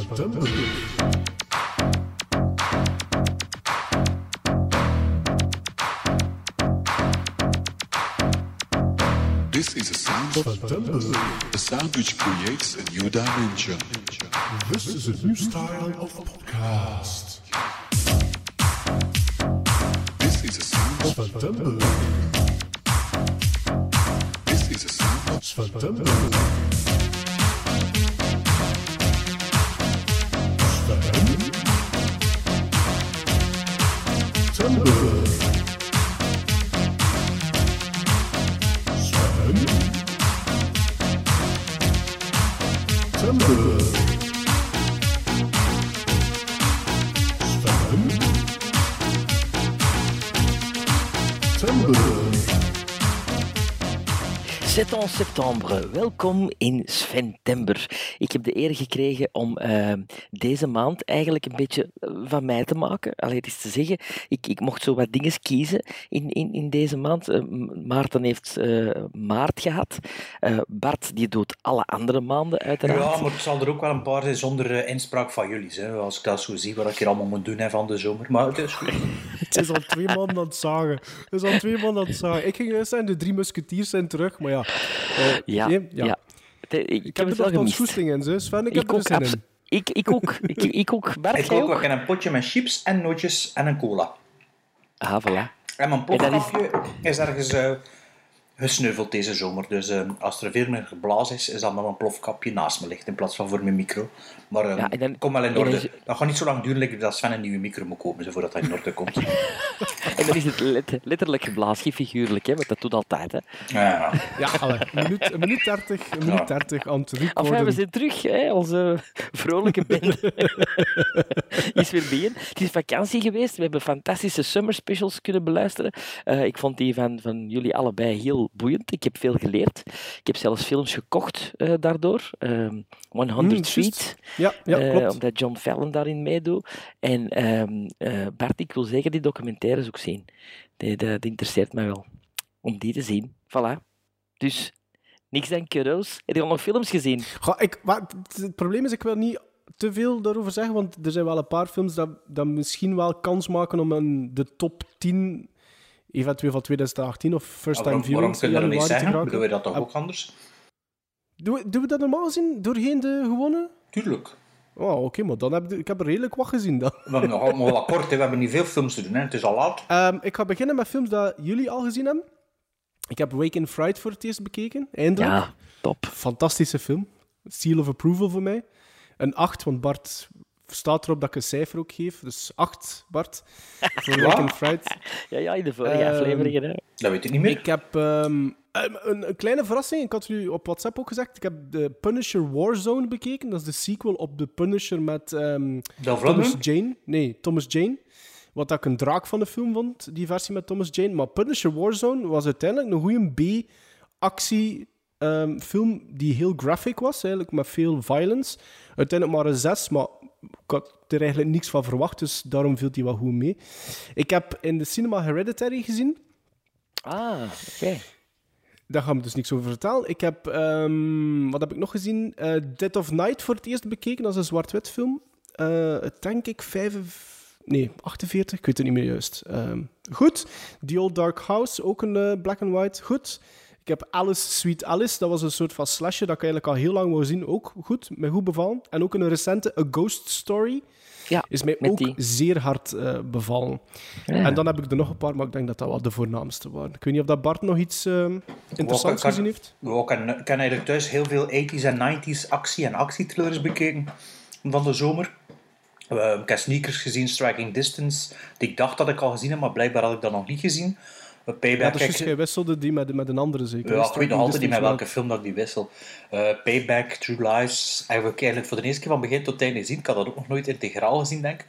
This is a sound a sound which creates a new dimension. This is a new style of podcast. This is a sound this is a sound september, welkom in Sventember. Ik heb de eer gekregen om eh, deze maand eigenlijk een beetje eh, van mij te maken. Alleen het is te zeggen, ik, ik mocht zo wat dingen kiezen in, in, in deze maand. Eh, Maarten heeft eh, maart gehad. Eh, Bart die doet alle andere maanden uiteraard. Ja, maar het zal er ook wel een paar zijn zonder inspraak van jullie. Hè, als ik dat zo zie, wat ik hier allemaal moet doen hè, van de zomer. Maar het is goed. Het is al twee maanden aan het zagen. Het is al twee maanden aan het zagen. Ik ging juist zijn, de drie musketiers zijn terug, maar ja. Eh, ja, nee, ja. De- Ik, Ik heb heb het er wel nog gemist. goesting in, zo. Sven, ik, heb Ik er ook, abso- in. ik, ik ook. Ik, ik ook. Bart, Ik ook ook? wel een potje met chips en nootjes en een cola. Ah, voilà. En mijn En dat is- is ergens eh, gesneuveld deze zomer. Dus eh, als er veel meer geblazen is, is dan nog een plofkapje naast me ligt in plaats van voor mijn micro. Maar eh, Ja, dan- kom wel in orde. is- Dat gaat niet zo lang duren dat Sven een nieuwe micro moet kopen voordat hij in orde komt. En dan is het let- letterlijk geblazen, geen figuurlijk, hè, want dat doet altijd. Hè. ja, Ja, allee, een minuut, een minuut 30, een minuut 30 aan het Enfin, we zijn terug, hè, onze vrolijke band is weer bijeen. Het is vakantie geweest, we hebben fantastische summer specials kunnen beluisteren. Eh, ik vond die van, van jullie allebei heel boeiend. Ik heb veel geleerd. Ik heb zelfs films gekocht eh, daardoor. Ehm 100 Hmm, Feet. Ja, ja eh, klopt. omdat John Fallon daarin meedoet. En ehm, eh, Bart, ik wil zeker die documentaires ook zien. Die, die, die interesseert mij wel. Om die te zien. Voilà. Dus, niks dan cadeaus. Heb je al nog films gezien? Goh, ik, het probleem is, ik wil niet te veel daarover zeggen, want er zijn wel een paar films dat, dat misschien wel kans maken om in de top 10, eventueel van 2018 of First Time waarom, waarom Viewings, kun je dat niet geraken. Bedoel je dat toch Ah, ook anders? Doen we, doen we dat normaal gezien doorheen de gewone? Tuurlijk. Oh, oké, maar dan heb ik, ik heb er redelijk wat gezien dan. We hebben nog allemaal wat kort, hè. we hebben niet veel films te doen. Hè. Het is al laat. Ehm, ik ga beginnen met films dat jullie al gezien hebben. Ik heb Wake in Fright voor het eerst bekeken, eindelijk. Ja, top. Fantastische film. Seal of approval voor mij. Een 8, want Bart staat erop dat ik een cijfer ook geef. Dus 8, Bart. Voor in Fright. Ja, ja, in de vorige Ehm, afleveringen. Hè. Dat weet ik niet meer. Ik heb ehm, ehm, een, een kleine verrassing. Ik had u op WhatsApp ook gezegd. Ik heb de Punisher Warzone bekeken. Dat is de sequel op de Punisher met ehm, Dolph Thomas? Jane. Nee, Thomas Jane. Wat ik een draak van de film vond, die versie met Thomas Jane. Maar Punisher Warzone was uiteindelijk een goede B-actie ehm, film die heel graphic was, eigenlijk met veel violence. Uiteindelijk maar een 6, maar ik had er eigenlijk niks van verwacht, dus daarom viel die wel goed mee. Ik heb in de cinema Hereditary gezien. Ah, oké. Daar gaan we dus niks over vertellen. Ik heb, ehm, wat heb ik nog gezien? Eh, Dead of Night voor het eerst bekeken. Is een zwart-wit film. Eh, denk ik 5, nee, 48, ik weet het niet meer juist. Ehm, goed. The Old Dark House, ook een eh, black and white. Goed. Ik heb Alice, Sweet Alice. Dat was een soort van slasher dat ik eigenlijk al heel lang wou zien. Ook goed, me goed bevallen. En ook een recente A Ghost Story. Ja, Is mij met ook die. zeer hard eh, bevallen. Ja. En dan heb ik er nog een paar, maar ik denk dat dat wel de voornaamste waren. Ik weet niet of dat Bart nog iets ehm, interessants kan- gezien heeft. Ik ken eigenlijk thuis heel veel 80s en 90s actie- en actietrillers bekeken van de zomer. Eh, ik heb Sneakers gezien, Striking Distance, die ik dacht dat ik al gezien heb, maar blijkbaar had ik dat nog niet gezien. Payback, Ja, dus jij wisselde die met, met een andere zeker. ja, ik weet nog altijd niet met welke film dat ik die wissel. Eh, Payback, True Lies, heb ik eigenlijk voor de eerste keer van begin tot einde gezien. Ik had dat ook nog nooit integraal gezien, denk ik.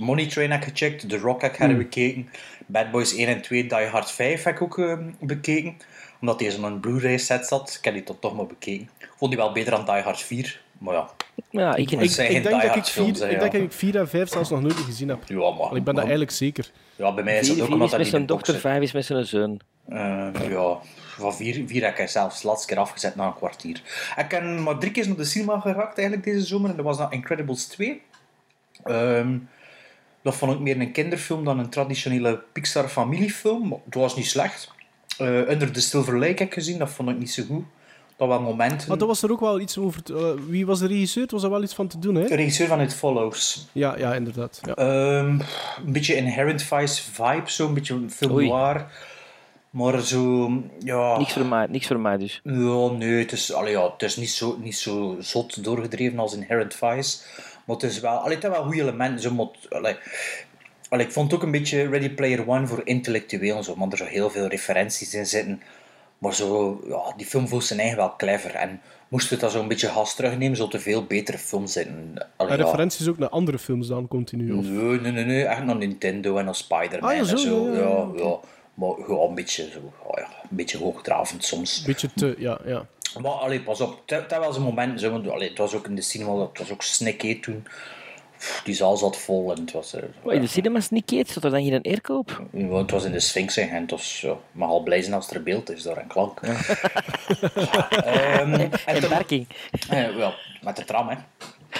Money Train heb ik gecheckt, The Rock heb ik herbekeken, Bad Boys 1 en 2, Die Hard 5 heb ik ook eh, bekeken. Omdat deze een Blu-ray set zat, ik heb die toch maar bekeken. Vond die wel beter dan Die Hard 4, maar ja. Ja, ik, Ik- ik, denk, dat ik, vier, hè, ik denk dat ik 4 en 5 zelfs nog nooit gezien heb. Ja, maar, Ik ben dat eigenlijk zeker. Ja, bij mij is vier, het ook vier omdat is dat met zijn dochter, zit. vijf is met zijn zoon. Eh, ja, van vier, vier heb ik zelfs de laatste keer afgezet na een kwartier. Ik ben maar drie keer naar de cinema geraakt eigenlijk deze zomer. En dat was dan Incredibles 2. Ehm, dat vond ik meer een kinderfilm dan een traditionele Pixar familiefilm. Maar Het was niet slecht. Eh, Under the Silver Lake heb ik gezien, dat vond ik niet zo goed. Dat waren momenten. Maar er was er ook wel iets over... te- eh, wie was de regisseur? Was er wel iets van te doen, hè? De regisseur van It Follows. Ja, ja inderdaad. Ja. Ehm, een beetje Inherent Vice vibe, zo een beetje een film Oei. noir. Maar zo, ja... Niks voor mij, niks voor mij dus. Ja, nee, het is, allee, ja, het is niet, zo, niet zo zot doorgedreven als Inherent Vice. Maar het is wel, allee, het wel goede elementen. Zo, maar, allee, allee, ik vond het ook een beetje Ready Player One voor intellectueel. Zo, want er zo heel veel referenties in zitten. Maar zo, ja, die film voelt zijn eigen wel clever. En moest het dat zo een beetje gas terugnemen, zou er veel betere films zitten. Allee, En ja. referenties ook naar andere films dan, continu. Of... Nee, nee, nee, nee, echt naar Nintendo en naar Spider-Man Ah, ja, en zo. ja, ja, Maar ja, een beetje, zo, ja, een beetje hoogdravend soms. Beetje te... Ja, ja. Maar allee, pas op, het was een moment, zo, allee, het was ook in de cinema, het was ook snikheet toen. Die zaal zat vol en het was, Wat, in de cinemas niet keet, zat er dan geen airkoop? ja, het was in de Sphinx in Gent, dus ja, mag al blij zijn als er beeld is daar en klank. Ehm, en En parking. eh, wel, met de tram, hè.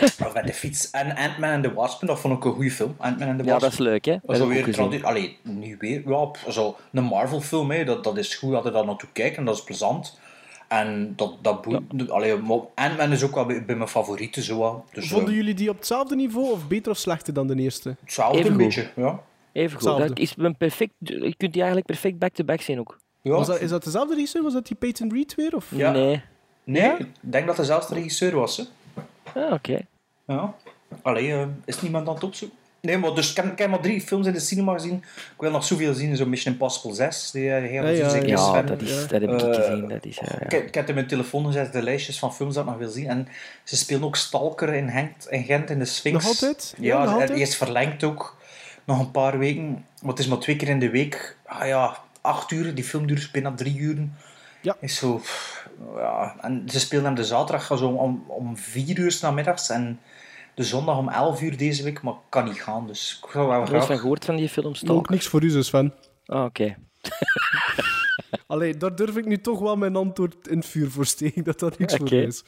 Of met de fiets. En Ant-Man and the Wasp, dat vond ik een goede film. Ant-Man and the Ja, Wasp. dat is leuk, hè? Dat ook weer Allee, niet weer. Ja, zo, een Marvel-film, hè, dat, dat is goed dat je daar naartoe kijkt en dat is plezant. En dat, dat boeit. Allee, maar Ant-Man is ook wel bij, bij mijn favorieten. Zo, wel. dus, Vonden eh, jullie die op hetzelfde niveau of beter of slechter dan de eerste? hetzelfde Even een goed. beetje. Ja. Even goed. Dat is een perfect, je kunt die eigenlijk perfect back-to-back zien ook. Ja. Was dat, is dat dezelfde regisseur? Was dat die Peyton Reed weer? Of? Ja. Nee. Nee, ik denk dat hij zelfs de regisseur was. Hè. Ah, oké. Ja. Allee, eh, is niemand aan het opzoeken? Nee, maar dus ik heb, ik heb maar drie films in de cinema gezien. Ik wil nog zoveel zien. Zo Mission Impossible 6. Die eh, heel Ja, ja, Ja, dat, is, dat heb ik Eh, gezien. Dat is, eh, ja. Ik, heb- ik heb in mijn telefoon gezet de lijstjes van films dat ik nog wil zien. En ze spelen ook Stalker in Gent in, Gent, in de Sphinx. Nog altijd? Ja, Ja, nog altijd? die is verlengd ook. Nog een paar weken. Maar het is maar twee keer in de week. Ah ja, acht uur. Die film duurt bijna drie uur. Ja. Is zo... pff, Ja. En ze spelen hem de zaterdag zo om, om vier uur 's namiddags. En de zondag om elf uur deze week. Maar kan niet gaan. Dus ik zou wel Nooit van graag... gehoord van die film Ook niks voor u, Sven. Ah, oké. Allee, daar durf ik nu toch wel mijn antwoord in het vuur voor steken, dat dat niks voor is.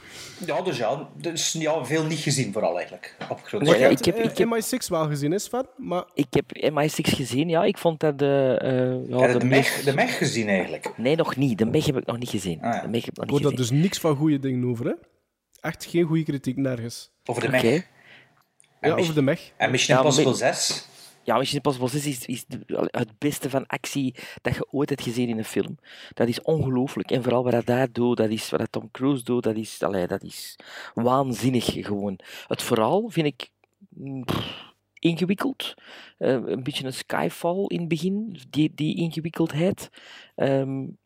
Ja, dus ja. Dus ja, veel niet gezien vooral eigenlijk. Op grote Nee, schaal. ik heb- ik heb- MI6 wel gezien, is Sven? Maar Ik heb MI6 gezien, ja. Ik vond dat de... eh, ja, Heb je de de, Meg, de Meg gezien eigenlijk? Nee, nog niet. De Meg heb ik nog niet gezien. Ah, ja. De Meg heb ik nog ik niet hoor daar gezien. dus niks van goede dingen over, hè? Echt geen goede kritiek, nergens. Over de Oké. Meg. En Ja, over de Meg. En Mission Impossible me- 6. Ja, Mission Impossible 6 is, het beste van actie dat je ooit hebt gezien in een film. Dat is ongelooflijk. En vooral wat hij daar doet, dat is wat Tom Cruise doet, dat is, allee, dat is waanzinnig gewoon. Het verhaal vind ik mm, pff, ingewikkeld. Eh, een beetje een Skyfall in het begin, die, die ingewikkeldheid. Ehm, mm,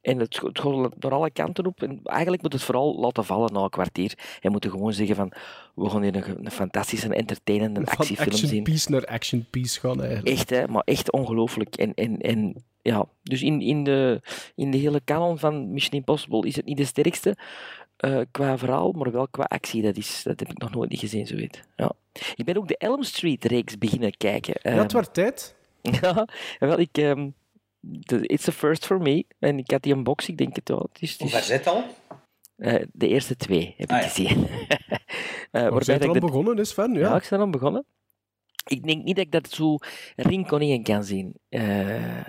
en het, het gaat naar alle kanten op. En eigenlijk moet het vooral laten vallen na een kwartier. En moeten gewoon zeggen van, we gaan hier een, een fantastische, entertainende Van actiefilm zien. action piece naar action piece gaan, eigenlijk. Echt, hè, maar echt ongelooflijk. En, en, en ja, dus in, in, de, in de hele kanon van Mission Impossible is het niet de sterkste eh, qua verhaal, maar wel qua actie. Dat, is, dat heb ik nog nooit niet gezien, zo weet. Ja. Ik ben ook de Elm Street-reeks beginnen kijken. Ja, Ehm, het werd tijd. ja, wel, ik... ehm, de, it's a first for me. En ik had die een box, ik denk het wel. Het is, het Hoe is, ver zit al? eh, de eerste twee heb ik Ah, ja. gezien. Eh, We waarbij zijn er ik al begonnen, is Sven. ja. Ja. ik ben aan begonnen. Ik denk niet dat ik dat zo rinkelingen kan zien. Eh,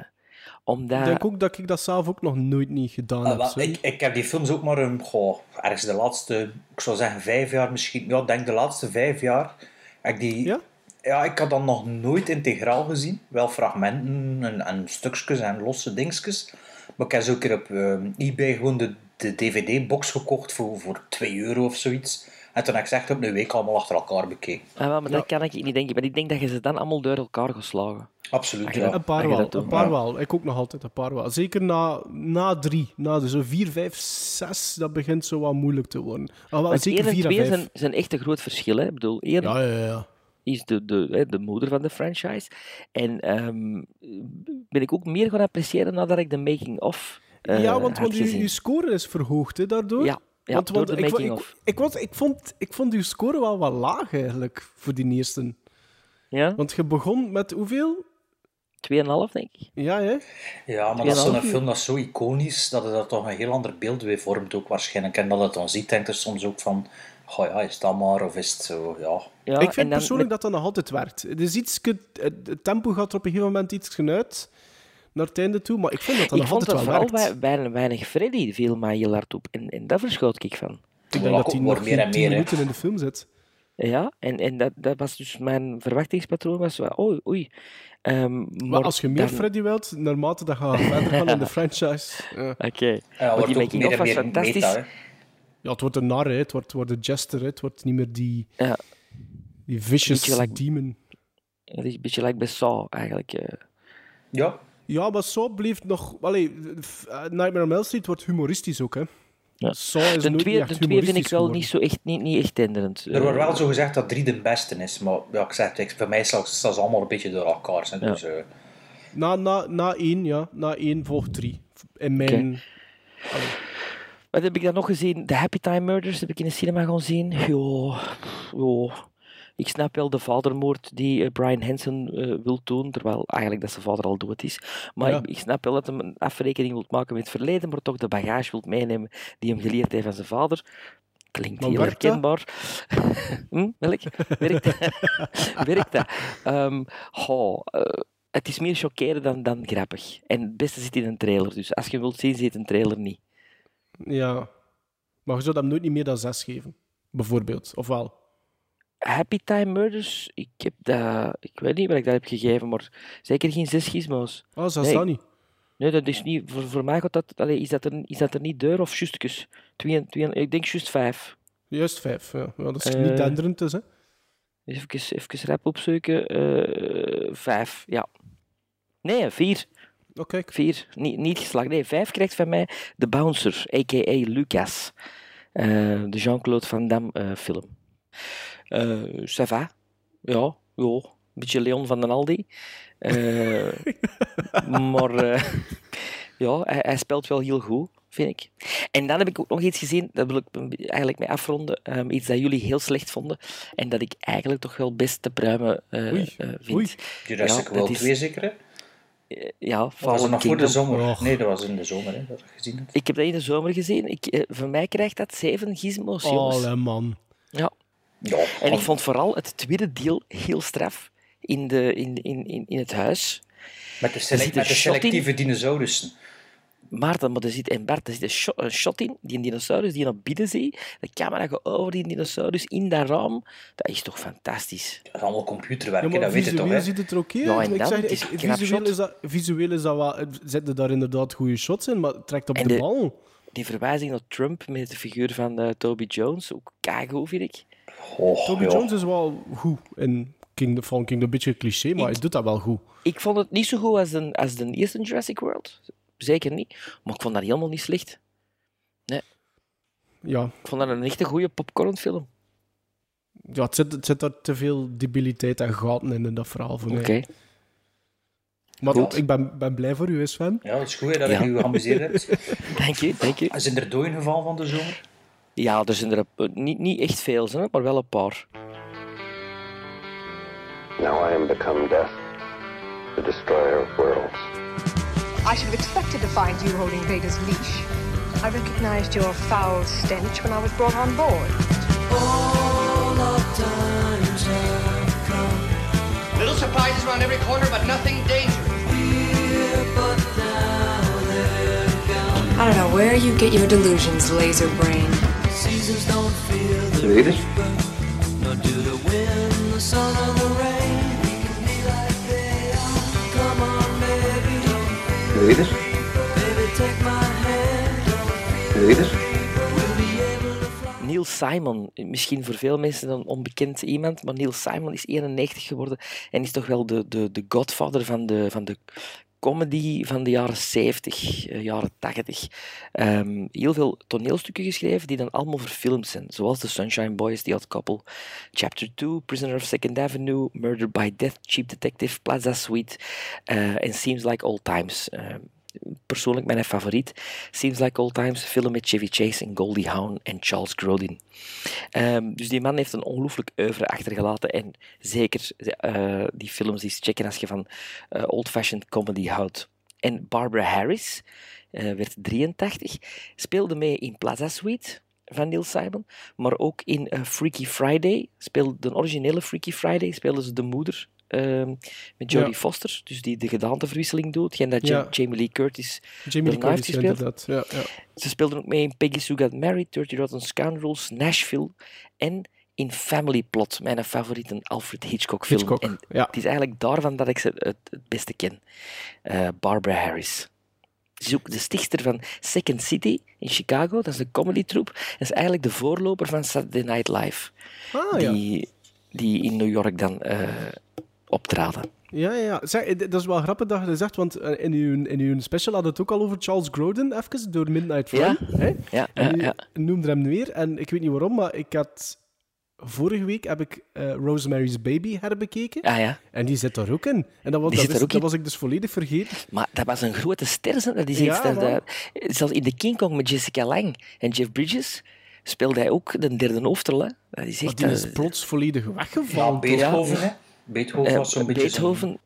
omdat... Ik denk ook dat ik dat zelf ook nog nooit niet gedaan Ah, heb. wel, ik, ik heb die films ook maar een, goh, ergens de laatste, ik zou zeggen vijf jaar misschien. Ja, ik denk de laatste vijf jaar. Heb ik die, Ja? Ja, ik had dat nog nooit integraal gezien. Wel fragmenten en, en stukjes en losse dingetjes. Maar ik heb zo een keer op ehm, eBay gewoon de, de DVD-box gekocht voor, voor 2 euro of zoiets. En toen heb ik ze echt op een week allemaal achter elkaar bekeken. Ah, wel, maar dat kan ik niet denken. Maar ik denk dat je ze dan allemaal door elkaar geslagen. Absoluut, ja. Een paar wel, een paar ja. wel. Ik ook nog altijd een paar wel. Zeker na, na drie. Na zo vier, vijf, zes, dat begint zo wat moeilijk te worden. Ah, wel, Want zeker 1 en vier en 2 vijf. zijn, zijn echt een groot verschil. Hè? Ik bedoel, 1, Ja, ja, ja. Is de, de, de moeder van de franchise. En ehm, ben ik ook meer gaan appreciëren nadat ik de making-of eh ja, want, want uw, gezien. uw score is verhoogd hè, daardoor. Ja, ja want, door want de ik, ik, making-of. ik, was, ik, vond, ik vond uw score wel wat laag eigenlijk voor die eerste. Ja, Want je begon met hoeveel? 2,5 denk ik. Ja, hè? Ja, maar dat is zo'n 2,5 uur. film dat is zo iconisch dat het dat toch een heel ander beeld weer vormt ook waarschijnlijk. En dat het dan ziet, denkt er soms ook van, oh ja, is dat maar, of is het zo, ja. Ja, ik vind dan persoonlijk met- dat dat nog altijd werkt. Het, is iets, het, tempo gaat er op een gegeven moment iets uit naar het einde toe, maar ik vind dat dat Ik nog vond altijd er wel vooral werkt. wei- weinig, weinig Freddy viel mij heel hard op. En, en daar verschoot ik van. Ik denk dat hij nog meer en geen 10 meer, minuten in de film zit. Ja, en, en dat, dat was dus mijn verwachtingspatroon. Was oei, oei. Ehm, Maar maar als je meer dan- Freddy wilt, naarmate dat je verder gaan in de franchise... Ja, Oké. Ja, Maar wordt die making of was fantastisch. meta. Ja het wordt een nar, hè. het wordt, wordt een jester, hè. het wordt niet meer die, Ja, die vicious Beetje gelijk- demon. het is een beetje like bij Saw, eigenlijk. eh. Ja, Ja, maar Saw bleef nog... Allee, eh, Nightmare on Elm Street wordt humoristisch ook, hè. Ja. Saw is De nooit twee, niet de twee vind ik wel geworden. niet, zo echt, niet, niet echt tenderend. er wordt Eh, wel zo gezegd dat drie de beste is, maar ja, ik zeg het, voor mij staat staat ze allemaal een beetje door elkaar. Hè, dus, eh, Na, na, na één, ja. Na één volgt drie. In mijn... Wat heb ik dan nog gezien? De Happy Time Murders heb ik in de cinema gaan zien. Jo, jo. Ik snap wel de vadermoord die eh, Brian Hansen eh, wil doen, terwijl eigenlijk dat zijn vader al dood is. Maar Ja. ik, ik snap wel dat hij een afrekening wil maken met het verleden, maar toch de bagage wil meenemen die hem geleerd heeft van zijn vader. Klinkt Maar heel werkt herkenbaar. hm, welk? Werkt dat? Werkt dat? Eh, het is meer chockerend dan, dan grappig. En het beste zit in een trailer, dus als je wilt zien, zit een trailer niet. Ja. Maar je zou hem nooit niet meer dan zes geven. Bijvoorbeeld. Of wel? Happy Time Murders, ik heb dat, ik weet niet wat ik dat heb gegeven, maar zeker geen zes gizmos. Ah, zes Nee. dan niet. Nee, dat is niet, voor, voor mij gaat dat, allee, is, dat er, is dat er niet deur of justjes? Twee, twee, ik denk juist vijf. Juist vijf, ja. ja dat is Eh, niet denderend dus, hè. Even, even rap opzoeken. Eh, vijf, ja. Nee, vier. Vier, niet, niet geslaagd. Nee, vijf krijgt van mij The Bouncer, a.k.a. Lucas. Eh, de Jean-Claude Van Damme eh, film. Eh ça va. Ja, ja. Een beetje Leon van den Aldi. Eh, maar eh, ja, hij, hij speelt wel heel goed, vind ik. En dan heb ik ook nog iets gezien, dat wil ik eigenlijk mee afronden. Ehm, iets dat jullie heel slecht vonden. En dat ik eigenlijk toch wel best te pruimen eh, Oei, eh, vind. oei. Jurassic Ja, World dat is- 2 zeker, hè? Eh, ja, was nog voor de zomer? Nee, dat was in de zomer, hè, dat je gezien hebt. Ik heb dat in de zomer gezien. Ik, eh, voor mij krijgt dat zeven gizmos, jongens. Allee, man. Ja. Ja, En ik vond vooral het tweede deel heel straf in, de, in, in, in, in het huis. met de, met in. selectieve dinosaurussen. Maarten, maar er zit, en Bart, er zit een shot, een shot in, die een dinosaurus die je naar binnen ziet. De camera gaat over die dinosaurus in dat raam. Dat is toch fantastisch? Dat is allemaal computerwerk, Ja, dat weet je toch, visueel hè? ziet het er Ja, uit. en Ik dan, zeg, is ik- visueel, is dat, visueel is dat wel... het Zitten daar inderdaad goede shots in, maar het trekt op En de, de- bal. Die verwijzing naar Trump met de figuur van eh, Toby Jones, ook keigoed vind ik. Oh, Toby ja. Jones is wel goed in Kingdom. Een beetje cliché, maar Ik- hij doet dat wel goed. Ik vond het niet zo goed als de, als de eerste Jurassic World. Zeker niet. Maar ik vond dat helemaal niet slecht. Ja, Ik vond dat een echte goede popcornfilm. ja het, zit, het zit daar te veel debiliteit en gaten in, in dat verhaal voor Oké. mij. Maar Goed. ik ben, ben blij voor u, Sven. Ja, dat is goed hè, dat Ja. je je geamuseerd hebt. Dank je, dank je. Zijn er doden gevallen van de zomer? Ja, er zijn er niet, niet echt veel, hè, maar wel een paar. Now I am become death, the destroyer of worlds. I should have expected to find you holding Vader's leash. I recognized your foul stench when I was brought on board. Little surprises around every corner, but nothing dangerous. I don't know where you get your delusions, laser brain. Readers? Readers? Readers? Neil Simon, misschien voor veel mensen een onbekend iemand, maar Neil Simon is 91 geworden en is toch wel de, de, de godfather van de, van de comedy van de jaren 70, eh, jaren 80. Ehm, heel veel toneelstukken geschreven die dan allemaal verfilmd zijn. Zoals The Sunshine Boys, The Odd Couple, Chapter 2, Prisoner of Second Avenue, Murder by Death, Cheap Detective, Plaza Suite eh, en Seems Like Old Times. Ehm, persoonlijk mijn favoriet. Seems Like Old Times, film met Chevy Chase en Goldie Hawn en Charles Grodin. Ehm, dus die man heeft een ongelooflijk oeuvre achtergelaten. En zeker eh, die films eens checken als je van eh, old-fashioned comedy houdt. En Barbara Harris eh, werd 83, speelde mee in Plaza Suite van Neil Simon, maar ook in Freaky Friday, speelde de originele Freaky Friday, speelde ze de moeder ehm, met Jodie Ja. Foster, dus die de gedaanteverwisseling doet, geen dat Ja. Ja- Jamie Lee Curtis Jamie Lee heeft Curtis, ja, gespeeld. Ja, ja. Ze speelden ook mee in Peggy Sue Got Married, 30 Rotten Scoundrels, Nashville en in Family Plot, mijn favoriete Alfred Hitchcock film. Hitchcock, en ja. het is eigenlijk daarvan dat ik ze het, het beste ken. Eh, Barbara Harris. Ze is ook de stichter van Second City in Chicago, dat is een comedy troupe. Dat is eigenlijk de voorloper van Saturday Night Live, Ah, ja. die, die in New York dan eh optraden. Ja, ja, ja. Zeg, eh, dat is wel grappig dat je dat zegt, want eh, in uw, in uw special had het ook al over Charles Grodin, even, door Midnight Run. Ja, hè? ja, ja, ja. noemde hem weer, en ik weet niet waarom, maar ik had... Vorige week heb ik eh, Rosemary's Baby herbekeken. Ah ja, En die zit daar ook in. En dat was, Die dat was ik dus volledig vergeten. maar dat was een grote ster. is Ja, man. dat- zelfs in de King Kong met Jessica Lang en Jeff Bridges speelde hij ook de derde hoofdrol. Hè. Dat is Maar echt... die is plots volledig Ja, weggevallen. Beethoven, Ja. hè. Beethoven eh, was zo'n beetje zijn- Beethoven,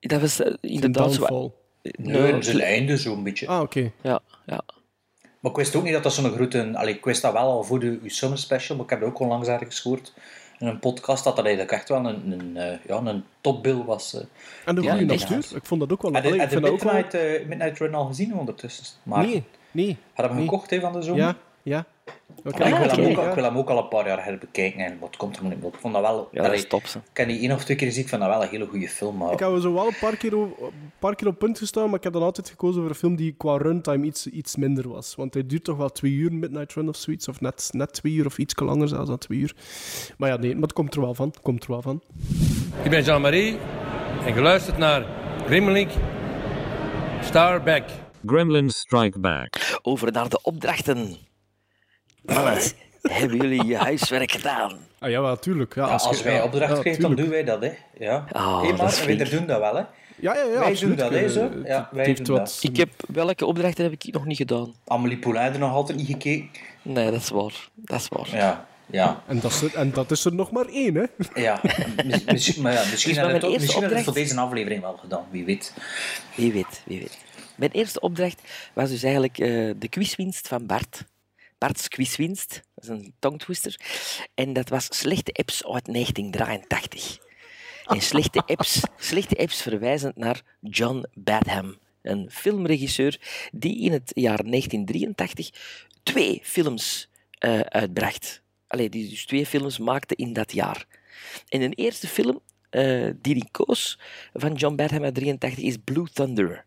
dat was eh, inderdaad zo... downfall. Nee, zijn einde zo'n beetje. Ah, oké. Ja, ja. Maar ik wist ook niet dat dat zo'n grote... Allee, ik wist dat wel al voor de uw summer special, maar ik heb het ook onlangs ergens gehoord in een podcast dat dat eigenlijk echt wel een, een, eh, ja, een topbill was. eh. En de goede acteur. Ik vond dat ook wel... Heb je dat wel... Midnight, eh, Midnight Run al gezien ondertussen? Maar Nee, nee. Had hem nee. gekocht hè, van de zomer? Ja, ja. Ah, ik, wil hem ook, al- ja. ik wil hem ook al een paar jaar herbekijken en wat komt er nog niet op. Ik vond dat wel... ja dat is top. Ik heb die één of twee keer gezien, ik vind dat wel een hele goede film. Maar Ik heb zo wel een paar, keer op, een paar keer op punt gestaan, maar ik heb dan altijd gekozen voor een film die qua runtime iets, iets minder was. Want hij duurt toch wel twee uur, Midnight Run of zoiets, of net, net twee uur, of iets langer zelfs dan twee uur. Maar ja, nee, maar het komt er wel van. Komt er wel van. Ik ben Jean-Marie en geluisterd naar Grimmelink Starback. Gremlins Strike Back. Over naar de opdrachten. Mannen, hebben jullie je huiswerk gedaan? Ah ja, wel, tuurlijk. Ja, ja, als, wij ja, opdracht ja, krijgen, dan doen wij dat. Hè. Ja. Ah, hey, dat maar wij doen dat wel. Hè. Ja, ja, ja, Wij absoluut. doen dat, hè, Eh, zo. Ja, wij doen wat... Ik heb, welke opdrachten heb ik nog niet gedaan? Amelie Poulain er nog altijd niet gekeken. Nee, dat is waar. Dat is waar. Ja, ja. En dat, is er, en dat is er nog maar één, hè. ja. Mis- misschien maar ja, misschien Dus hebben we mijn het het voor opdracht- deze aflevering wel gedaan, wie weet. Wie weet, wie weet. Mijn eerste opdracht was dus eigenlijk eh, de quizwinst van Bart. Bart's quizwinst, dat is een tongtwister. En dat was slechte apps uit 1983. En slechte apps, slechte apps verwijzend naar John Badham, een filmregisseur die in het jaar 1983 twee films eh, uitbracht. Allee, die dus twee films maakte in dat jaar. En de eerste film eh, die hij koos van John Badham uit 83 is Blue Thunder.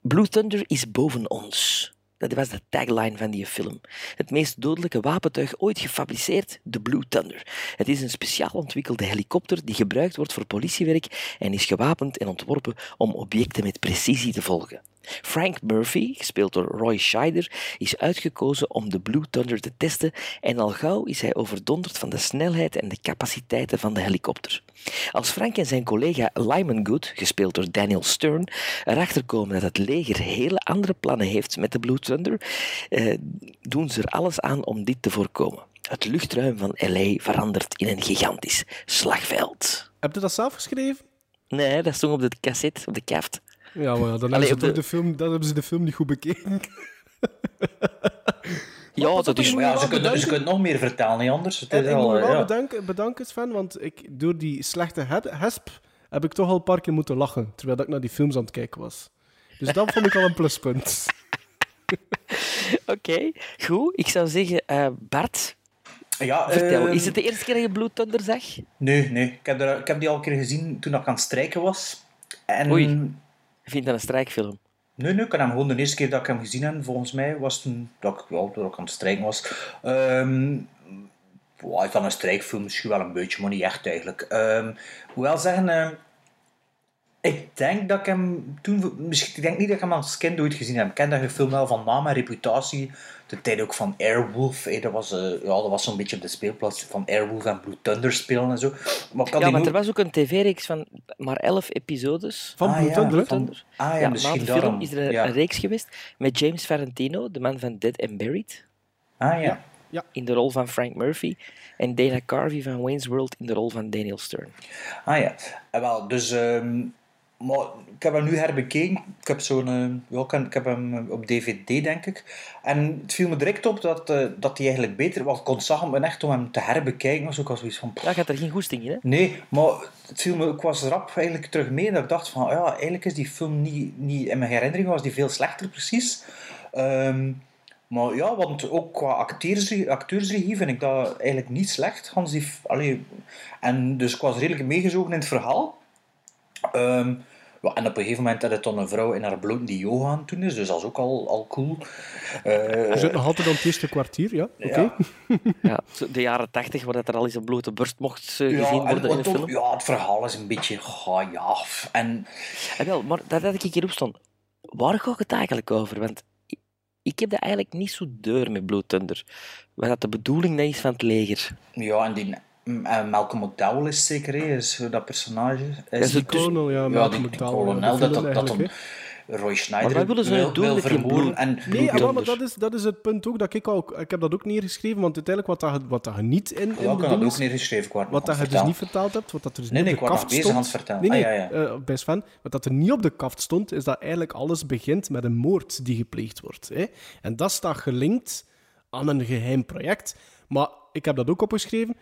Blue Thunder is boven ons. Dat was de tagline van die film. Het meest dodelijke wapentuig ooit gefabriceerd, de Blue Thunder. Het is een speciaal ontwikkelde helikopter die gebruikt wordt voor politiewerk en is gewapend en ontworpen om objecten met precisie te volgen. Frank Murphy, gespeeld door Roy Scheider, is uitgekozen om de Blue Thunder te testen en al gauw is hij overdonderd van de snelheid en de capaciteiten van de helikopter. Als Frank en zijn collega Lyman Good, gespeeld door Daniel Stern, erachter komen dat het leger hele andere plannen heeft met de Blue Thunder, eh, doen ze er alles aan om dit te voorkomen. Het luchtruim van LA verandert in een gigantisch slagveld. Heb je dat zelf geschreven? Nee, dat stond op de cassette, op de kaft. Ja, maar ja, dan, Allee, hebben ze de- de film, dan hebben ze de film niet goed bekeken. Ja, dat is... ja, ze kunnen, ze bedanken. kunnen nog meer vertellen, niet anders. Het En is ik moet al, wel ja. bedanken, bedanken, Sven, want ik, door die slechte he- hesp heb ik toch al een paar keer moeten lachen, terwijl dat ik naar die films aan het kijken was. Dus dat vond ik al een pluspunt. Oké, goed. Ik zou zeggen, eh, Bart, Ja, vertel. ehm, Is het de eerste keer dat je Blue Thunder zag? Nee, nee. Ik heb, er, ik heb die al een keer gezien toen ik aan het strijken was. En... Oei. Je vindt dat een strijkfilm? Nee, nee, ik heb hem gewoon de eerste keer dat ik hem gezien heb, volgens mij, was toen dat ik, ja, dat ik aan het strijken was. Ehm wow, is dat een strijkfilm? Misschien wel een beetje, maar niet echt eigenlijk. Ehm ik moet wel zeggen, ehm, Ik denk dat ik hem toen... Misschien, ik denk niet dat ik hem als kind ooit gezien heb. Ik ken dat film wel van naam en reputatie. De tijd ook van Airwolf. hè, dat was, eh, ja, dat was zo'n beetje op de speelplaats van Airwolf en Blue Thunder spelen en zo. Maar had Ja, maar er was ook een tv-reeks van maar elf episodes. Van Ah, Blue ja, Thunder, van- Ah ja, ja, misschien na de film daarom. is er een, Ja. een reeks geweest met James Valentino, de man van Dead and Buried, Ah ja. in de rol van Frank Murphy. En Dana Carvey van Wayne's World in de rol van Daniel Stern. Ah ja. En wel, dus... ehm, maar ik heb hem nu herbekeken. Ik heb, zo'n, eh, ja, ik heb- hem eh, op DVD, denk ik. En het viel me direct op dat, eh, dat hij eigenlijk beter was. Ik kon zag hem echt om hem te herbekijken. was ook al zoiets van... Ja, gaat er geen goesting in, hè? Nee, maar het viel me, ik was rap eigenlijk terug mee dat ik dacht van, ja, eigenlijk is die film niet, niet in mijn herinnering was die veel slechter precies. Ehm, maar ja, want ook qua acteursregie, acteursregie vind ik dat eigenlijk niet slecht. Hans die, f- allee, en dus ik was redelijk meegezogen in het verhaal. Ehm, ja, en op een gegeven moment had het dan een vrouw in haar blote die yoga aan het doen is, dus dat is ook al, al cool. Eh, Er zit nog altijd aan het eerste kwartier, ja. Oké. Ja. De jaren tachtig, waar dat er al eens een blote borst mocht eh, ja, gezien en worden in een ook- film. ja, het verhaal is een beetje, oh, ja, en Ah, wel, maar dat had ik hierop stond. Waar gaat het eigenlijk over? Want ik, ik heb dat eigenlijk niet zo deur met Blood Thunder. Wat dat de bedoeling dat is van het leger. Ja, en die en Malcolm McDowell is zeker, hè, is dat personage. Is is die het dus- kolonel, ja, Malcolm die, die McDowell, ja, kolonel, de dat, dat, dat eigenlijk, Roy Schneider wat willen ze wil, wil die vermoorden. En Nee, maar, maar dat, is, dat is het punt ook dat ik al... Ik heb dat ook neergeschreven, want uiteindelijk wat, dat, wat dat niet in, in ik had dat ook neergeschreven. Ik Wat nog dat je dus niet vertaald hebt, wat dat er dus Nee, niet nee, op ik de was kaft bezig aan stond... het vertellen. Nee, nee, Ah, ja, ja. eh, best fan. Wat dat er niet op de kaft stond, is dat eigenlijk alles begint met een moord die gepleegd wordt. Hè? En dat staat gelinkt aan een geheim project. Maar ik heb dat ook opgeschreven.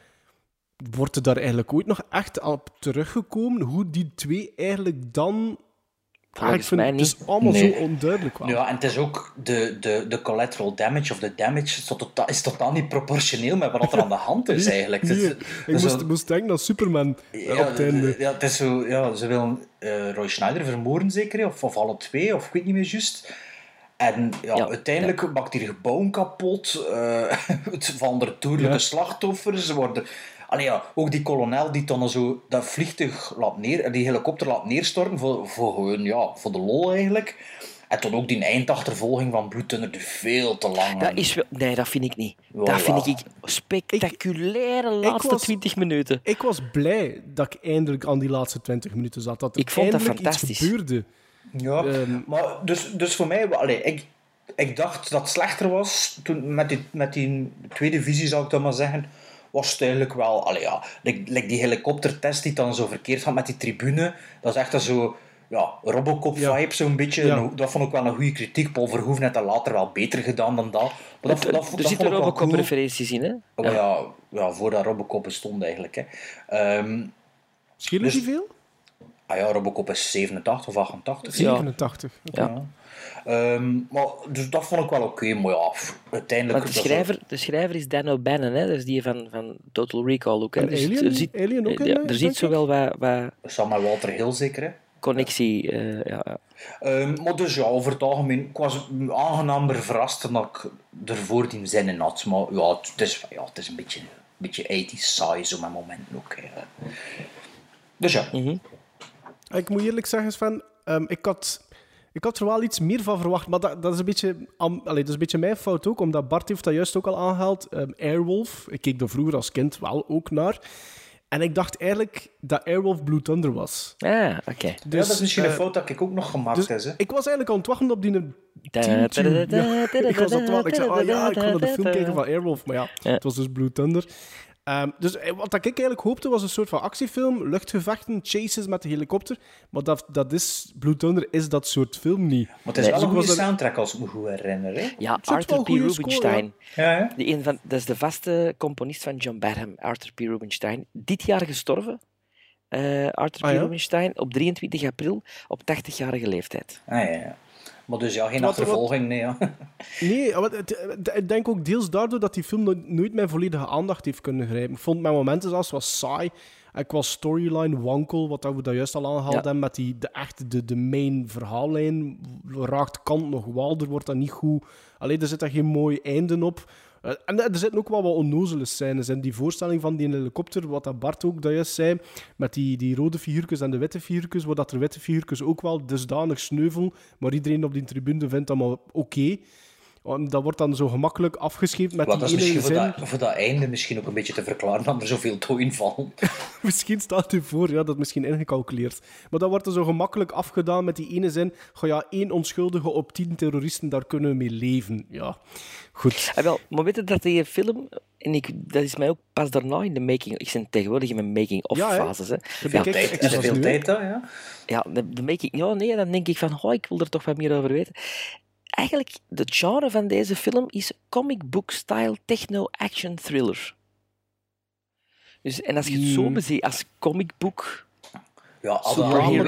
Wordt er daar eigenlijk ooit nog echt op teruggekomen hoe die twee eigenlijk dan... Ja, ik Volgens vind mij het is allemaal Nee. zo onduidelijk. wel. Ja, en het is ook de, de, de collateral damage of de damage is totaal, is totaal niet proportioneel met wat er aan de hand is eigenlijk. Nee, ik moest, zo- moest denken aan Superman eh, Ja, op het einde. ja, het is zo, ja, ze willen eh, Roy Schneider vermoorden zeker, of, of alle twee, of ik weet niet meer juist. En ja, Ja, uiteindelijk maakt hij gebouwen kapot, eh het vallen er dodelijke Ja. slachtoffers, ze worden... Allee, ja, ook die kolonel die dan zo dat vliegtuig laat neer, die helikopter laat neerstorten voor, voor gewoon, ja, voor de lol eigenlijk. En dan ook die eindachtervolging van Bloed Thunder duurt veel te lang. Dat is wel... Nee, dat vind ik niet. Dat vind ik spectaculaire laatste was- 20 minuten. Ik was blij dat ik eindelijk aan die laatste 20 minuten zat. Dat er Ik vond dat eindelijk iets fantastisch. gebeurde. Ja, Ehm, maar dus, dus voor mij, allee, ik, ik dacht dat het slechter was toen met die, met die tweede visie, zou ik dan maar zeggen. Was het eigenlijk wel, allee, ja, like, like die helikoptertest die dan zo verkeerd gaat met die tribune. Dat is echt een zo, ja, Robocop-vibe, zo'n beetje. Ja. Dat vond ik wel een goede kritiek. Paul Verhoeven heeft dat later wel beter gedaan dan dat. Maar dat, dat, dat, er zitten cool. Robocop-referenties in, hè? Oh, ja, ja, voordat Robocop bestond eigenlijk. Hè. Ehm, Schelen Dus- die veel? ah ja, Robocop is 87 of 88. Ja. 87. Oké. Ja. Ehm, maar, dus dat vond ik wel oké, maar ja, pff, uiteindelijk... Want de schrijver, de schrijver is Dan O'Bannon, hè? dat is die van, van Total Recall ook. Hè? En Dus Alien? er zit, Alien ook in, ja, eh, er zit zo ik? wel wat, wat Samen met Walter Hill zeker, hè. connectie. eh, ja, ja. Ehm, maar dus ja, over het algemeen, ik was aangenamer verrast dan ik ervoor die zin in had. Maar ja, het, is, ja, het is een beetje, een beetje 80s saai, zo met momenten ook. Hè. Dus ja. Mhm. Ik moet eerlijk zeggen, Sven, ehm, ik, had, ik had er wel iets meer van verwacht. Maar dat, dat, is, een beetje, am- allee, dat is een beetje mijn fout ook, omdat Bart heeft dat juist ook al aangehaald. Ehm, Airwolf, ik keek er vroeger als kind wel ook naar. En ik dacht eigenlijk dat Airwolf Blue Thunder was. Ah, oké. ja, dat is misschien eh, een fout dat ik ook nog gemaakt Dus heb. Hè. ik was eigenlijk aan het wachten op die team tune. Ja, ik was aan het wachten. Ik zei, oh ja, ik naar de film kijken van Airwolf. Maar ja, Ja. het was dus Blue Thunder. Ehm, dus eh, wat ik eigenlijk hoopte was een soort van actiefilm, luchtgevechten, chases met de helikopter. Maar dat, dat is, Blue Thunder is dat soort film niet. Maar het is Nee, wel dus een ik was goede soundtrack als ik me goed herinner. Hè. Ja, wel Arthur P. score, Rubinstein. Ja, ja. Die een van, dat is de vaste componist van John Badham, Arthur P. Rubinstein. Dit jaar gestorven. Eh, Arthur Ah, P. ja? Rubinstein op 23 april op 80-jarige leeftijd. Ah, ja, ja. Maar dus ja, geen Wat- achtervolging, nee. Ja. Nee, want ik denk ook deels daardoor dat die film no- nooit mijn volledige aandacht heeft kunnen grijpen. Ik vond mijn momenten zelfs was saai. En qua storyline wankel, wat we daar juist al aangehaald Ja. hebben, met die, de, echt de, de main verhaallijn raakt kant nog wel, er wordt dat niet goed... Alleen er zit daar geen mooi einde op. Eh, En er zitten ook wel wat onnozele scènes in. Die voorstelling van die helikopter, wat dat Bart ook dat juist zei, met die, die rode figuurtjes en de witte figuurtjes, waar dat er witte figuurtjes ook wel dusdanig sneuvel, maar iedereen op die tribune vindt dat maar oké. Want Dat wordt dan zo gemakkelijk afgescheept met dat die is ene misschien voor zin. dat, voor dat einde misschien ook een beetje te verklaren dat er zoveel doden vallen. Misschien staat u voor, ja, dat is misschien ingecalculeerd. Maar dat wordt er zo gemakkelijk afgedaan met die ene zin. Goh ja, één onschuldige op tien terroristen, daar kunnen we mee leven. Ja, goed. Ah, wel, maar weet je dat die film, en ik, dat is mij ook pas daarna in de making, ik ben tegenwoordig in mijn making-of Ja, hè? fases. Hè. Je Ja, Tijd, en veel tijd, hè, ja. ja, de, de making, ja, nee, dan denk ik van, oh, ik wil er toch wat meer over weten. Eigenlijk, het genre van deze film is comic book style techno-action thriller. Dus, en als je het zo Hmm. beziet als comic book, Ja, als Superhero. je moet-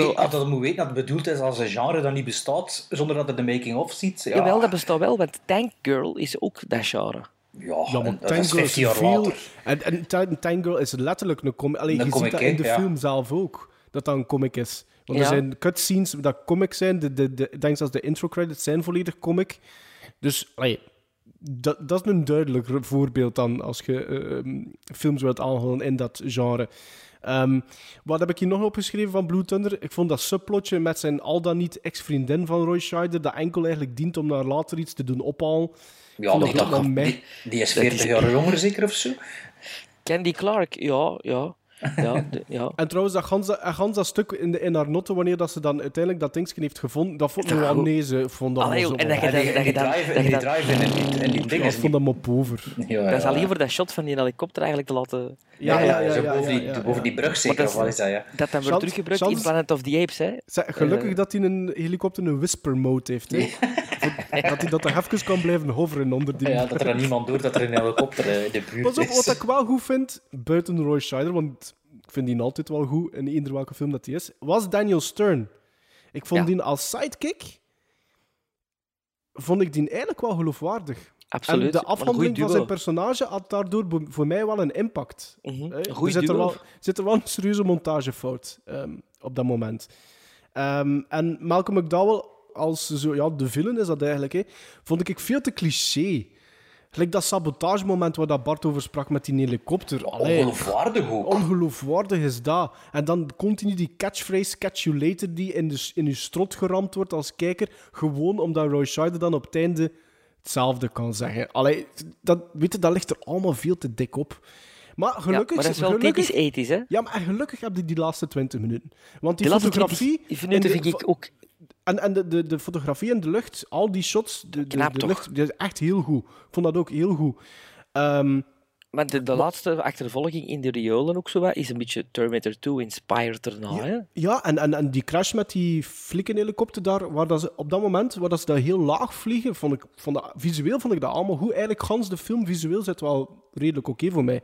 weten dat het bedoeld is als een genre dat niet bestaat, zonder dat je de making-of ziet. Ja, jawel, dat bestaat wel, want Tank Girl is ook dat genre. ja, Ja, maar dat is Tank Girl 15 jaar veel... En, en Girl is letterlijk een comic. Allee, Een je comic, ziet dat in de ja. film zelf ook, dat dat een comic is. Want Ja. er zijn cutscenes dat comic zijn. De, de, de, ik denk zelfs de intro credits zijn volledig comic. Dus, allee, dat, dat is een duidelijker voorbeeld dan als je eh, ehm, films wilt aanhalen in dat genre. Ehm, wat heb ik hier nog opgeschreven van Blue Thunder? Ik vond dat subplotje met zijn al dan niet ex-vriendin van Roy Scheider, dat enkel eigenlijk dient om naar later iets te doen ophalen. Ja, dat dat- die, die is 40 jaar jonger zeker of zo? Candy Clark, ja, ja. Ja, de- ja. En trouwens, dat gans, dat, gans dat stuk in, de, in haar notte, wanneer dat ze dan uiteindelijk dat dingetje heeft gevonden, dat vond ik wel goed. nee, ze vond dat Allee, wel zo en dat je En en dan- drive, dat en je die dan- drive in, in die, dingen. ik vond dat maar over. Ja, Dat is ja. alleen voor dat shot van die helikopter eigenlijk te laten... Ja, ja, ja. zo ja, boven, ja, die, ja, boven ja. die brug zeker, dat of wat is dat, ja? Dat dan wordt teruggebruikt in Planet of the Apes, hè. Zeg, gelukkig Eh. dat hij een helikopter een whisper mode heeft. Hè? Dat hij dat toch even kan blijven hoveren onder die... Ja, dat er niemand door dat er een helikopter in de buurt Pas op, is. wat ik wel goed vind, buiten Roy Scheider, want ik vind die altijd wel goed in eender welke film dat hij is, was Daniel Stern. Ik vond Ja. die als sidekick, vond ik die eigenlijk wel geloofwaardig. Absoluut. En de afhandeling van zijn personage had daardoor voor mij wel een impact. Eh, Een er zit er, wel, zit er wel een serieuze montagefout ehm, op dat moment. Ehm, en Malcolm McDowell als zo, ja, de villain is dat eigenlijk, hè, vond ik veel te cliché. Gelijk dat sabotagemoment waar dat Bart over sprak met die helikopter. Allee, Ongeloofwaardig ook. ongeloofwaardig is dat. En dan continu die catchphrase, catch you later, die in, de, in je strot geramd wordt als kijker. Gewoon omdat Roy Scheider dan op het einde hetzelfde kan zeggen. Allee, dat, weet je, dat ligt er allemaal veel te dik op. Maar Ja, gelukkig... maar dat is wel gelukkig, typisch ethisch, hè. Ja, maar gelukkig heb je die laatste 20 minuten. Want die, Die fotografie... 20 minuten in de- vind ik ook... En, en de, de, de fotografie in de lucht, al die shots, de, de, lucht, die is echt heel goed. Ik vond dat ook heel goed. Ehm, Maar de, de laatste achtervolging in de riolen ook zo wat, is een beetje Terminator 2 inspired erna, hè. Ja, en, en, en die crash met die flikkenhelikopter daar, waar dat ze, op dat moment, waar dat ze daar heel laag vliegen, vond ik, vond dat, visueel vond ik dat allemaal goed. Eigenlijk, gans de film visueel zit wel redelijk oké voor mij.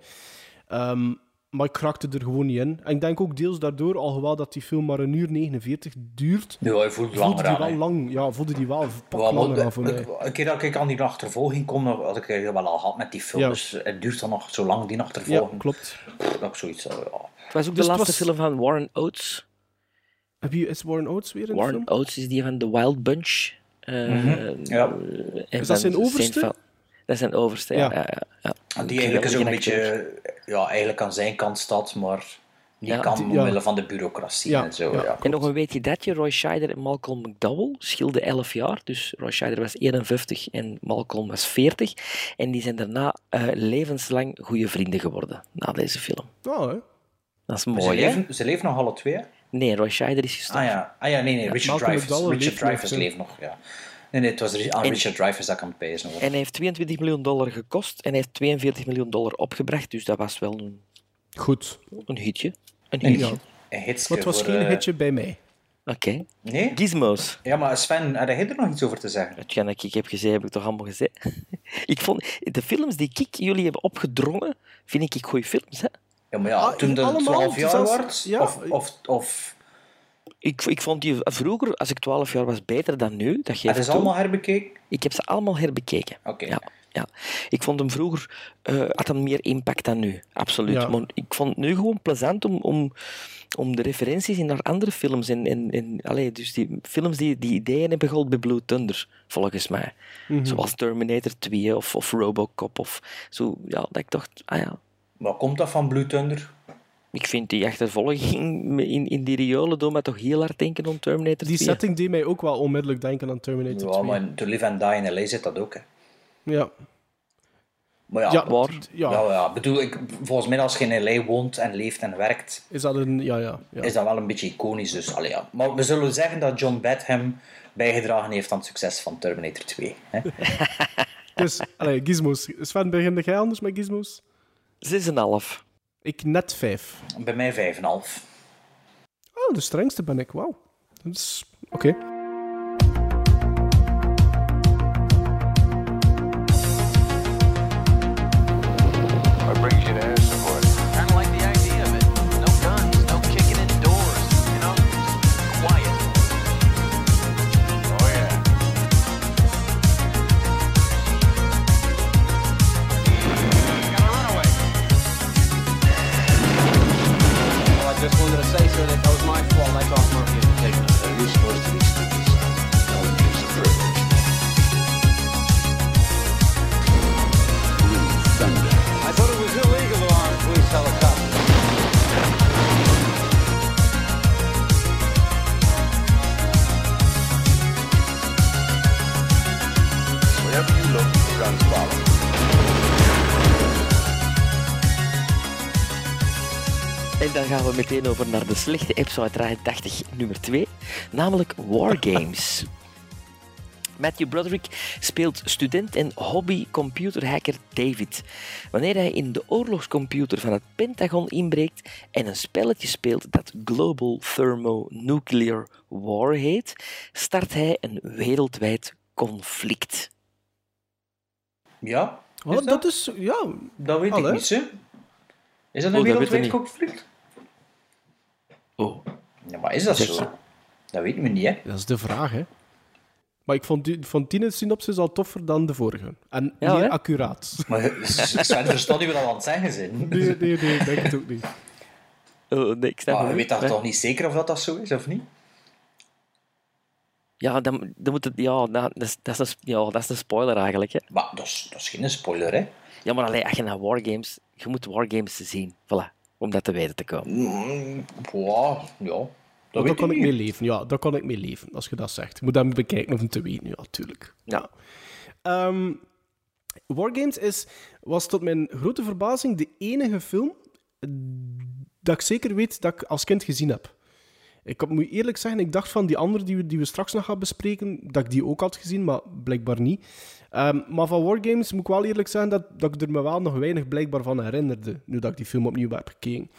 Ehm, maar ik raakte er gewoon niet in. En ik denk ook deels daardoor, alhoewel dat die film maar een uur 49 duurt, Ja, hij voelt voelde langer die aan. wel lang. Ja, voelde die wel een pak Ja, langer aan ik- voor mij. Een keer dat ik aan die achtervolging kom, had ik het wel al gehad met die film. Ja. Dus het duurt dan nog zo lang, die Ja, achtervolging. klopt. dat ik zoiets... eh, ja. Het was ook Dus de laatste was- film van Warren Oates. Heb je, is Warren Oates weer in de Warren film? Oates is die van The Wild Bunch. eh, Mhm, ja. en Is dat zijn Saint overste? Dat is zijn overste, ja. Ja. ja. ja, ja. En die eigenlijk zo'n beetje... Ja, eigenlijk aan zijn kant staat, maar niet Ja, kan die- omwille ja. van de bureaucratie Ja, en zo. ja. Ja. En nog een weetje dat je, Roy Scheider en Malcolm McDowell scheelden 11 jaar. Dus Roy Scheider was 51 en Malcolm was 40. En die zijn daarna eh, levenslang goede vrienden geworden, na deze film. Ja, hè. Dat is Ze, mooi, leven, ze leven nog alle twee. Nee, Roy Scheider is gestorven. Ah ja, ah, ja nee, nee, Richard Malcolm Dreyfuss. McDowell Richard Dreyfuss leeft nog, ja. Nee, nee, het was aan En- Richard Dreyfuss dat ik aan het pezen was. En hij heeft 22 miljoen dollar gekost en hij heeft 42 miljoen dollar opgebracht. Dus dat was wel een, Goed. een hitje. Een hitje. Ja. Een hitske Maar het was voor, geen eh, hitje bij mij. Oké. Nee? Gizmos. Ja, maar Sven, had jij er nog iets over te zeggen? Hetgeen dat ik heb gezegd, heb ik toch allemaal gezegd. ik vond, de films die ik jullie hebben opgedrongen, vind ik goede films. Hè? Ja, maar ja, Ah, toen de allemaal, 12 jaar wordt, ja. of, of, of Ik, ik vond die vroeger, als ik 12 jaar was, beter dan nu. Dat geef Het ik is toe. allemaal herbekeken? Ik heb ze allemaal herbekeken. Oké. Ja, ja. Ik vond hem vroeger eh, had hem meer impact dan nu. Absoluut. Ja. Maar ik vond het nu gewoon plezant om, om, om de referenties in naar andere films. En, en, en, allee, dus die films die, die ideeën hebben gehaald bij Blue Thunder, volgens mij. Mhm. Zoals Terminator 2 of, of Robocop. Of zo, ja, dat ik dacht, ah ja. Wat komt dat van Blue Thunder? Ik vind die achtervolging in, in die riolen doet me toch heel hard denken aan Terminator Die 2. setting deed mij ook wel onmiddellijk denken aan Terminator Ja, 2. maar To Live and Die in L.A. zit dat ook, hè. Ja. Maar ja, Ja, waar? Ja. ja, ja, bedoel, ik, volgens mij als je in L.A. woont en leeft en werkt, Is dat een... Ja, ja. ja. is dat wel een beetje iconisch. Dus, allee, ja. Maar we zullen zeggen dat John Badham bijgedragen heeft aan het succes van Terminator 2. Hè? Dus, allee, gizmos. Sven, begin jij anders met gizmos? 6,5. Ik net vijf. Bij mij 5,5. Oh, de strengste ben ik. Wauw. Dat is... Oké. En dan gaan we meteen over naar de slechte episode 83, nummer 2, namelijk Wargames. Matthew Broderick speelt student en hobby-computerhacker David. Wanneer hij in de oorlogscomputer van het Pentagon inbreekt en een spelletje speelt dat Global Thermonuclear War heet, start hij een wereldwijd conflict. Ja? Oh, Is dat? is... Ja. Dat weet Allee. ik niet, hè. Is dat Oh, een ik wereldwijd niet. conflict? Oh, Ja, maar is dat zo? ze. Dat weten we niet, hè. Dat is de vraag, hè. Maar ik vond, die, vond die synopsis al toffer dan de vorige. En Ja, meer hè? accuraat. Maar Sven verstaat niet wat we aan het zeggen zijn. Nee, nee, nee, ik denk het ook niet. oh nee, ik snap Maar je weet toch Nee. toch niet zeker of dat, dat zo is, of niet? Ja, dan, dan moet het, ja, dat, dat, is, dat, is een, ja, dat is een spoiler eigenlijk. Hè. Maar dat is, dat is geen spoiler, hè. Ja, maar alleen, als je naar Wargames... Je moet Wargames zien, voilà, om dat te weten te komen. Mm, ja, ja. Dat daar kan ik ik mee leven. Ja, daar kan ik mee leven, als je dat zegt. Je moet dat bekijken om te weten, ja, tuurlijk. Ja. Ehm, Wargames is, was tot mijn grote verbazing de enige film dat ik zeker weet dat ik als kind gezien heb. Ik moet eerlijk zeggen, ik dacht van die andere die we, die we straks nog gaan bespreken, dat ik die ook had gezien, maar blijkbaar niet. Ehm, maar van Wargames moet ik wel eerlijk zeggen dat, dat ik er me wel nog weinig blijkbaar van herinnerde, nu dat ik die film opnieuw heb gekeken.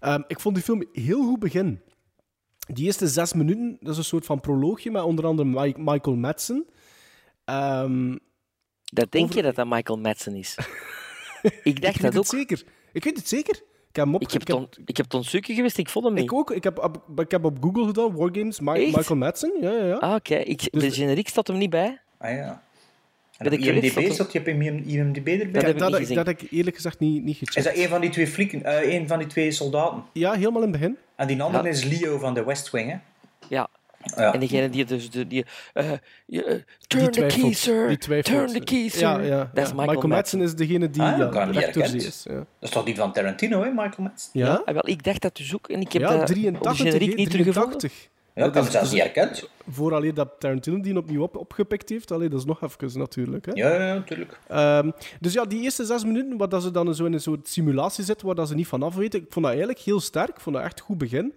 Ehm, ik vond die film heel goed begin. Die eerste zes minuten, dat is een soort van proloogje met onder andere Mike- Michael Madsen. Ehm, Dat denk Over- je dat dat Michael Madsen is? ik dacht ik weet dat het ook. zeker. Ik weet het zeker. Ik heb op, Ik heb, ik heb- ik ontzoeken geweest, ik vond hem niet. ik ook. Ik heb, op, ik heb op Google gedaan, Wargames, Echt? Michael Madsen. Ja, ja, ja. Ah, oké. Dus- De generiek staat hem niet bij. Ah ja. En Bij de IMDb zat je op IMDb erbij? Dat heb ik dat, niet dat, dat heb ik eerlijk gezegd niet, niet gecheckt. Is dat een van die twee flieken, eh een van die twee soldaten? Ja, helemaal in het begin. En die andere Ja. is Leo van de West Wing, hè? Ja. Ja. En degene die dus... De, die, eh, eh, turn the twijfelt. key, sir. Die. Turn the key, sir. Ja, ja, Dat is ja. Michael, Madsen is degene die Ah, ja, herkend. zee is. Ja, Dat is toch die van Tarantino, hè, Michael Madsen? ja? Ah, wel, ik dacht dat dus ook. En ik heb ja dat op 83, de generiek niet teruggevonden. 83. Ja, hem dus- zelfs dus- niet herkend. Vooraleer dat Tarantino die opnieuw op, opgepikt heeft. Allee, dat is nog even natuurlijk. Hè? Ja, ja, natuurlijk. Ehm, dus ja, die eerste zes minuten, waar dat ze dan zo in een soort simulatie zitten, waar dat ze niet vanaf weten, ik vond dat eigenlijk heel sterk. Ik vond dat echt goed begin.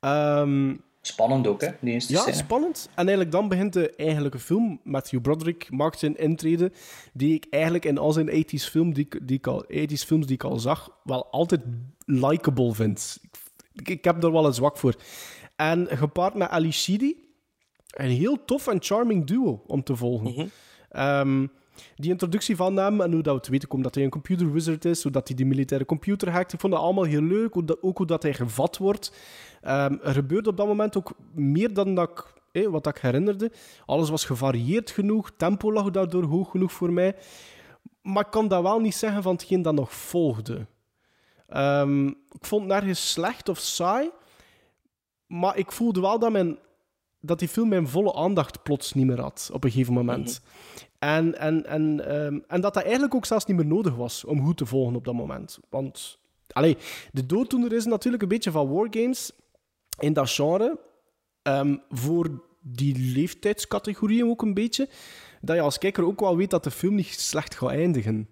Ehm, Spannend ook, hè, die eerste ja, scène. spannend. En eigenlijk dan begint de eigenlijke film. Matthew Broderick maakt zijn intrede, die ik eigenlijk in al zijn 80s, film die, ik- die ik al, 80s films die ik al zag, wel altijd likable vind. Ik, ik heb er wel een zwak voor. En gepaard met Ali Sheedy, een heel tof en charming duo om te volgen. Ehm, die introductie van hem en hoe dat we te weten komen dat hij een computer wizard is, hoe dat hij die militaire computer hackt. Ik vond dat allemaal heel leuk, dat, ook hoe dat hij gevat wordt. Ehm, er gebeurde op dat moment ook meer dan dat wat ik herinnerde. Alles was gevarieerd genoeg, tempo lag daardoor hoog genoeg voor mij. Maar ik kan dat wel niet zeggen van hetgeen dat nog volgde. Ehm, ik vond het nergens slecht of saai. Maar ik voelde wel dat, mijn, dat die film mijn volle aandacht plots niet meer had. Op een gegeven moment. En, en, en, ehm, en dat dat eigenlijk ook zelfs niet meer nodig was om goed te volgen op dat moment. Want allee, de dooddoener is natuurlijk een beetje van wargames in dat genre. ehm, voor die leeftijdscategorieën ook een beetje. Dat je als kijker ook wel weet dat de film niet slecht gaat eindigen.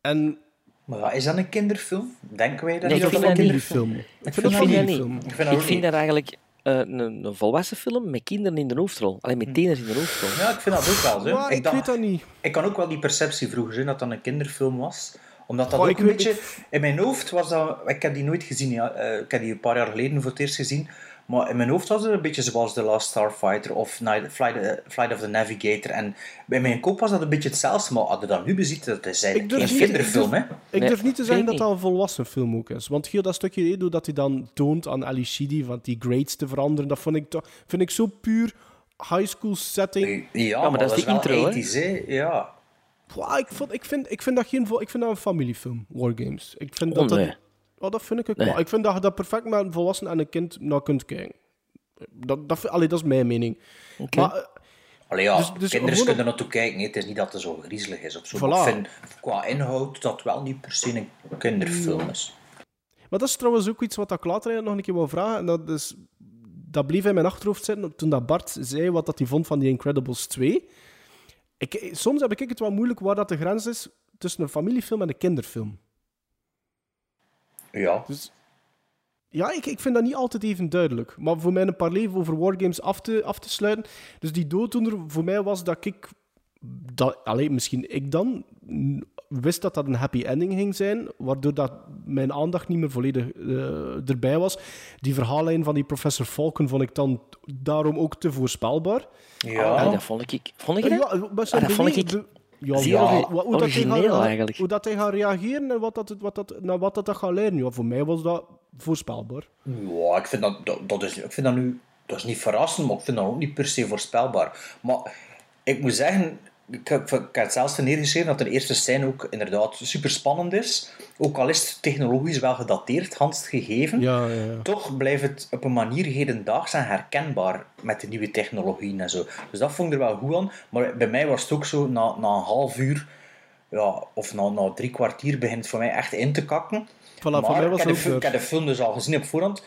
En Maar ja, is dat een kinderfilm? Denken wij dat Nee, ik dat vind dat een niet. kinderfilm Ik Ik vind dat dat Ik vind niet dat. Ik vind dat Ik vind dat eigenlijk eh, een, een volwassen film met kinderen in de hoofdrol. Alleen met tieners in de hoofdrol. Ja, ik vind dat ook wel zo. Maar ik, ik dacht- weet dat niet. ik kan ook wel die perceptie vroeger zijn dat dat een kinderfilm was. Omdat dat ook een beetje... In mijn hoofd was dat... Ik heb die nooit gezien. Ja. Eh, ik heb die een paar jaar geleden voor het eerst gezien. Maar in mijn hoofd was het een beetje zoals The Last Starfighter of Night, Flight, eh, Flight of the Navigator. En bij mijn kop was dat een beetje hetzelfde. Maar als je dat nu beziet, dat is Ik eigenlijk durf geen niet- kinderfilm, ik hè. durf- Ik Nee, durf niet te zeggen ik dat dat een volwassen film ook is. Want heel dat stukje Edo dat hij dan toont aan Ali van die grades te veranderen, dat vond ik, toch, vind ik zo puur high school setting. Ja, maar dat is die intro, hè. ethisch, hè. Ja. Ik, vond, ik, vind, ik, vind dat geen, ik vind dat een familiefilm, Wargames. Ik vind Oh, dat. Oh, dat vind ik ook Nee. wel. Ik vind dat je dat perfect met een volwassen en een kind naar kunt kijken. Dat, dat, allee, dat is mijn mening. Oké. Maar eh, Allee, ja, Dus- dus kinderen gewoon kunnen er naartoe kijken. Het is niet dat het zo griezelig is of zo. Voilà. ik vind qua inhoud dat wel niet per se een kinderfilm is. Maar dat is trouwens ook iets wat ik later nog een keer wil vragen. En dat, is, dat bleef in mijn achterhoofd zitten toen dat Bart zei wat dat hij vond van The Incredibles 2. Ik, soms heb ik het wel moeilijk waar dat de grens is tussen een familiefilm en een kinderfilm. Ja. Dus ja, ik, ik vind dat niet altijd even duidelijk. Maar voor mij een paar leven over wargames af te, af te sluiten. Dus die dooddoener voor mij was dat ik... Dat, alleen misschien ik dan wist dat dat een happy ending ging zijn, waardoor dat mijn aandacht niet meer volledig eh, erbij was. Die verhaallijn van die professor Falcon vond ik dan daarom ook te voorspelbaar. Ja. Ah, dat vond ik... Vond ik Eh, dat? ja, maar zijn Ah, dat vond ik ja, ja, hoe dat hij gaat- eigenlijk. Hoe dat hij gaat reageren en wat dat, wat dat, naar wat dat, dat gaat leiden. Ja, voor mij was dat voorspelbaar. Ja, ik vind dat, dat, dat is, ik vind dat nu... Dat is niet verrassend, maar ik vind dat ook niet per se voorspelbaar. Maar ik moet zeggen... Ik heb, ik heb het zelfs neergeschreven dat de eerste scène ook inderdaad super spannend is. Ook al is het technologisch wel gedateerd, Hans gegeven. Ja, ja, ja. Toch blijft het op een manier hedendaags en herkenbaar met de nieuwe technologieën en zo. Dus dat vond ik er wel goed aan. Maar bij mij was het ook zo, na, na een half uur, ja, of na, na drie kwartier, begint het voor mij echt in te kakken. Voilà, maar mij was ik, heb de, ook fil- ik weer- heb de film dus al gezien op voorhand.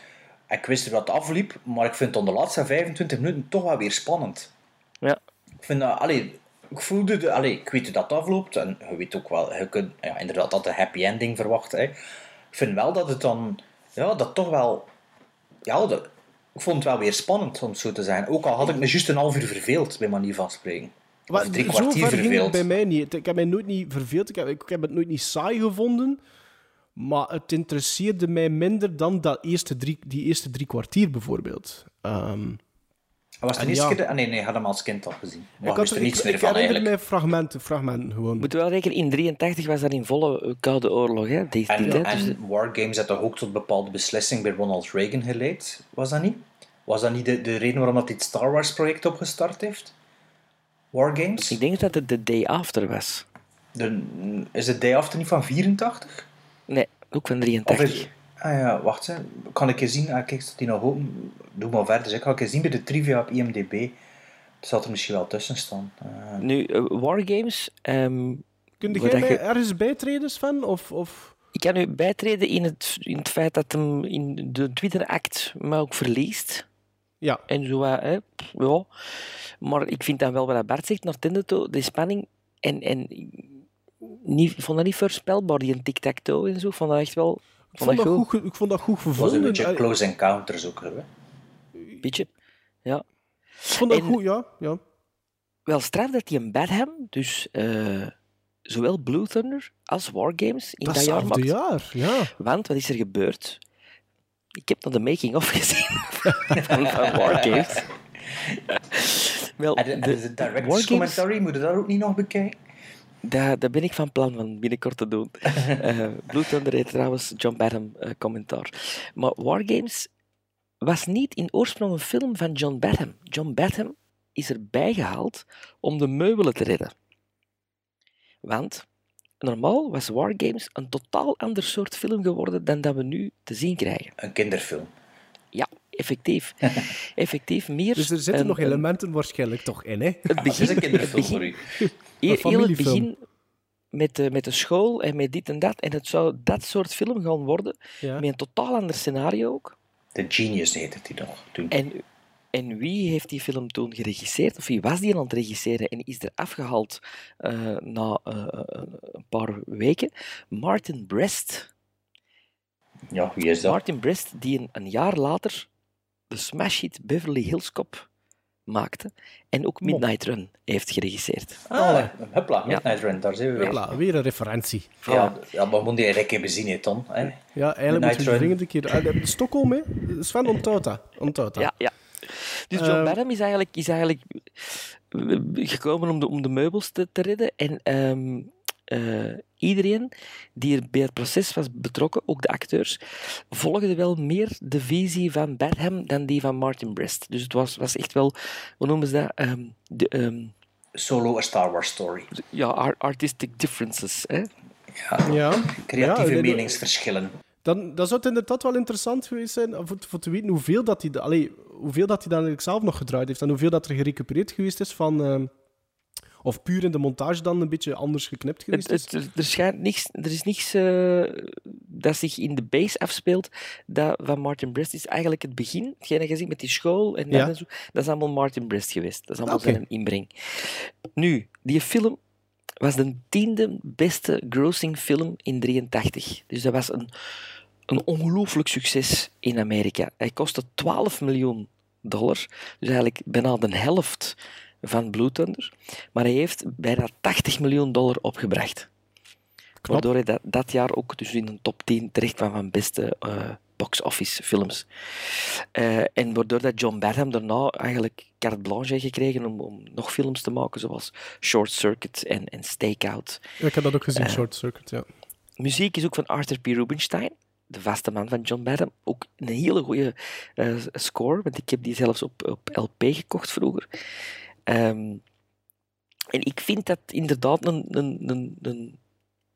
Ik wist dat afliep, maar ik vind het de laatste 25 minuten toch wel weer spannend. Ja. Ik vind dat, allee, ik voelde, de, allee, ik weet hoe dat afloopt en je weet ook wel, je kunt ja, inderdaad dat een happy ending verwacht. Hè. Ik vind wel dat het dan, ja, dat toch wel, ja, ik vond het wel weer spannend om het zo te zijn. Ook al had ik me juist een half uur verveeld, bij manier van spreken. Maar Of drie zo kwartier verveeld. bij mij niet. Ik heb mij nooit niet verveeld. Ik heb, ik heb het nooit niet saai gevonden. Maar het interesseerde mij minder dan dat eerste drie, die eerste drie kwartier bijvoorbeeld. Ehm, Was het en de eerste ja. keer? Ah, nee, nee, ik had hem als kind al gezien. Maar ik, had wist er, er ik, niets meer ik van herinner eigenlijk. mij fragmenten, fragmenten gewoon. Moet wel rekenen, in 83 was dat in volle Koude Oorlog, hè? Deze En, die tijd. dus- en Wargames had toch ook tot bepaalde beslissing bij Ronald Reagan geleid? Was dat niet? Was dat niet de, de reden waarom dat dit Star Wars project opgestart heeft? Wargames? Ik denk dat het de day after was. De, is het Day After niet van 84? Nee, ook van Of 83. Ah ja, wacht. Hè. Kan ik eens zien? Ah, kijk, staat die nog open? Doe maar verder. zeg. Ik ga eens zien bij de trivia op IMDb. Het zal er misschien wel tussen staan. Eh, Nu, eh, Wargames... ehm, Kun jij mij je- ergens bijtreden, Sven? Of, of... Ik kan u bijtreden in het, in het feit dat hem in de Twitter-act me ook verliest. Ja. En zo, wat, hè, pff, ja. Maar ik vind dan wel wat Bart zegt, naar Tinderto, de spanning. En, en niet, vond dat niet voorspelbaar, die tic-tac-toe en zo. Ik vond dat echt wel... Ik vond, dat goed, ik vond dat goed het was een gevonden. beetje Close Encounters ook. Hè. Beetje. Ja. Ik vond dat En- goed, ja. ja. Wel straf dat die een Badham, dus eh, zowel Blue Thunder als Wargames in dat, jaar Datzelfde maakt. jaar, ja. Want wat is er gebeurd? Ik heb nog de making-of gezien van, van Wargames. Wel, En de, en de director's commentary, moet je dat ook niet nog bekijken? Dat, dat ben ik van plan van binnenkort te doen. Eh Blood Thunder heet trouwens John Badham eh, commentaar. Maar Wargames was niet in oorsprong een film van John Badham. John Badham is erbij gehaald om de meubelen te redden. Want normaal was Wargames een totaal ander soort film geworden dan dat we nu te zien krijgen. Een kinderfilm. Ja, effectief. effectief meer Dus er zitten een- nog een- elementen waarschijnlijk toch in, hè? Het begin, is een kinderfilm het begin, voor u. Heel, heel het begin met de, met de school en met dit en dat. En het zou dat soort film gaan worden, Ja. met een totaal ander scenario ook. The Genius heette die nog toen. En, en wie heeft die film toen geregisseerd? Of wie was die aan het regisseren en is er afgehaald eh, na eh, een paar weken? Martin Brest. Ja, wie is dat? Martin Brest, die een, een jaar later de smash hit Beverly Hills Cop maakte en ook Midnight Run heeft geregisseerd. Ah, hupla, Midnight Run, daar zijn we weer. Hopla, weer een referentie. Ja, ja, maar moet die eigenlijk een keer bezien, hè, Ton. Hè? Ja, eigenlijk moeten we Run. dringend een keer... De- Stockholm, hè? Sven dat. Onthoudt dat. Ja, ja. Dus John Badham is eigenlijk, is eigenlijk eh, gekomen om de, om de meubels te, te redden. En ehm, eh, iedereen die er bij het proces was betrokken, ook de acteurs, volgde wel meer de visie van Badham dan die van Martin Brest. Dus het was, was echt wel, hoe noemen ze dat? Ehm, de, ehm, Solo A Star Wars Story. ja, ar- artistic differences. Hè? Ja, Ja. creatieve Ja, meningsverschillen. Dan, dan zou het inderdaad wel interessant geweest zijn voor, voor te weten hoeveel dat hij, allee, hoeveel dat hij dan eigenlijk zelf nog gedraaid heeft en hoeveel dat er gerecupereerd geweest is van... ehm, of puur in de montage dan een beetje anders geknipt geweest Het, is. het- er, schijnt niks, er is niks eh, dat zich in de base afspeelt dat van Martin Brest is eigenlijk het begin. Hetgeen dat je ziet met die school en, dat Ja. en zo, dat is allemaal Martin Brest geweest. Dat is allemaal Oké. zijn inbreng. Nu, die film was de tiende beste grossing film in 83. Dus dat was een, een ongelooflijk succes in Amerika. Hij kostte 12 miljoen dollar, dus eigenlijk bijna de helft van Blue Thunder. Maar hij heeft bijna 80 miljoen dollar opgebracht. Waardoor hij dat, dat jaar ook dus in een top 10 terecht kwam van beste eh, box-office films. Eh, en waardoor dat John Badham daarna eigenlijk carte blanche heeft gekregen om, om nog films te maken, zoals Short Circuit en, en Stakeout. Ja, ik heb dat ook gezien, Eh, Short Circuit, ja. Muziek is ook van Arthur P. Rubinstein, de vaste man van John Badham. Ook een hele goede score, want ik heb die zelfs op, op LP gekocht vroeger. Ehm, en ik vind dat inderdaad een, een, een, een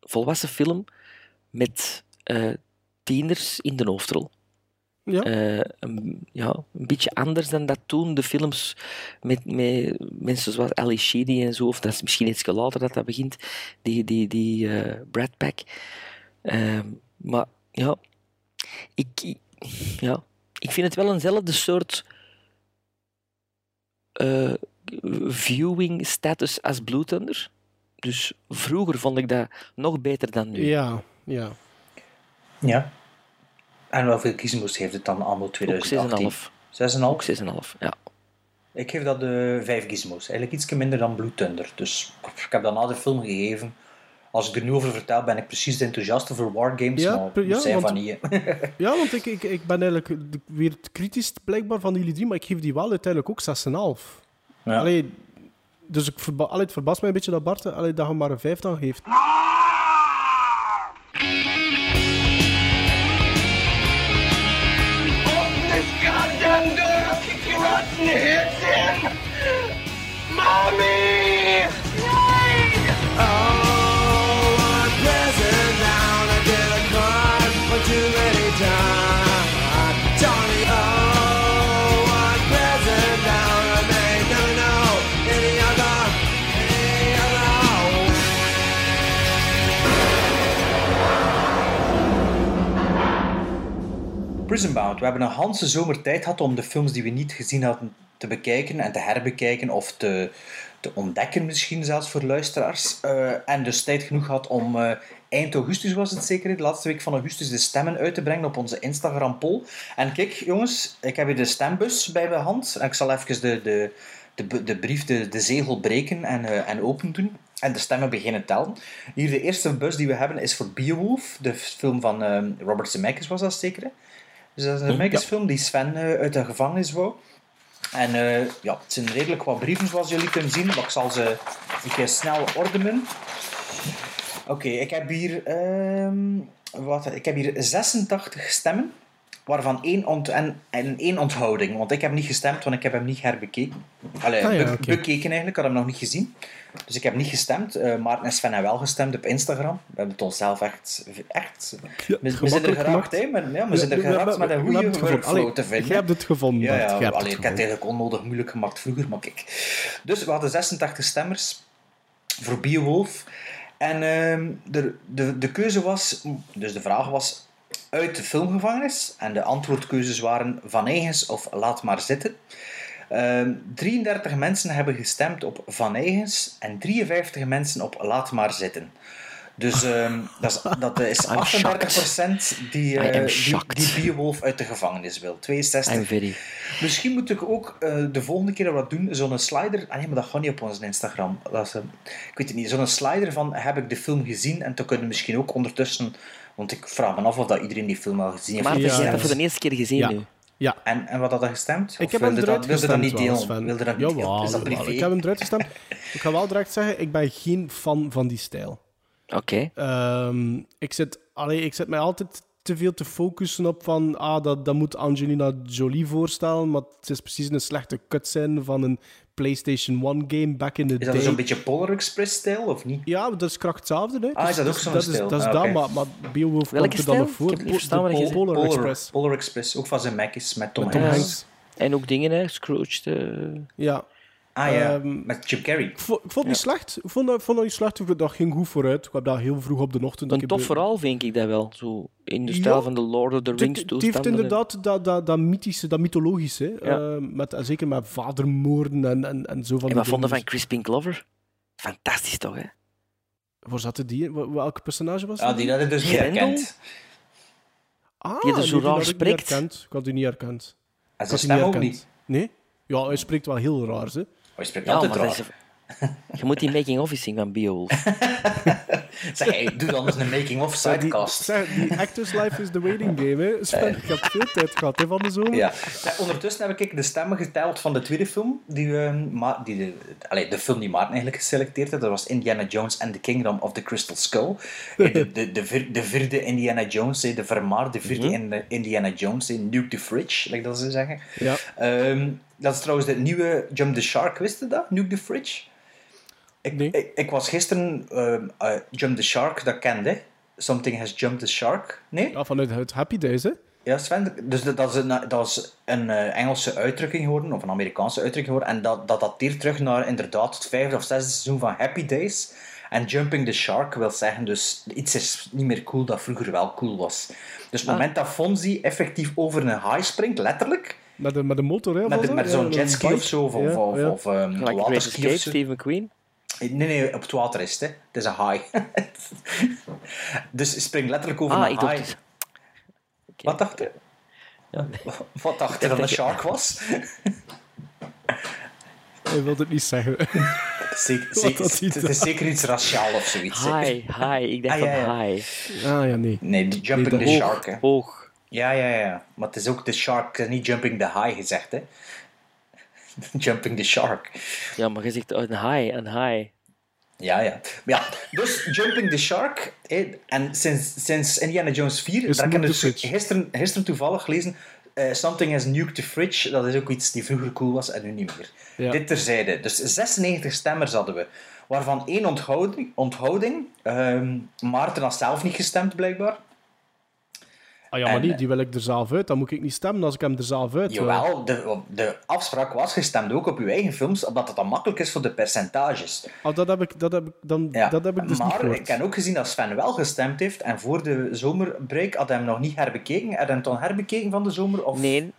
volwassen film met eh, tieners in de hoofdrol. Ja. Eh, een, ja, een beetje anders dan dat toen de films met, met mensen zoals Ali Sheedy en zo, of dat is misschien iets later dat dat begint, die, die, die eh, Brad Pack. Ehm, maar ja ik, ja, ik vind het wel eenzelfde soort viewing status als Blue Thunder. Dus vroeger vond ik dat nog beter dan nu. Ja, ja. Ja. En hoeveel gizmos heeft het dan allemaal 2018? 6,5. 6,5? Ook 6,5, ja. Ik geef dat de 5 gizmos. Eigenlijk iets minder dan Blue Thunder. Dus ik heb dat na de film gegeven. Als ik er nu over vertel, ben ik precies de enthousiaste voor Wargames. Ja, maar ja, ja, zijn want- van niet. Ja, want ik, ik, ik ben eigenlijk weer het kritisch blijkbaar van jullie drie, maar ik geef die wel uiteindelijk ook 6,5. Ja. Allee, dus ik verba allee, het verbaast mij een beetje dat Bart allee, dat je maar een 5 dan geeft. this Prisonbound. We hebben een ganse zomer tijd gehad om de films die we niet gezien hadden te bekijken en te herbekijken of te, te ontdekken misschien zelfs voor luisteraars. Eh, en dus tijd genoeg gehad om eh, eind augustus was het zeker, de laatste week van augustus, de stemmen uit te brengen op onze Instagram poll. En kijk jongens, ik heb hier de stembus bij mijn hand. En ik zal even de, de, de, de brief, de, zegel breken en, eh, en open doen. En de stemmen beginnen tellen. Hier de eerste bus die we hebben is voor Beowulf, de film van Robert Zemeckis was dat zeker. Dus dat is een Hm, Zemeckis film die Sven eh, uit de gevangenis wou. En eh, ja, het zijn redelijk wat brieven zoals jullie kunnen zien, maar ik zal ze een keer snel ordenen. Oké, ik heb hier, ehm, wat, ik heb hier 86 stemmen, waarvan één, ont en, en één onthouding. Want ik heb niet gestemd, want ik heb hem niet herbekeken. Allee, Ah ja, be- oké. bekeken eigenlijk, ik had hem nog niet gezien. Dus ik heb niet gestemd. Eh Maarten en Sven hebben wel gestemd op Instagram. We hebben het onszelf echt... echt Ja, we, we zijn er geraakt, hè. Maar, ja, we zijn er geraakt met een goede workflow te vinden. jij hebt het gevonden, Ja, ja. Hebt allee, ik heb het eigenlijk onnodig moeilijk gemaakt vroeger, maar kijk. Dus we hadden 86 stemmers voor Beowulf. En ehm, de, de, de keuze was... Dus de vraag was uit de filmgevangenis. En de antwoordkeuzes waren Van Eigens of Laat maar zitten. Ehm 33 mensen hebben gestemd op Van Eigens en 53 mensen op Laat maar zitten. Dus ehm, dat is, dat is I'm 38% die, eh die, Beowulf uit de gevangenis wil. 62 I'm very... Misschien moet ik ook eh, de volgende keer dat we dat doen, zo'n slider... Ah nee, maar dat gaat niet op onze Instagram. Dat is, eh, ik weet het niet. Zo'n slider van, heb ik de film gezien? En dan kunnen we misschien ook ondertussen... Want ik vraag me af of dat iedereen die film al gezien heeft. Maar Ja, je hebt ja. dat voor de eerste keer gezien Ja. nu. Ja. En, en wat had dat gestemd? Ik Of heb hem wilde eruit dat, wilde dat gestemd. Wilde dat niet? Jawel, Is dat privé? Ik heb hem eruit gestemd. ik ga wel direct zeggen, ik ben geen fan van die stijl. Oké. Ehm, ik, zit, allee, ik zit mij altijd te veel te focussen op van, ah, dat, dat moet Angelina Jolie voorstellen, maar het is precies een slechte cutscene van een PlayStation 1 game back in the Is dat day. zo'n beetje Polar Express-stijl, of niet? Ja, maar dat is kracht hetzelfde. Hè. Ah, is dat ook zo'n dat stijl? Is, dat is Ah, dat, maar, maar Beowulf Welke komt er dan nog stijl? voor. Ik heb. Polar, Polar, Express. Polar Express, ook van zijn Mac is met Tom, Met Tom Hanks. Hanks. En ook dingen, hè. Scrooge. De... Ja. Ah ja, Ehm, met Jim Carrey. Ik vond, ik vond het niet slecht. Ik vond, dat- ik vond dat niet slecht. Dat ging goed vooruit. Ik heb dat heel vroeg op de ochtend. Een tof verhaal vind ik dat wel. Zo in de stijl Ja. van de Lord of the Rings Het heeft inderdaad dat, dat, dat mythische, dat mythologische. Ja. eh, met, zeker met vadermoorden en, en, en zo van En die wat vonden van. Crispin Glover? Fantastisch toch, hè? Waar zaten die Welke personage was Ja, dat? die had ik dus niet herkend. Ah, die er zo nee, raar had ik niet spreekt. herkend. Ik had die niet herkend. En zijn die stem ook herkend. niet. Nee? Ja, hij spreekt wel heel raar, hè. Hij spreekt Ja, altijd maar dat raar. is... Je moet die making-of eens zien van Beowulf. Zeg, hey, doe dan eens een making-of sidecast. zeg, die actors life is the waiting game, hè. Sven, ik heb veel tijd gehad hè, van de zomer. Ja. Ja, ondertussen heb ik de stemmen geteld van de tweede film. Die, Ma- die de, allee, de film die Maarten eigenlijk geselecteerd had. Dat was Indiana Jones and the Kingdom of the Crystal Skull. De, de, de, vier- de vierde Indiana Jones, de vermaarde vierde in- Indiana Jones. Nuke the Fridge, like dat ze zeggen. Ja. Ehm, dat is trouwens de nieuwe Jump the Shark, wist je dat? Nuke the Fridge? Ik, Nee. ik, ik was gisteren ehm, eh, Jump the Shark, dat kende. Something has jumped the shark. Nee? Ja, vanuit het Happy Days, hè. Ja, Sven, dus dat, dat is een, dat is een eh, Engelse uitdrukking geworden, of een Amerikaanse uitdrukking geworden, en dat, dat dateert terug naar inderdaad het vijfde of zesde seizoen van Happy Days. En Jumping the Shark wil zeggen, dus iets is niet meer cool dat vroeger wel cool was. Dus het Ah. moment dat Fonzie effectief over een haai springt, letterlijk, Met, de, met de motor, hè. met, de- met zo'n Ja, jetski of zo, of, bike. of, Ja, of, ja. of um, Like Great waterski of zo. Steve McQueen. Nee, nee, op het water is het, hè. Het is een haai. dus hij springt letterlijk over Ah, een ik dacht... haai. dus- Oké. Wat dacht je? Ja. Wat dacht je dat een shark was? Hij wilde het niet zeggen. Zeker, zeker, het is zeker iets raciaal of zoiets. hè. Hi, hi. Ik dacht Ah, ja, van ja. hi. ah, ja, nee. Nee, die jumping Nee, the shark. Hè. Hoog. Ja, ja, ja. Maar het is ook de shark, het is niet jumping the high gezegd. Hè. jumping the shark. Ja, maar je zegt oh, een hi, een hi. Ja, ja. Ja, dus Jumping the Shark. en sinds, sinds Indiana Jones 4, Is daar heb ik dus gisteren, gisteren toevallig gelezen. eh, Something has nuked the fridge. Dat is ook iets die vroeger cool was en nu niet meer. Ja. Dit terzijde. Dus 96 stemmers hadden we. Waarvan één onthouding. onthouding. Ehm, Maarten had zelf niet gestemd, blijkbaar. Ah ja, maar En, die, die wil ik er zelf uit. Dan moet ik niet stemmen als ik hem er zelf uit wil. Jawel, de, de afspraak was gestemd ook op uw eigen films, omdat het dan makkelijk is voor de percentages. Oh, dat heb ik, dat heb ik, dan, Ja, dat heb ik dus niet maar ik heb ook gezien dat Sven wel gestemd heeft en voor de zomerbreak had hij hem nog niet herbekeken. Had hij hem toen herbekeken van de zomer? Of... Nee,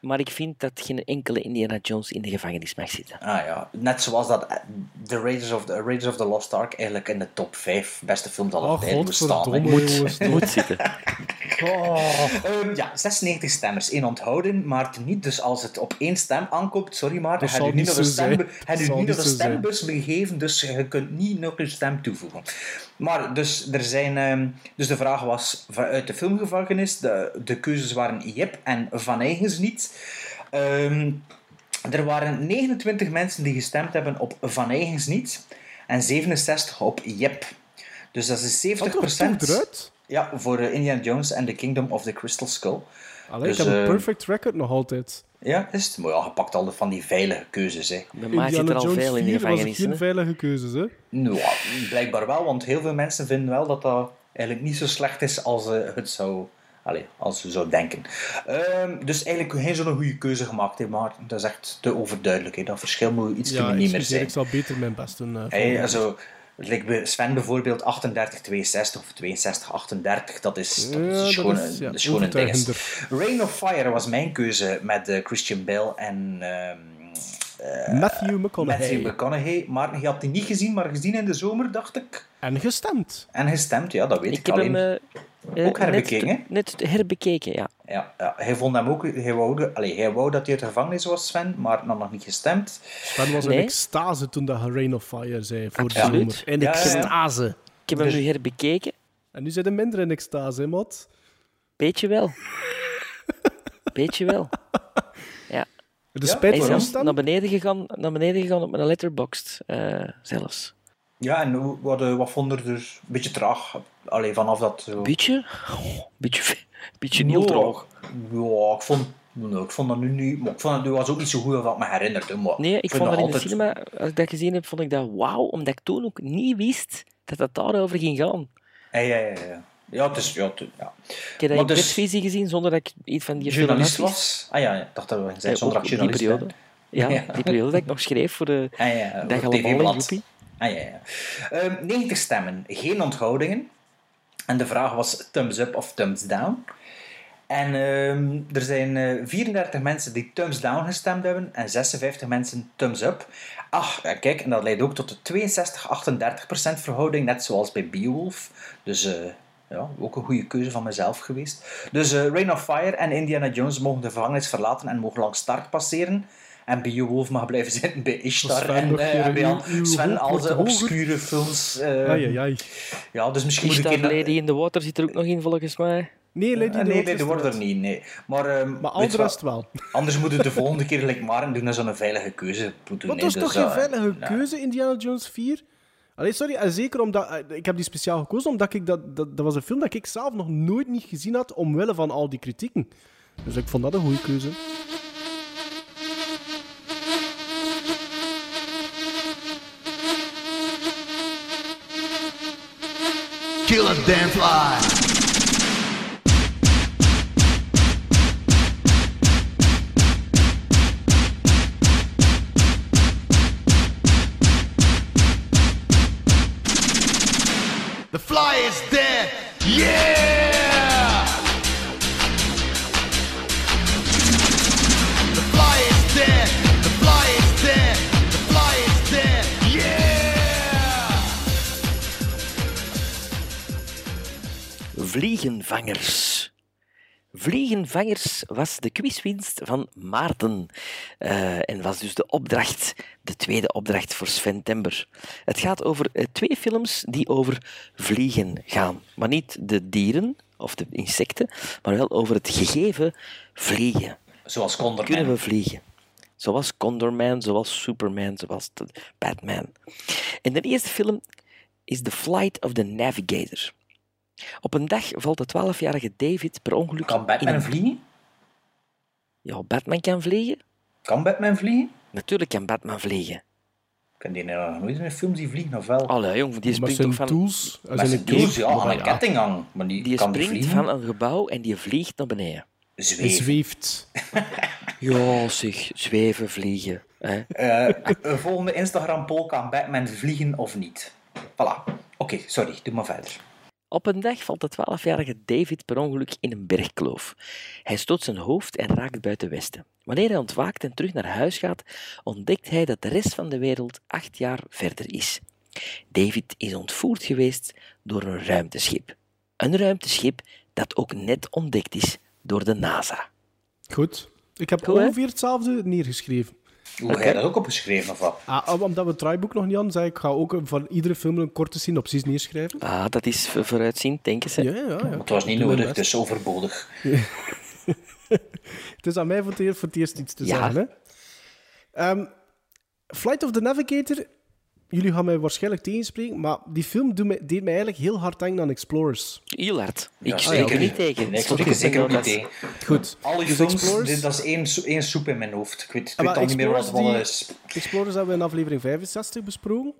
maar ik vind dat geen enkele Indiana Jones in de gevangenis mag zitten. Ah ja, net zoals dat eh, The Raiders of the, Raiders of the Lost Ark eigenlijk in de top 5 beste films aller Oh, tijden moet staan. Moet zitten. Ehm, ja, 96 stemmers, één onthouden, maar niet. Dus als het op één stem aankomt, sorry maar, Dat u niet naar de, stembu- niet de stembus begeven, dus je kunt niet nog een stem toevoegen. Maar dus, er zijn, ehm, dus de vraag was vanuit de filmgevangenis, de, de keuzes waren Jip en Van Eigens niet. Ehm, Er waren 29 mensen die gestemd hebben op Van Eigens niet en 67 op Jep. Dus dat is 70 Had er toch eruit? Ja, voor eh, Indiana Jones and the Kingdom of the Crystal Skull. Allee, Dus, ik heb een eh, perfect record nog altijd. Ja, is het? Maar ja, je pakt al van die veilige keuzes. Hè. Bij mij zit er Indiana al Jones veel in de 4 was gevangenis. geen veilige keuzes, hè? Nou, blijkbaar wel, want heel veel mensen vinden wel dat dat eigenlijk niet zo slecht is als eh, het zou... Allee, als ze zou denken. Ehm, dus eigenlijk geen zo'n goede keuze gemaakt, hè, maar dat is echt te overduidelijk. Hè. Dat verschil moet iets Ja, niet meer zijn. ik zal beter mijn best doen. eh, Hey, also, Sven bijvoorbeeld 38-62 of 62-38. Dat is, dat gewoon, een- dat is een ding. Rain of Fire was mijn keuze met eh, Christian Bale en ehm, keer. Matthew McConaughey. Matthew McConaughey. Maar je had die niet gezien, maar gezien in de zomer, dacht ik. En gestemd. En gestemd, ja, dat weet ik, Ik heb alleen. hem eh, Ook eh, herbekeken? Net, net herbekeken, ja. Ja, ja, hij vond hem ook... Hij wou, allee, hij wou dat hij uit de gevangenis was, Sven, maar dan nog niet gestemd. Sven was in Nee. extase toen dat Rain of Fire zei voor de zomer. In Ja, ja, ja. extase. Ik heb hem Dus- nu herbekeken. En nu zit hij minder in extase, hè, Mot? Beetje wel. Beetje wel. Ja. De Ja, spijt Hij is naar beneden gegaan, naar beneden gegaan op mijn letterboxd. eh, zelfs. Ja, en hoe- wat, wat vond er dus een beetje traag? Allee, vanaf dat zo... Beetje? Oh, beetje, beetje heel Ja, ik vond, nou, ik vond dat nu niet... Maar ik vond het nu was ook niet zo goed als wat ik me herinnerde. Maar Nee, ik vond dat in de cinema, als ik dat gezien heb, vond ik dat wauw, omdat ik toen ook niet wist dat het daarover ging gaan. Ja, ja, ja. ja. Ja, het is... Ja, het- ja. Ik heb dat Maar in dus- gezien zonder dat ik iets van die Journalist was? Ah ja, ja, ik dacht dat we zijn Eh, zonder dat ik op die journalist periode. Ja, die periode dat ik nog schreef voor de Ah, ja, Dag allemaal. Joepie. Ah, ja, ja. Ehm, 90 stemmen, geen onthoudingen. En de vraag was thumbs up of thumbs down. En ehm, er zijn eh, 34 mensen die thumbs down gestemd hebben en 56 mensen thumbs up. Ach, kijk, en dat leidt ook tot de 62-38% verhouding, net zoals bij Beowulf. Dus eh, ja, ook een goede keuze van mezelf geweest. Dus eh Rain of Fire en Indiana Jones mogen de gevangenis verlaten en mogen langs start passeren. En Beowulf mag blijven zitten bij Ishtar. Sven En bij uw- al- Sven al zijn obscure films. Ai, ai, ai. ja, dus misschien moet ik... Lady in the Water zit er ook nog in, volgens mij. Nee, Lady in the nee, Water nee, is dat wordt er niet. Nee. Maar, ehm, Maar al de rest wel. Anders moeten we de volgende keer gelijk Maren doen en zo'n veilige keuze doen. Wat was Dus, toch geen eh, veilige nou, keuze, Indiana Jones 4? Allee, sorry, zeker omdat... eh, Ik heb die speciaal gekozen omdat ik dat, dat... Dat was een film dat ik zelf nog nooit niet gezien had, omwille van al die kritieken. Dus ik vond dat een goede keuze. Kill a damn fly. Is dead. Yeah! The fly is dead. The fly is dead. The fly is dead. Yeah! Vliegenvangers. Vliegenvangers was de quizwinst van Maarten. Eh, en was dus de opdracht, de tweede opdracht voor Sven Tember. Het gaat over eh, twee films die over vliegen gaan. Maar niet de dieren of de insecten, maar wel over het gegeven vliegen. Zoals Condorman. Kunnen we vliegen? Zoals Condorman, zoals Superman, zoals Batman. En de eerste film is The Flight of the Navigator. Op een dag valt de 12-jarige David per ongeluk Kan Batman in een... vliegen? Ja, Batman kan vliegen. Kan Batman vliegen? Natuurlijk kan Batman vliegen. Ik ken die nog nooit in een film die vliegen, of wel? Allee, jong, die springt zijn toch van... tools. Met zijn tools, ja, aan Maar een ketting hangen. Maar die, Die kan springt van een gebouw en die vliegt naar beneden. Zweven. zweeft. Ja, zeg, zweven, vliegen. Hè? Eh, een volgende Instagram-poll, kan Batman vliegen of niet? Voilà. Oké, sorry, doe maar verder. Op een dag valt de 12-jarige David per ongeluk in een bergkloof. Hij stoot zijn hoofd en raakt buiten Westen. Wanneer hij ontwaakt en terug naar huis gaat, ontdekt hij dat de rest van de wereld acht jaar verder is. David is ontvoerd geweest door een ruimteschip. Een ruimteschip dat ook net ontdekt is door de NASA. Goed. Ik heb Goed, ongeveer hetzelfde neergeschreven. Hoe heb jij dat ook opgeschreven, of wat? Ah, omdat we het draaiboek nog niet hadden, zei ik, ik ga ook van iedere film een korte synopsis neerschrijven. Ah, dat is voor- vooruitziend, denken ze. Ja, ja, ja. Het was niet nodig, is overbodig. Het is aan mij voor het eerst, voor het eerst iets te Ja. zeggen. Hè? Ehm, Flight of the Navigator, jullie gaan mij waarschijnlijk tegenspreken, maar die film doet mij, deed mij eigenlijk heel hard denken aan Explorers. Heel hard. Ja, Ik zeker spreek er niet tegen. Nee, ik spreek er zeker ook niet tegen. Goed. Al die Dus films, Explorers- dit, dat is één, één soep in mijn hoofd. Ik weet, ik Ah, weet al niet meer wat het allemaal Explorers is. Explorers hebben we in aflevering 65 besproken.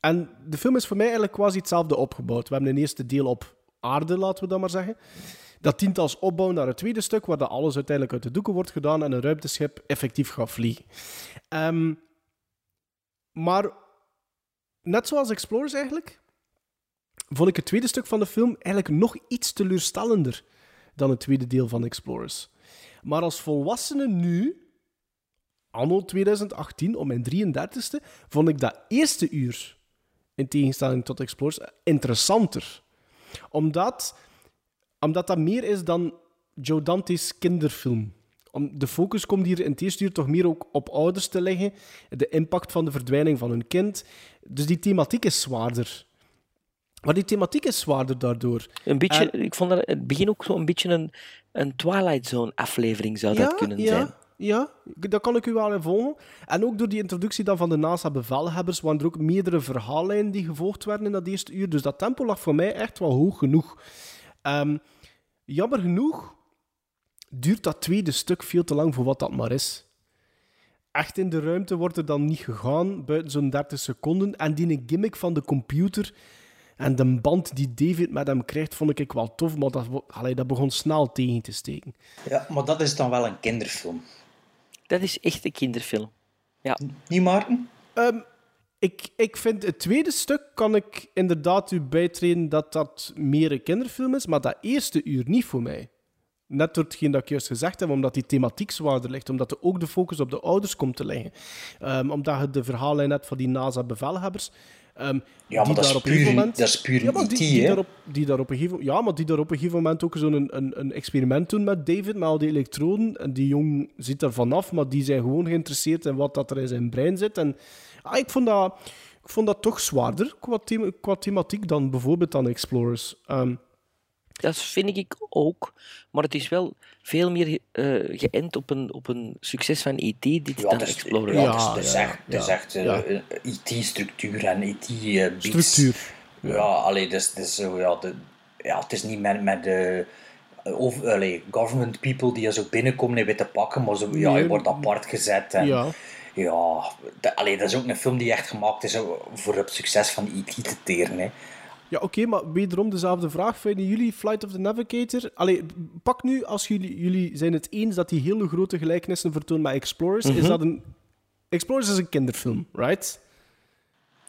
En de film is voor mij eigenlijk quasi hetzelfde opgebouwd. We hebben een eerste deel op aarde, laten we dat maar zeggen. Dat dient als opbouw naar het tweede stuk, waar dat alles uiteindelijk uit de doeken wordt gedaan en een ruimteschip effectief gaat vliegen. Ehm, maar net zoals Explorers eigenlijk, vond ik het tweede stuk van de film eigenlijk nog iets teleurstellender dan het tweede deel van Explorers. Maar als volwassene nu, anno 2018, op mijn 33ste, vond ik dat eerste uur, in tegenstelling tot Explorers, interessanter. Omdat, omdat dat meer is dan Joe Dante's kinderfilm. Om, de focus komt hier in het eerste uur toch meer ook op ouders te leggen. De impact van de verdwijning van hun kind. Dus die thematiek is zwaarder. Maar die thematiek is zwaarder daardoor. Een beetje, En- ik vond dat het begin ook zo'n beetje een, een Twilight Zone aflevering zou dat kunnen ja, zijn. Ja, dat kan ik u wel in volgen. En ook door die introductie dan van de NASA-bevelhebbers waren er ook meerdere verhaallijnen die gevolgd werden in dat eerste uur. Dus dat tempo lag voor mij echt wel hoog genoeg. Ehm, jammer genoeg duurt dat tweede stuk veel te lang voor wat dat maar is. Echt in de ruimte wordt er dan niet gegaan, buiten zo'n 30 seconden. En die gimmick van de computer en de band die David met hem krijgt, vond ik wel tof, maar dat, allee, dat begon snel tegen te steken. Ja, maar dat is dan wel een kinderfilm. Dat is echt een kinderfilm. Ja. Niet, Maarten? Ehm, ik, ik vind het tweede stuk kan ik inderdaad u bijtreden dat dat meer een kinderfilm is, maar dat eerste uur niet voor mij. Net door hetgeen dat ik juist gezegd heb, omdat die thematiek zwaarder ligt, omdat er ook de focus op de ouders komt te liggen. Ehm, omdat je de verhaallijn hebt van die NASA-bevelhebbers. Ja, maar die dat is daar op een puur gegeven een- moment... dat is puur ja, maar een die, die die daar op een gegeven, ja, maar die daar op een gegeven moment ook zo'n een, een, een experiment doen met David, met al die elektroden. En die jong zit er vanaf, maar die zijn gewoon geïnteresseerd in wat dat er in zijn brein zit. En ah, ik, vond dat, ik vond dat toch zwaarder qua, thema- qua thematiek dan bijvoorbeeld dan Explorers. Ehm, Dat vind ik ook. Maar het is wel veel meer eh geënt op een, op een succes van E.T. dit Ja, dan het is, Explorer. ja, het is, het is echt, het is ja, echt eh, ja. een IT-structuur en IT-beats. Structuur. Ja, allee, dus, dus zo, ja, de, ja, het is niet met, met de of, allee, government people die er zo binnenkomen in witte pakken, maar zo, ja, je wordt apart gezet. En, Ja. ja de- allee, dat is ook een film die echt gemaakt is voor het succes van IT te teren. Hè. Ja, oké, maar wederom dezelfde vraag. Vinden jullie Flight of the Navigator... Allee, pak nu, als jullie, jullie zijn het eens dat die hele grote gelijkenissen vertoont met Explorers, is Mhm. dat een... Explorers is een kinderfilm, right?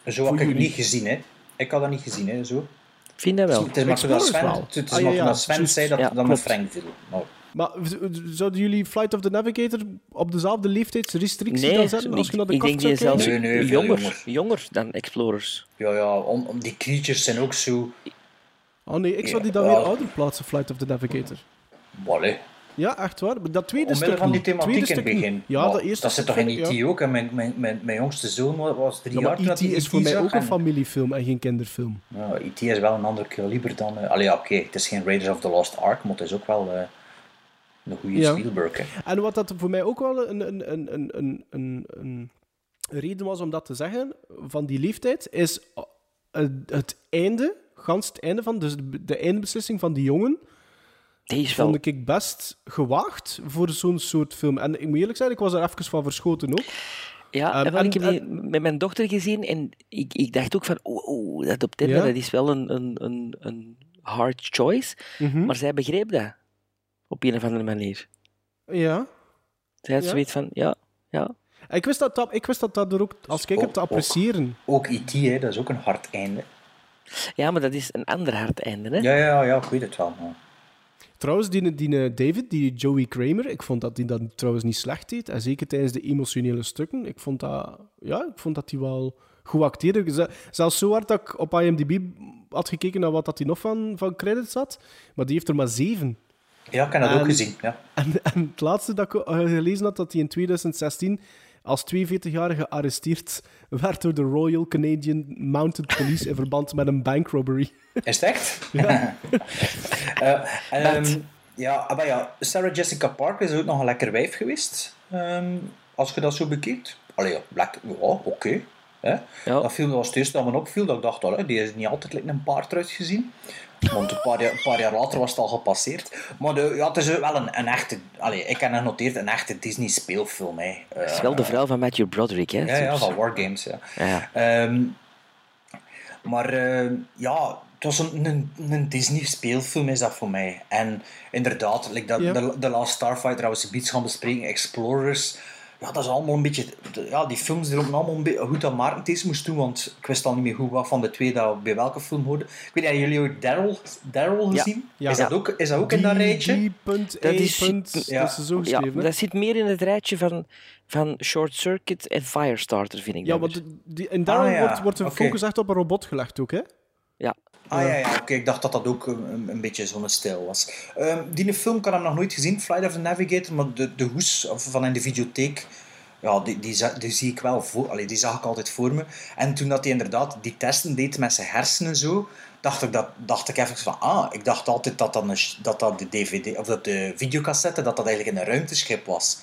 Zo Voor ik het jullie. niet gezien. Hè. Ik had dat niet gezien. Hè, zo. Ik vind dat wel. Het is maar Explorers Sven, wel. het is Ah, ja, ja, Sven zei dat Ja, me klopt. Frank viel. Maar zouden jullie Flight of the Navigator op dezelfde leeftijdsrestrictie Nee, dan zetten als je naar de ik denk die zelfs Nee, jonger, jonger. jonger dan Explorers. ja, ja, om, om- die creatures zijn ook zo... Oh nee, ik zou die dan Ja. weer ouder plaatsen, Flight of the Navigator. Wallet. Ja, echt waar. Maar dat tweede stuk van die thematiek in het begin. Ja, Maar dat eerste dat zit toch in ja. ook? En mijn, mijn, mijn, mijn jongste zoon wa- was drie Ja, jaar toen E.T. hij is voor mij zag ook een en- familiefilm en geen kinderfilm. Ja, E.T. is wel een ander kaliber dan... eh, allee, ja, oké, het is geen Raiders of the Lost Ark, maar het is ook wel eh, een goede Ja. Spielberg. Hè. En wat dat voor mij ook wel een, een, een, een, een, een, een reden was om dat te zeggen, van die leeftijd, is eh, het einde, gans het einde van, dus de, eindbeslissing van die jongen, wel... vond ik best gewaagd voor zo'n soort film. En ik moet eerlijk zijn, ik was er even van verschoten ook. Ja, Ehm, en ik heb die met mijn dochter gezien en ik, ik dacht ook van, oeh, dat op Tinder, Ja? dat is wel een, een, een, een hard choice. Mhm. Maar zij begreep dat. Op een of andere manier. Ja. Zij had Ja? zoiets van, ja, ja. Ik wist dat, dat, ik wist dat, dat er ook als kijker te appreciëren. Ook E.T., hè, dat is ook een hard einde. Ja, maar dat is een ander hard einde, hè. Ja, ja, ja, ik weet het wel. Maar... Trouwens, die, die eh, David, die Joey Kramer, ik vond dat hij dat trouwens niet slecht deed. En zeker tijdens de emotionele stukken. Ik vond dat, ja, ik vond dat hij wel goed acteerde. Zelfs zo hard dat ik op IMDb had gekeken naar wat dat hij nog van, van credits had. Maar die heeft er maar zeven. Ja, ik heb dat ook En- gezien. Ja. En, en het laatste dat ik eh, gelezen had, dat hij in 2016 als 42-jarige gearresteerd werd door de Royal Canadian Mounted Police in verband met een bank robbery. Is het echt? Eh, ehm, ja, maar ja, Sarah Jessica Parker is ook nog een lekker wijf geweest. ehm, als je dat zo bekijkt. allee, ja, ja, oké. Hè. Dat film was het eerste dat me opviel, dat ik dacht, allee, die is niet altijd like een paard eruit gezien. Want een paar, jaar, een paar jaar later was het al gepasseerd. Maar de, ja, het is wel een, een echte, allee, ik heb genoteerd, een echte Disney speelfilm. Hè. Het is wel de vrouw van Matthew Broderick, hè? Ja, ja, van Wargames. Ja. Ja. Ehm, maar eh, ja, het was een, een, een Disney speelfilm is dat voor mij. En inderdaad, like dat, Ja. de, de Last Starfighter, waar we ze iets gaan bespreken, Explorers. Ja, dat is allemaal een beetje... Ja, die films die lopen allemaal een beetje goed aan Maarten deze moest doen, want ik wist al niet meer goed wat van de twee dat bij welke film hoorde. Ik weet niet, hebben jullie ooit Daryl, Daryl Ja. gezien? Ja. Is, dat ook, is dat ook in dat rijtje? punt, Dat is- punt, ja. dat is zo Ja, geschreven. hè? dat zit meer in het rijtje van, van Short Circuit en Firestarter, vind ik. Ja, want die, in Daryl Ah, ja. wordt, wordt de Oké. focus echt op een robot gelegd ook, hè? Ja. Ah ja, ja oké. Ik dacht dat dat ook een, een- een beetje zo'n stijl was. Ehm, die film kan ik nog nooit gezien, Flight of the Navigator, maar de, de hoes van in de videotheek, ja, die, die, zie ik wel voor. Allee, die zag ik altijd voor me. En toen dat hij inderdaad die testen deed met zijn hersenen en zo, dacht ik, dat, dacht ik even van, ah, ik dacht altijd dat dat, een, dat, dat de DVD, of dat de videocassette, dat dat eigenlijk een ruimteschip was.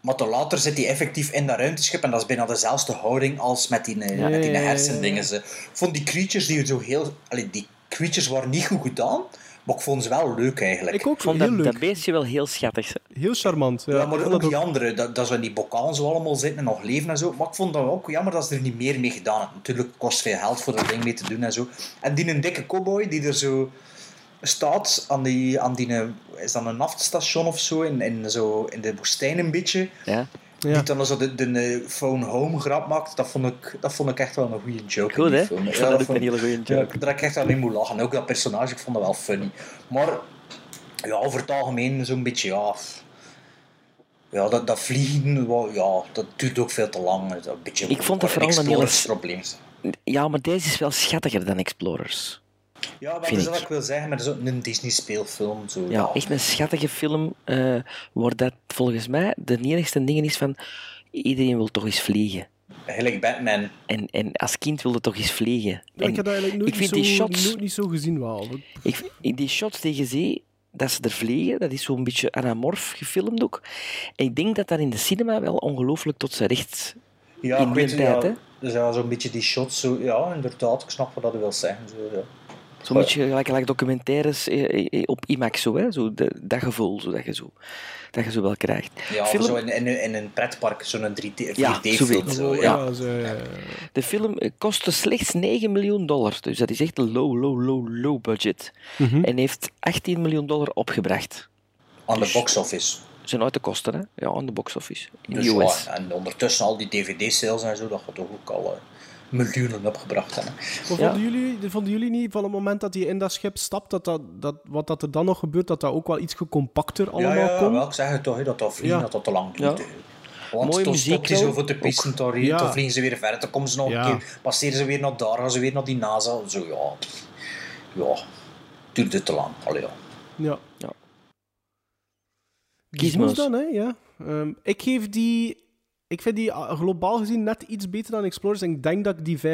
Maar te later zit hij effectief in dat ruimteschip en dat is bijna dezelfde houding als met die, eh, Ja, met die ja, ja, ja. hersendingen. ze. Ik vond die creatures die zo heel... Allee, die creatures waren niet goed gedaan, maar ik vond ze wel leuk eigenlijk. Ik ook, Ik vond dat, leuk. dat beestje wel heel schattig. Heel charmant. Ja, Ja, maar ook die andere, dat, dat ze in die bokaal zo allemaal zitten en nog leven en zo. Maar ik vond dat ook jammer dat ze er niet meer mee gedaan hebben. Natuurlijk kost veel geld voor dat ding mee te doen en zo. En die een dikke cowboy die er zo staat aan die, aan die is dat een naftstation of zo, in, in, zo, in de woestijn een beetje. Ja. Die dan zo de, de, phone home grap maakt, dat vond ik, dat vond ik echt wel een goede joke. Goed, hè? film. Ik vond dat een hele goede Ja, joke. daar heb ik echt alleen moet lachen. Ook dat personage, ik vond dat wel funny. Maar ja, over het algemeen zo'n beetje, ja... Ja, dat, dat vliegen, ja, dat duurt ook veel te lang. Dat Een beetje Ik vond dat vooral een Explorers probleem. Ja, maar deze is wel schattiger dan Explorers. Ja, maar dat is ik. wat ik wil zeggen, maar dat is ook een Disney speelfilm. Zo, Ja, echt een schattige film, eh waar dat volgens mij de enigste ding is van iedereen wil toch eens vliegen. Gelijk Batman. En, en als kind wilde toch eens vliegen. Ja, ik heb dat eigenlijk nooit, ik vind niet die zo, shots, nooit niet zo gezien wel. ik, die shots die je ziet, dat ze er vliegen, dat is zo'n beetje anamorf gefilmd ook. En ik denk dat dat in de cinema wel ongelooflijk tot zijn recht Ja, in ik die weet tijd, ja, hè. Dus ja, zo'n beetje die shots, zo, ja, inderdaad, ik snap wat je wil zeggen. Zo, ja. Zo'n beetje gelijk, gelijk documentaires eh, eh, op IMAX, zo, hè? Zo de, dat gevoel zo, dat, je zo, dat je zo wel krijgt. Ja, of Film- zo in, in, in een pretpark, zo'n 3D, 4D Ja, film. zoiets. Zo, ja. Ja, zo, ja, ja. De film eh, kostte slechts 9 miljoen dollar, dus dat is echt een low, low, low, low budget. Mhm. En heeft 18 miljoen dollar opgebracht. Aan de Dus- box office. Zijn uit de kosten, hè? Ja, aan de box office. In Dus de US. ja, en ondertussen al die DVD-sales en zo, dat gaat toch ook al eh, miljoenen opgebracht hebben. Maar vonden, jullie, vonden jullie niet van het moment dat hij in dat schip stapt, dat, dat, dat wat dat er dan nog gebeurt, dat dat ook wel iets gecompacter allemaal ja, ja, kon? wel, ik zeg het toch, hè, dat dat vliegen, Ja. dat dat te lang Ja. duurt. Want Mooie dan muziek stopt hij zo voor te pissen, dan, Ja. dan vliegen ze weer verder, dan komen ze nog Ja. een keer, passeren ze weer naar daar, gaan ze weer naar die NASA. Zo, ja, ja, duurt het te lang. Allee, ja. Ja. Ja. Gizmos Gizmos. dan, hè? Ja. Ehm, ik geef die... Ik vind die ah, globaal gezien net iets beter dan Explorers. En ik denk dat ik die 5,5...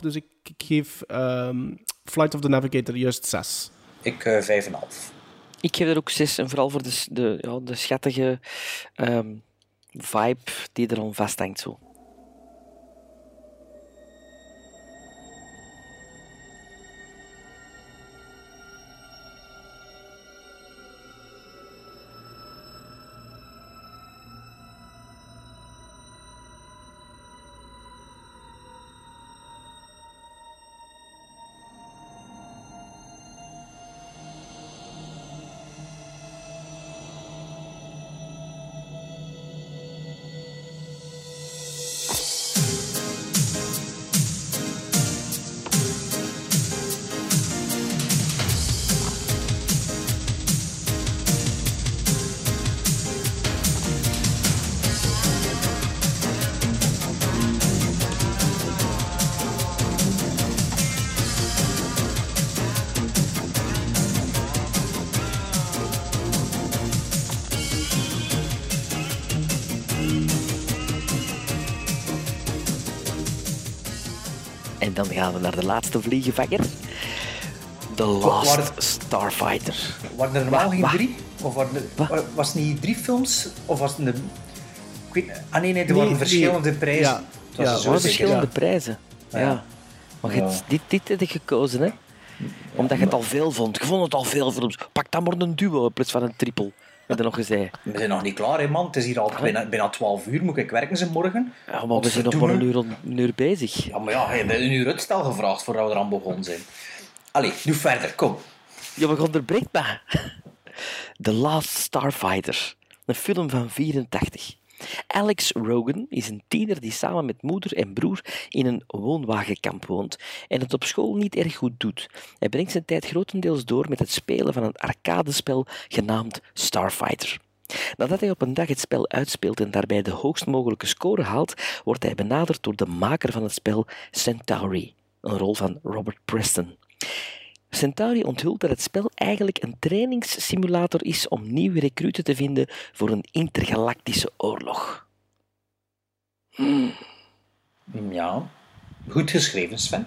Dus ik, ik geef ehm, Flight of the Navigator juist 6. Ik eh, vijf en een half. Ik geef er ook 6, en vooral voor de, de, ja, de schattige ehm, vibe die er aan vasthangt. Zo. Naar de laatste vliegenvanger. The Last Starfighter. Waren er normaal geen drie? Of waren er- Wa- wa- was het niet drie films? Of was het een... Ik weet, ah nee, nee, er Nee, waren nee. verschillende prijzen. Ja. Het was Ja, zo Wat zeker. verschillende Ja. prijzen. Ja. Ja. Maar je dit, dit heb je gekozen, hè? Omdat je het al veel vond. Je vond het al veel films. Pak dan maar een duo in plaats van een triple. Heb je nog gezegd. We zijn nog niet klaar, hè, man. Het is hier al bijna, bijna 12 uur. Moet ik werken ze morgen? Ja, maar we zijn nog maar een uur, een uur bezig. Ja, maar ja, je hebt een uur uitstel gevraagd voordat we eraan begonnen zijn. Allee, doe verder, kom. Ja, we onderbreekt me. The Last Starfighter. Een film van 84. Alex Rogan is een tiener die samen met moeder en broer in een woonwagenkamp woont en het op school niet erg goed doet. Hij brengt zijn tijd grotendeels door met het spelen van een arcadespel genaamd Starfighter. Nadat hij op een dag het spel uitspeelt en daarbij de hoogst mogelijke score haalt, wordt hij benaderd door de maker van het spel Centauri, een rol van Robert Preston. Centauri onthult dat het spel eigenlijk een trainingssimulator is om nieuwe recruten te vinden voor een intergalactische oorlog. Hmm, Ja, goed geschreven, Sven.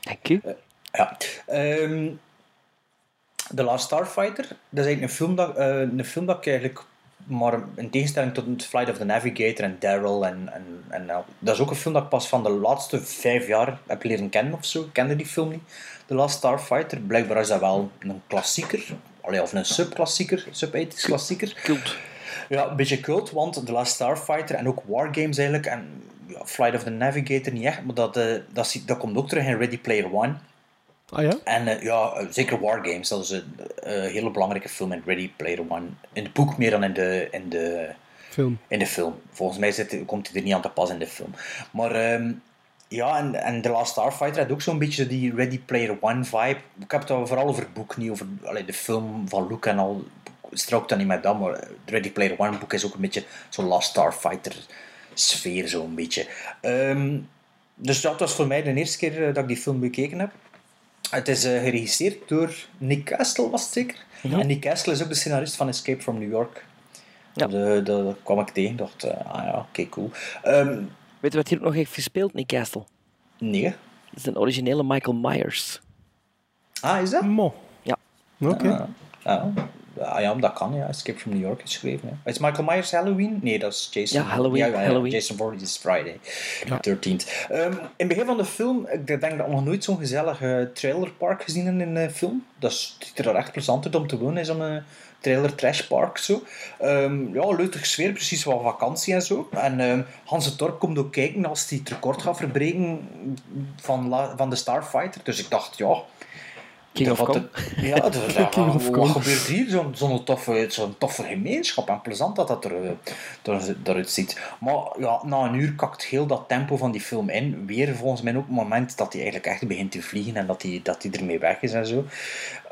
dank u. Ja. Ehm The Last Starfighter, dat is eigenlijk een film dat, eh, een film dat ik eigenlijk, maar in tegenstelling tot Flight of the Navigator en Daryl, en, en, en, ja, dat is ook een film dat ik pas van de laatste vijf jaar heb leren kennen of zo. Ik kende die film niet. The Last Starfighter, blijkbaar is dat wel een klassieker, Allee, of een subklassieker, sub-80s klassieker. Cult. Ja, een beetje cult, want The Last Starfighter en ook Wargames eigenlijk, en ja, Flight of the Navigator niet echt, maar dat, eh, dat, dat komt ook terug in Ready Player One. Ah ja? En eh, ja, eh, zeker Wargames, dat is een hele belangrijke film in Ready Player One. In het boek meer dan in de, in de, Film. in de film. Volgens mij zit, komt hij er niet aan te pas in de film. Maar ehm, ja, en, en The Last Starfighter had ook zo'n beetje die Ready Player One vibe. Ik heb het al vooral over het boek, niet over allee, de film van Luke en al. Strookt dat niet met dat, maar het Ready Player One boek is ook een beetje zo'n Last Starfighter sfeer, zo'n beetje. Ehm, dus dat was voor mij de eerste keer eh, dat ik die film bekeken heb. Het is eh, geregisseerd door Nick Castle, was het zeker? En Nick Castle is ook de scenarist van Escape from New York. Ja. Dat kwam ik tegen, dacht, eh, ah ja, oké, cool. Ehm, Weet je wat hier ook nog heeft gespeeld, Nick Castle? nee. Dat is een originele Michael Myers. Ah, is dat? Mo. Ja. Oké. Ah, ja. Ah, ja, dat kan, ja. Escape from New York is geschreven. Ja. Is Michael Myers Halloween? Nee, dat is Jason. Ja, Halloween, Ja, ja, ja. Halloween. Jason Voorhees is Friday. 13th. Ehm, in het begin van de film, ik denk dat ik nog nooit zo'n gezellig eh, trailerpark gezien heb in een film. Dat is- ziet er echt plezant uit om te wonen in zo'n eh, trailer trashpark. Zo. Ehm, ja, leuke sfeer, precies wat vakantie en zo. En ehm Hans het Dorp komt ook kijken als hij het record gaat verbreken van, la- van de Starfighter. Dus ik dacht, ja... King of Ja, King of wat gebeurt hier? Zo'n zo'n toffe, zo'n toffe gemeenschap. En plezant dat dat er, eh, er, eruit ziet. Maar ja, na een uur kakt heel dat tempo van die film in. Weer volgens mij ook het moment dat hij eigenlijk echt begint te vliegen en dat hij, dat hij ermee weg is en zo.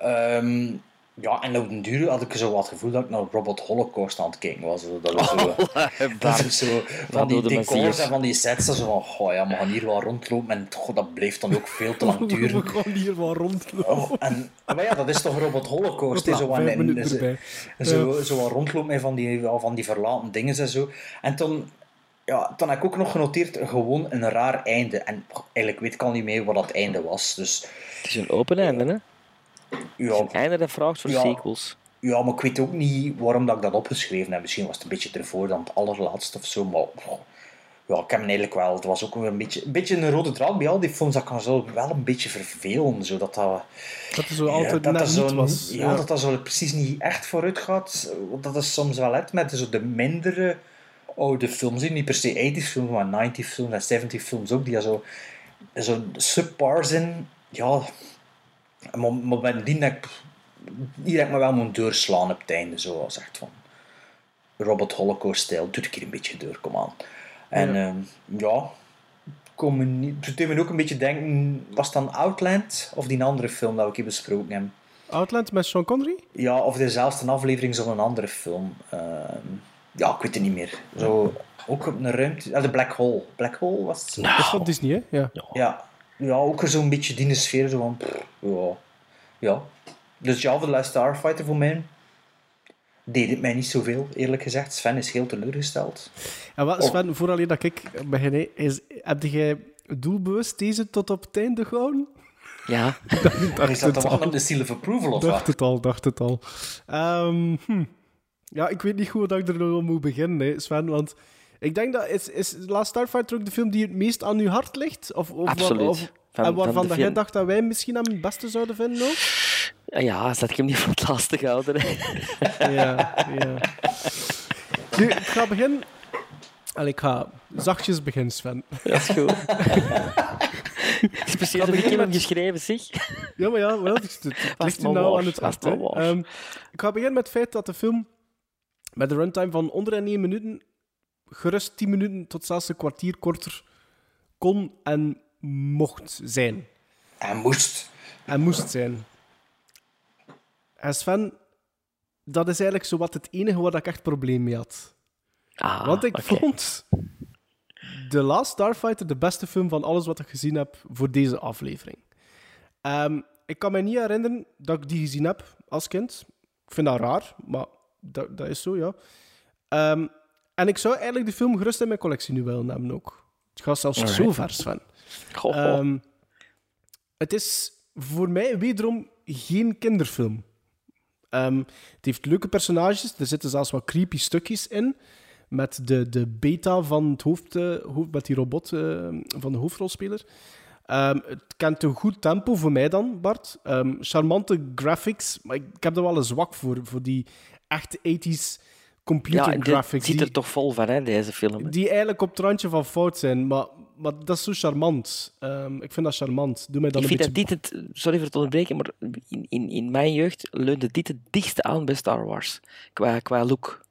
Ehm, ja, en op den duur had ik zo wat het gevoel dat ik naar Robot Holocaust aan het kijken was. Dat is zo, dat is zo van die decors en van die sets. dat Zo van, goh, ja, we gaan hier wel rondlopen. En goh, dat bleef dan ook veel te lang duren. We gaan hier wel rondlopen. Oh, en, maar ja, dat is toch Robot Holocaust. zo aan, vijf en- minuten zo, zo, rondlopen met van die, van die verlaten dingen en zo. En toen, ja, toen heb ik ook nog genoteerd, gewoon een raar einde. En eigenlijk weet ik al niet meer wat dat einde was. Dus Het is een open einde, hè? Ja, Een einde dat vraagt voor Ja. sequels. ja, maar ik weet ook niet waarom dat ik dat opgeschreven heb. Misschien was het een beetje ervoor dan het allerlaatste of zo. Maar ja, ik heb hem eigenlijk wel. Het was ook een beetje een, beetje een rode draad bij al die films. Dat kan zo wel een beetje vervelen. Zodat dat, Dat er zo altijd ja, dat net dat niet zo, was. Ja, dat dat zo precies niet echt vooruit gaat. Dat is soms wel het met zo de mindere oude films. Niet per se 80s films, maar 90s films en 70s films ook. Die zo, zo subpar zijn. Ja, maar, maar bij die dat ik hier heb ik me wel moeten doorslaan op het einde. Zo als echt van Robot Holocaust-stijl. Doe ik hier een beetje door, kom aan. En Ja. ja, ja kom niet, het deed me ook een beetje denken, was het dan Outland of die andere film dat we hier besproken hebben? Outland met Sean Connery? Ja, of dezelfde aflevering zo'n andere film. Ehm, ja, ik weet het niet meer. Zo, ook op een ruimte... ah, de Black Hole. Black Hole was het? Dat is van Disney, hè? Ja. Ja, ja ook zo'n beetje die sfeer. Zo van, pff, ja. ja. Dus ja, de Last Starfighter voor mij deed het mij niet zoveel, eerlijk gezegd. Sven is heel teleurgesteld. En wat, Sven, vooral dat ik begin, is, heb jij doelbewust deze tot op het einde gehouden? Ja. Maar is dat dan de seal of approval of dacht wat? het al, dacht het al. Ehm, hm. Ja, ik weet niet goed dat ik er nog moet beginnen, hè, Sven, want Ik denk dat is, is Last Starfighter ook de film die het meest aan uw hart ligt? Of, of, Absoluut. Of, Van- en waarvan jij dacht dat wij misschien hem het beste zouden vinden ook? Ja, zat ik hem niet voor het laatste gehouden. hè. Ja, ja. Nu, ik ga beginnen... Allee, ik ga zachtjes beginnen, Sven. Dat is goed. Het is precies ik heb geschreven, zeg. Ja, maar ja, wel, het, het, ligt u maar nou aan het hart. Ehm, ik ga beginnen met het feit dat de film met een runtime van onder de 1 minuten gerust 10 minuten tot zelfs een kwartier korter kon en mocht zijn. En moest. En moest zijn. En Sven, dat is eigenlijk zo wat het enige waar ik echt probleem mee had. Ah, Want ik vond The Last Starfighter de beste film van alles wat ik gezien heb voor deze aflevering. Ehm, ik kan me niet herinneren dat ik die gezien heb als kind. Ik vind dat raar, maar dat, dat is zo, ja. Ehm, en ik zou eigenlijk de film gerust in mijn collectie nu willen hebben ook. Het gaat zelfs Alright. zo ver, Sven. Goh, goh. Ehm, het is voor mij wederom geen kinderfilm. Ehm, het heeft leuke personages. Er zitten zelfs wat creepy stukjes in. Met de, de beta van het hoofd, eh, hoofd met die robot eh, van de hoofdrolspeler. Ehm, het kent een goed tempo voor mij dan, Bart. Charmante graphics. Maar ik, ik heb er wel een zwak voor. Voor die echte 80s computer ja, die- er toch vol van, hè, deze film. hè. die eigenlijk op het randje van fout zijn. Maar, maar dat is zo charmant. Ehm, ik vind dat charmant. Doe mij dan Ik een vind beetje... dat dit, het, sorry voor het onderbreken, maar in, in, in mijn jeugd leunde dit het dichtste aan bij Star Wars. Qua, qua look.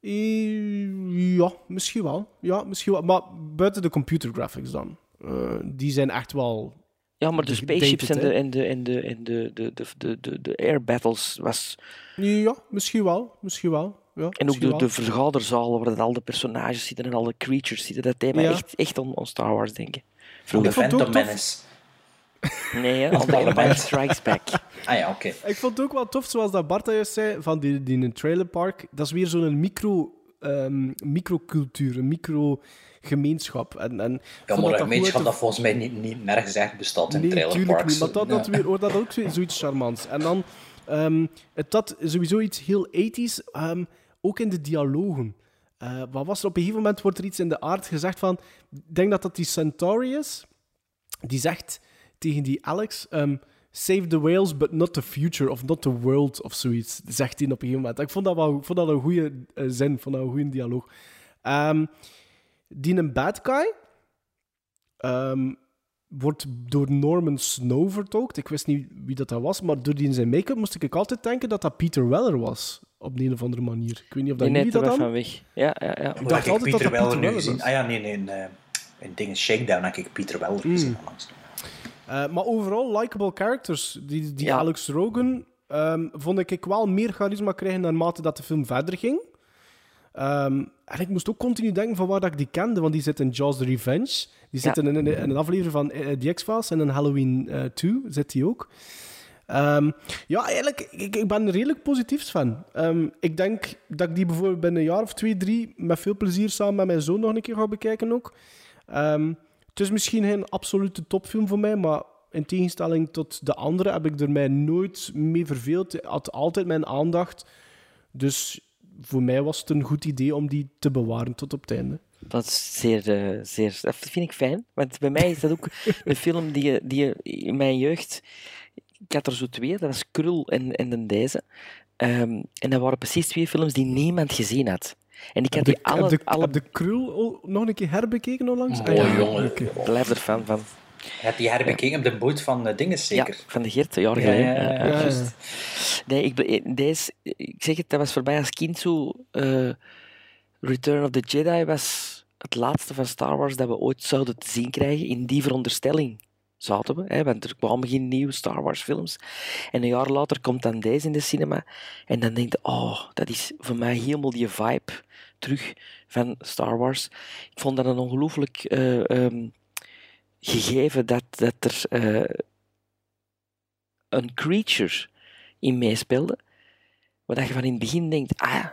Eh, Ja, misschien wel. Ja, misschien wel. Maar buiten de computer graphics dan. Eh, die zijn echt wel... Ja, maar de spaceships en de, en de, en de, en de, de, de, de, de air battles was... Ja, misschien wel. Misschien wel. Ja, En ook de, de vergaderzalen waar dat al de personages zitten en al de creatures zitten. Dat deed mij Ja. echt, echt aan, aan Star Wars denken. De Vroeger. vond het ook Phantom tof. Menace. Nee, hè, al de Allebei. Empire Strikes Back. Ah ja, oké. Ik vond het ook wel tof, zoals dat Bart juist zei, van die, die in een trailerpark. Dat is weer zo'n micro, ehm, microcultuur, een microgemeenschap. En, en Ja, maar een gemeenschap dat de- volgens mij niet, niet nergens echt bestaat in Nee, trailerparks. tuurlijk niet. Maar dat, dat, weer, hoort dat ook zo- zoiets charmants. En dan, ehm, het dat sowieso iets heel ethisch, ehm, ook in de dialogen. Eh, wat was er? Op een gegeven moment wordt er iets in de aard gezegd van... Ik denk dat dat die Centauri is. Die zegt tegen die Alex... ehm, Save the whales, but not the future, of not the world, of zoiets. Zegt hij op een gegeven moment. Ik vond dat, wel, vond dat een goede eh, zin, vond dat een goede dialoog. Ehm, die een bad guy... ehm, wordt door Norman Snow vertolkt. Ik wist niet wie dat, dat was, maar door die in zijn make-up moest ik altijd denken dat dat Peter Weller was. Op de een of andere manier. Ik weet niet of dat Die jullie net dat wel dan... van weg. Ja, ja, ja. Hoe dacht ik altijd dat Pieter dat Weller nu gezien? Ah ja, nee, nee. In, eh, in dingen Shakedown heb ik Pieter Weller Hmm. gezien. onlangs. Eh, maar overal likable characters. Die, die Ja. Alex Rogan ehm, vond ik ik wel meer charisma krijgen naarmate dat de film verder ging. Ehm, en ik moest ook continu denken van waar dat ik die kende, want die zit in Jaws the Revenge. Die zit Ja. in, in, in een aflevering van eh, The X-Files en in Halloween eh 2 zit die ook. Ehm, ja, eigenlijk, ik, ik ben redelijk positief van. Ehm, ik denk dat ik die bijvoorbeeld binnen een jaar of twee, drie met veel plezier samen met mijn zoon nog een keer ga bekijken ook. Ehm, het is misschien geen absolute topfilm voor mij, maar in tegenstelling tot de andere heb ik er mij nooit mee verveeld. Het had altijd mijn aandacht. Dus voor mij was het een goed idee om die te bewaren tot op het einde. Dat is zeer, eh, zeer... Dat vind ik fijn. Want bij mij is dat ook een film die, die je in mijn jeugd... Ik had er zo twee. Dat was Krul en, en dan deze. Ehm, en dat waren precies twee films die niemand gezien had. En ik had Heb die de, alle... heb de, alle heb de Krul nog een keer herbekeken onlangs? Mooi, ja. jongen. Ik blijf er fan van. Heb je herbekeken op de boot van uh, Dinges zeker? Ja, van de Geert, een jaar Ja, geleden. ja, juist. Nee, ik, deze, ik zeg het, dat was voor mij als kind zo... eh, Return of the Jedi was het laatste van Star Wars dat we ooit zouden te zien krijgen. In die veronderstelling zaten we, hè, want er kwamen geen nieuwe Star Wars films. En een jaar later komt dan deze in de cinema. En dan denk je, oh, dat is voor mij helemaal die vibe terug van Star Wars. Ik vond dat een ongelooflijk eh, ehm, gegeven dat, dat er eh, een creature in meespeelde, dat je van in het begin denkt, ah,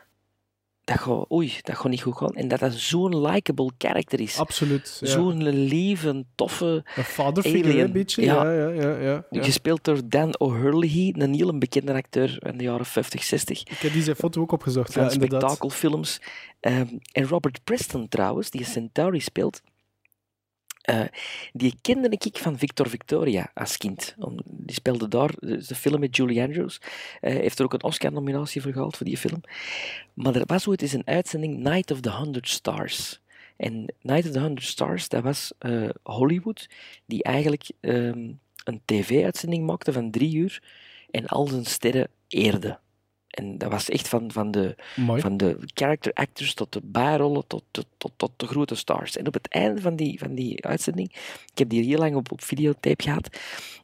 dat gaat, oei, dat gaat niet goed gaan. En dat dat zo'n likable character is. Absoluut. ja. Zo'n lieve, toffe Een alien. een beetje. Ja. Ja, ja, ja. Gespeeld door Dan O'Hurley, een heel bekende acteur in de jaren 50, 60. Ik heb die zijn foto ook opgezocht. van spektakelfilms. Ehm, en Robert Preston trouwens, die Centauri speelt, eh, die kende ik van Victor Victoria als kind. Die speelde daar, de film met Julie Andrews. Eh, heeft er ook een Oscar-nominatie voor gehaald voor die film. Maar er was ooit eens een uitzending Night of the Hundred Stars. En Night of the Hundred Stars, dat was eh, Hollywood, die eigenlijk ehm, een tv-uitzending maakte van drie uur en al zijn sterren eerde. En dat was echt van, van, de, Mooi. van de character actors tot de bijrollen tot, tot, tot, tot de grote stars. En op het einde van die, van die uitzending, ik heb die heel lang op, op videotape gehad,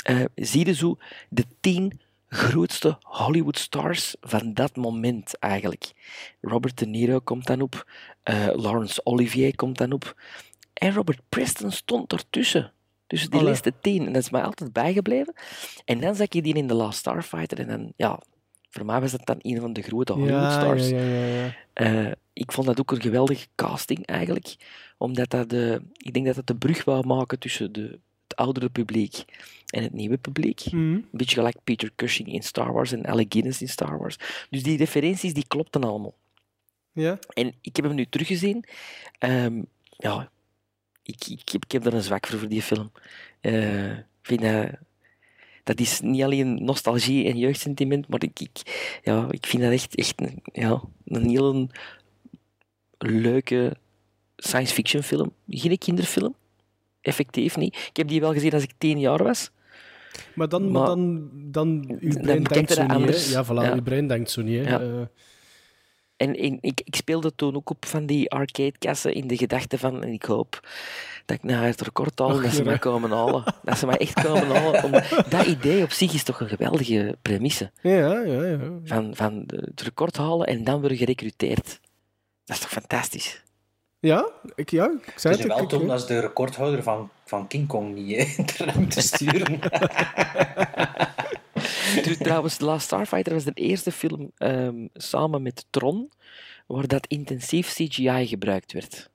eh, zie je zo de tien grootste Hollywood stars van dat moment eigenlijk. Robert De Niro komt dan op, eh, Laurence Olivier komt dan op. En Robert Preston stond ertussen. Tussen die laatste tien. En dat is mij altijd bijgebleven. En dan zag je die in The Last Starfighter. En dan, ja, voor mij was dat dan een van de grote Hollywood ja, stars. ja, ja, ja, ja. Eh, ik vond dat ook een geweldige casting eigenlijk. Omdat dat de, ik denk dat dat de brug wou maken tussen de, het oudere publiek en het nieuwe publiek. Mhm. Een beetje gelijk Peter Cushing in Star Wars en Alec Guinness in Star Wars. Dus die referenties die klopten allemaal. Ja? En ik heb hem nu teruggezien. Ehm, ja, ik, ik, heb, ik heb er een zwak voor, voor die film. Eh, ik vind dat... Dat is niet alleen nostalgie en jeugdsentiment, maar ik, ik, ja, ik vind dat echt, echt een, ja, een heel leuke science fiction film. Geen kinderfilm. Effectief niet. Ik heb die wel gezien als ik tien jaar was. Maar dan, maar dan, dan uw brein denkt zo niet, anders. hè? Ja, voilà, Ja. uw brein denkt zo niet, hè? Ja. En, en ik, ik speelde toen ook op van die arcadekassen in de gedachte van, en ik hoop dat ik naar het record haal, Ach, dat ze mij komen halen. Dat ze mij echt komen halen. Om, dat idee op zich is toch een geweldige premisse. ja, ja, ja. Van, van het record halen en dan worden gerecruiteerd. Dat is toch fantastisch? Ja, ik, ja, ik zei Het het. is wel als de recordhouder van, van King Kong niet hè, in de ruimte sturen. Tr- Trouwens, The Last Starfighter was de eerste film ehm, samen met Tron waar dat intensief CGI gebruikt werd.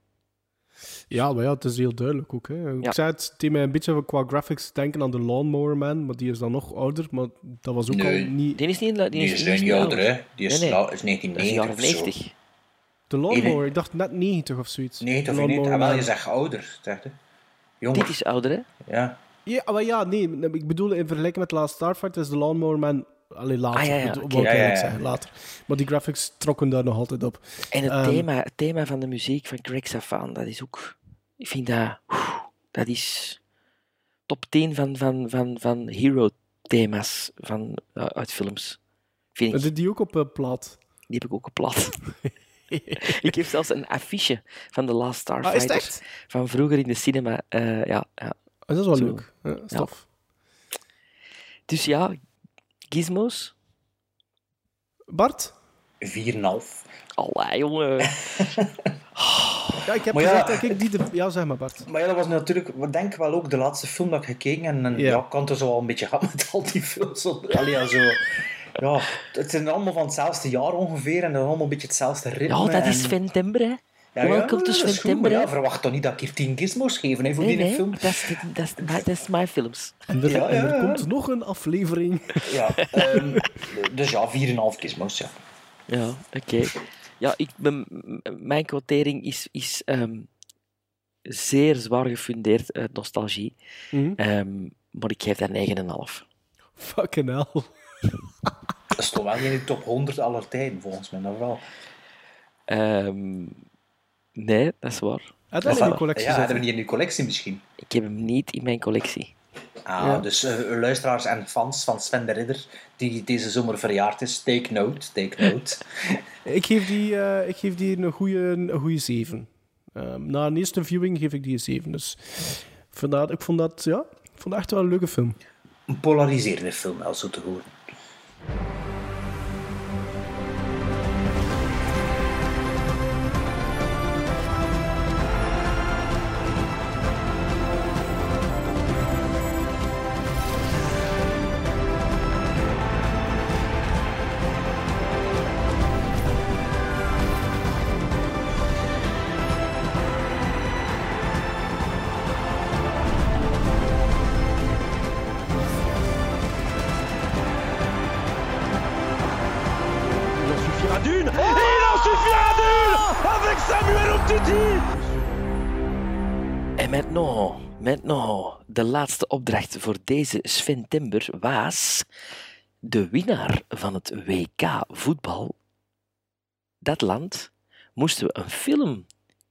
Ja, maar ja, het is heel duidelijk ook. Hè. Ik Ja. zei het, het deed mij een beetje qua graphics denken aan de Lawnmower Man, maar die is dan nog ouder, maar dat was ook Nee. al niet... Die is niet, die Die is, is die is niet ouder, oud. hè. Die is, Nee, nee. is 1990 Dat is jaren of zo. 90. De Lawnmower, ik dacht net 90 of zoiets. 90 of Lawnmower niet? Ah, wel, je zegt ouder, zegt hè. Jonger. Dit is ouder, hè? Ja. Ja, maar ja, nee, ik bedoel in vergelijking met Last Starfighter is de Lawnmower Man... Allee, later, Ah, ja, ja, zeggen, later. Maar die graphics trokken daar nog altijd op. En het, Ehm, thema, het thema van de muziek van Greg Safan, dat is ook... Ik vind dat... Dat is top 10 van, van, van, van hero-thema's van, uh, uit films. Vind ik. Zit die ook op eh, plaat? Die heb ik ook op plat. ik heb zelfs een affiche van The Last Ah, is Starfighter. echt? Van vroeger in de cinema. eh, ja, ja. Ah, dat is wel Zo. leuk. Ja, dat is Ja. tof. Dus ja, gizmos. Bart? 4,5. Allee, jongen. Ja, ik heb Maar ja- dat ik die... De... Ja, zeg maar, Bart. Maar ja, dat was natuurlijk, ik denk wel ook de laatste film dat ik gekeken en, en Ja. ja. ik had er zo al een beetje gehad met al die films. Allee, ja, zo, ja, het zijn allemaal van hetzelfde jaar ongeveer en dan allemaal een beetje hetzelfde ritme. Ja, dat is en- hè. Ja, ja, Welcome to September, maar ja, verwacht toch niet dat ik hier 10 gizmos geef hè, voor Nee, die nee, film. dat is, dat is, dat is mijn films. En er, Ja, en er ja, ja. komt nog een aflevering. Ja, ehm, dus ja, 4,5 gizmos, ja. Ja, oké. Ja, ik, ben- m- mijn quotering is, is ehm, zeer zwaar gefundeerd uit nostalgie. Ehm, maar ik geef dat 9,5. Fucking hell. Dat is toch wel in de top 100 aller tijden, volgens mij, dat wel. Ehm, nee, dat is waar. Had Dat in uw collectie Ja, hebben we niet in uw collectie misschien? Ik heb hem niet in mijn collectie. Ah, Ja. dus eh, luisteraars en fans van Sven de Ridder, die deze zomer verjaard is, take note, take note. Ik geef die, eh, ik geef die een goede een goede 7. Ehm, na een eerste viewing geef ik die een 7. Dus vandaar, ik vond dat, ja, ik vond dat echt wel een leuke film. Een polariserende film, wel zo te horen. De laatste opdracht voor deze Sven Timber was de winnaar van het WK voetbal. Dat land moesten we een film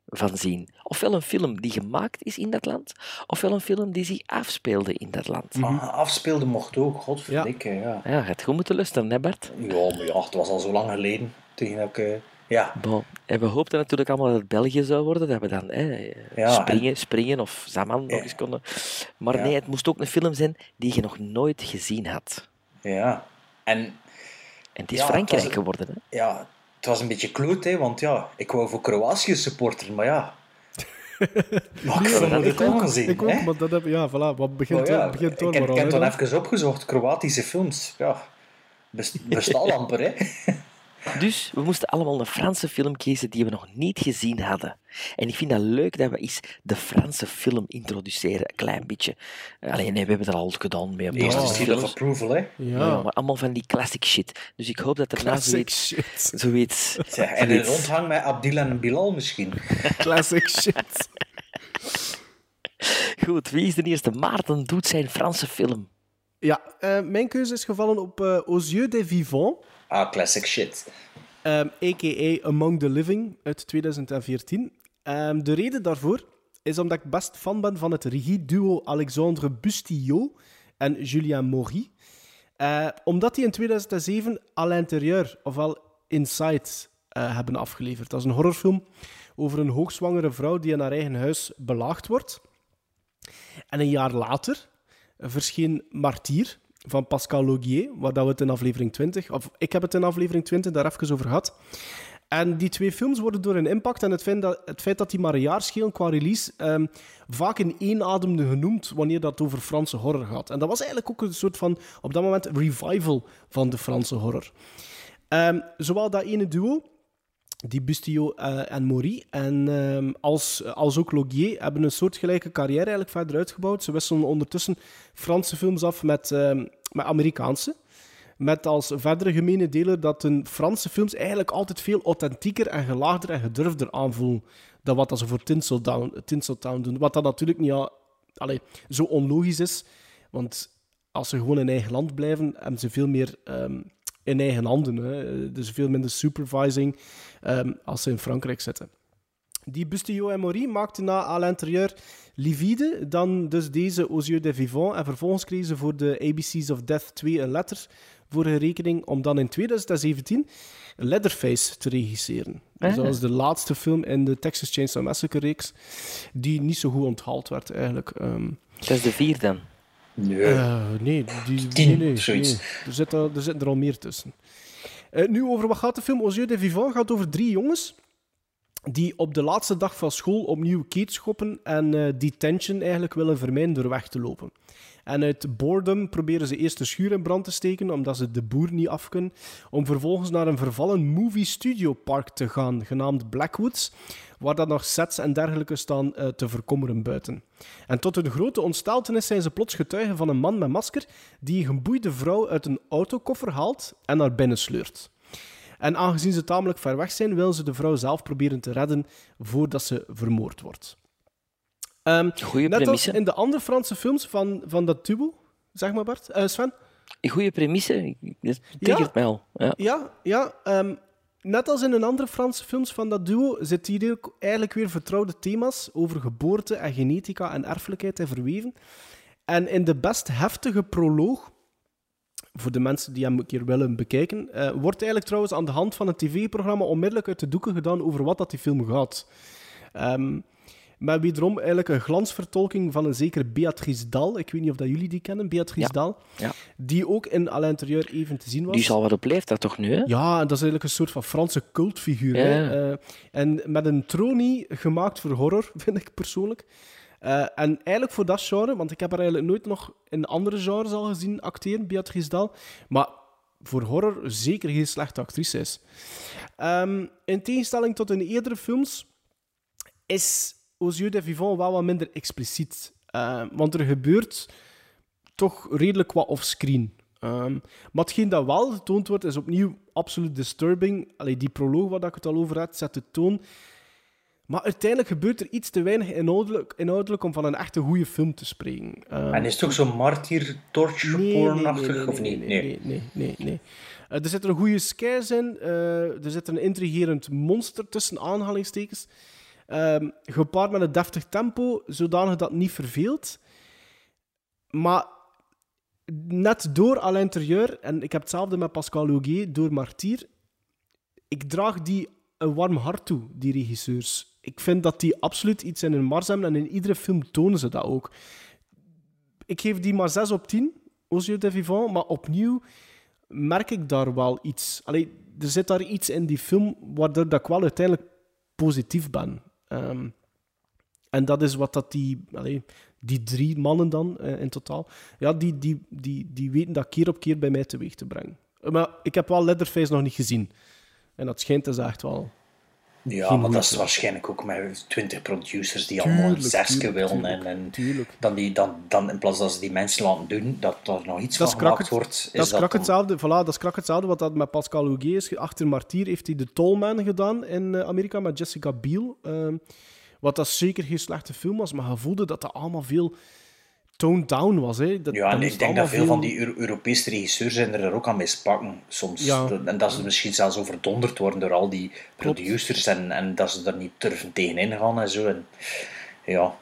van zien. Ofwel een film die gemaakt is in dat land, ofwel een film die zich afspeelde in dat land. Ah, afspeelde mocht ook, godverdikke, ja. Ja, je had goed moeten luisteren, hè Bart? Ja, maar ja, het was al zo lang geleden. Tegen dat ik, eh, ja. Bon. En we hoopten natuurlijk allemaal dat het België zou worden, dat we dan hè, Ja, springen, springen of Zaman nog eens konden. Maar Ja. nee, het moest ook een film zijn die je nog nooit gezien had. Ja. En, En het is Ja, Frankrijk het was- geworden. Hè? ja, het was een beetje kloot, hè, want ja, ik wou voor Kroatië supporteren, maar ja. maar ik moet het ook zien, Ik ook, hè. maar dat heb, ja, voilà, wat begint, Maar ja, begint ik door ik heb dan even opgezocht, Kroatische films. Ja, best, bestaan amper, hè. Dus we moesten allemaal een Franse film kiezen die we nog niet gezien hadden. En ik vind dat leuk dat we eens de Franse film introduceren, een klein beetje. Alleen nee, we hebben dat al gedaan paar Eerste approval, hè. Ja. maar allemaal van die classic shit. Dus ik hoop dat er na Classic zoiets... shit. zoiets, Zeg, en een rondhang met Abdil en Bilal misschien. Classic shit. Goed, wie is de eerste? Maarten doet zijn Franse film. Ja, eh, mijn keuze is gevallen op eh Aux yeux des vivants, Ah, classic shit. ehm, a.k.a. Among the Living uit 2014. Ehm, de reden daarvoor is omdat ik best fan ben van het regieduo Alexandre Bustillo en Julien Maury. Eh, omdat die in 2007 à l'intérieur, ofwel Inside, eh, hebben afgeleverd. Dat is een horrorfilm over een hoogzwangere vrouw die in haar eigen huis belaagd wordt. En een jaar later verscheen Martyr van Pascal Laugier, waar dat we het in aflevering 20, of ik heb het in aflevering 20 daar even over gehad. En die twee films worden door hun impact en het feit dat, het feit dat die maar een jaar schelen qua release ehm, vaak in één ademde genoemd wanneer dat over Franse horror gaat. En dat was eigenlijk ook een soort van, op dat moment, revival van de Franse horror. Ehm, zowel dat ene duo, die Bustillo eh, en Maury, en ehm, als, als ook Logier, hebben een soortgelijke carrière eigenlijk verder uitgebouwd. Ze wisselen ondertussen Franse films af met, ehm, met Amerikaanse. Met als verdere gemene deler dat hun Franse films eigenlijk altijd veel authentieker en gelaagder en gedurfder aanvoelen dan wat ze voor Tinseltown, Tinseltown doen. Wat dat natuurlijk niet allee, zo onlogisch is, want als ze gewoon in eigen land blijven, hebben ze veel meer ehm, in eigen handen. Hè. Dus veel minder supervising ehm, als ze in Frankrijk zitten. Die Bustillo en Maury maakten na à l'intérieur Livide, dan dus deze Aux yeux des vivants, en vervolgens kregen ze voor de ABC's of Death 2 een letter voor hun rekening om dan in 2017 Leatherface te regisseren. Dus dat was de laatste film in de Texas Chainsaw Massacre-reeks die niet zo goed onthaald werd, eigenlijk. Ehm, Dat is de vier dan. Nee. eh, nee, die, Tien, nee, nee, zoiets. nee. Er, zit, er, er zitten er al meer tussen. Eh, nu, over wat gaat de film? Aux yeux des vivants gaat over drie jongens die op de laatste dag van school opnieuw keet schoppen en eh detention eigenlijk willen vermijden door weg te lopen. En uit boredom proberen ze eerst de schuur in brand te steken, omdat ze de boer niet af kunnen, om vervolgens naar een vervallen movie studio park te gaan, genaamd Blackwoods, waar dan nog sets en dergelijke staan eh, te verkommeren buiten. En tot hun grote ontsteltenis zijn ze plots getuigen van een man met masker die een geboeide vrouw uit een autokoffer haalt en naar binnen sleurt. En aangezien ze tamelijk ver weg zijn, willen ze de vrouw zelf proberen te redden voordat ze vermoord wordt. Ehm, Goeie net als premisse. in de andere Franse films van, van dat duo, zeg maar Bart, Eh, Sven. Goeie premisse. Dat triggert mij al. Ja. Ja, ja ehm, net als in een andere Franse films van dat duo zit hier eigenlijk weer vertrouwde thema's over geboorte en genetica en erfelijkheid in verweven. En in de best heftige proloog, voor de mensen die hem een keer willen bekijken, eh, wordt eigenlijk trouwens aan de hand van een tv-programma onmiddellijk uit de doeken gedaan over wat dat die film gaat. Ehm maar wederom eigenlijk een glansvertolking van een zekere Beatrice Dal. Ik weet niet of dat jullie die kennen, Beatrice Ja. Dal. Ja. Die ook in à l'intérieur even te zien was. Die zal wat op leeftijd toch nu, hè? Ja, dat is eigenlijk een soort van Franse cultfiguur. Ja. Hè? Eh, en met een tronie gemaakt voor horror, vind ik persoonlijk. Eh, en eigenlijk voor dat genre, want ik heb haar eigenlijk nooit nog in andere genres al gezien acteren, Beatrice Dal. Maar voor horror zeker geen slechte actrice is. Ehm, in tegenstelling tot in eerdere films is Aux yeux des vivants wel wat minder expliciet. Eh, want er gebeurt toch redelijk wat offscreen. Ehm maar hetgeen dat wel getoond wordt, is opnieuw absoluut disturbing. Allee, die proloog waar ik het al over had, zet de toon. Maar uiteindelijk gebeurt er iets te weinig inhoudelijk, inhoudelijk om van een echte goede film te spreken. Ehm, En is het ook zo'n martyr torture Nee, pornachtig nee, nee, of niet? Nee, nee, nee. nee. Eh, er zitten een goede scares in. eh, er zit een intrigerend monster tussen aanhalingstekens. Ehm, gepaard met een deftig tempo, zodanig dat het niet verveelt. Maar net door à l'intérieur, en ik heb hetzelfde met Pascal Augier, door Martyr, ik draag die een warm hart toe, die regisseurs. Ik vind dat die absoluut iets in hun mars hebben en in iedere film tonen ze dat ook. Ik geef die maar 6 op 10, Aux yeux de vivant, maar opnieuw merk ik daar wel iets. Allee, er zit daar iets in die film waardoor ik wel uiteindelijk positief ben. Ehm, en dat is wat dat die, die drie mannen dan eh, in totaal, ja, die, die, die, die weten dat keer op keer bij mij teweeg te brengen. Maar ik heb wel Leatherface nog niet gezien. En dat schijnt dus echt wel... Ja, geen maar dat is waarschijnlijk ook met twintig producers die allemaal een Tuurlijk, zesje tuurlijk, willen. tuurlijk, en, en tuurlijk. Dan, die, dan, dan in plaats dat ze die mensen laten doen, dat er nog iets Dat van gemaakt het- wordt. dat is krak hetzelfde. Voilà, dat is krak hetzelfde wat dat met Pascal Augier is. Achter Martyr heeft hij de Tollman gedaan in eh, Amerika met Jessica Biel. Ehm, wat dat zeker geen slechte film was, maar je voelde dat dat allemaal veel toned down was. Hè. Dat, Ja, en ik denk dat veel van die Euro- Europese regisseurs zijn er ook aan mispakken soms. Ja. En dat ze misschien zelfs overdonderd worden door al die producers en, en dat ze er niet durven tegenin gaan en zo. En, ja.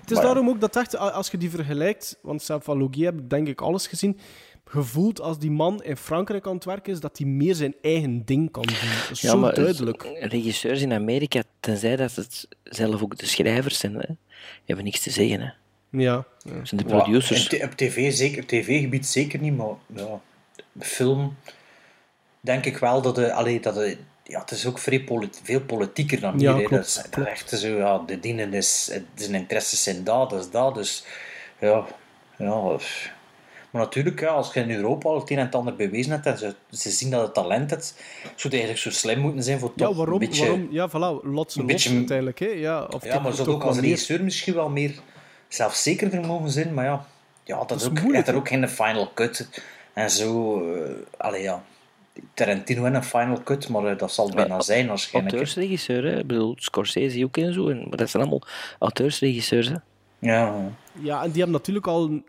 Het is Maar- daarom ook dat echt, als je die vergelijkt, want zelf van Logier heb ik denk ik alles gezien, gevoeld als die man in Frankrijk aan het werken is, dat hij meer zijn eigen ding kan doen. Dat is zo maar duidelijk. regisseurs in Amerika, tenzij dat het zelf ook de schrijvers zijn, hè, hebben niks te zeggen. Hè. Ja. Zijn de producers. en op tv zeker, op tv-gebied zeker niet, maar ja, film denk ik wel dat de, allee, dat de, ja, het is ook vrij polit- veel politieker dan hier. Ja, klopt, dat is dat is echt zo, ja, de dienen is, het- zijn interesses zijn dat, dat is dat, dus ja, ja. Maar natuurlijk, ja, als je in Europa al het een en het ander bewezen hebt en ze, ze zien dat het talent hebt, zou het eigenlijk zo slim moeten zijn voor toch Ja, waarom? een beetje... waarom? Ja, voilà, lot een los beetje- uiteindelijk. Hè? Ja, of Ja, toch- maar zou ook als regisseur misschien wel meer zelfzekerder mogen zijn. Maar ja, ja dat, is is ook, moeilijk, er ook geen final cut en zo. allee, ja. Tarantino in een final cut, maar eh, dat zal het bijna zijn waarschijnlijk. Auteursregisseur, hè. ik bedoel, Scorsese ook en zo, en, maar dat zijn allemaal auteursregisseurs. Hè. Ja, Ja, en die hebben natuurlijk al een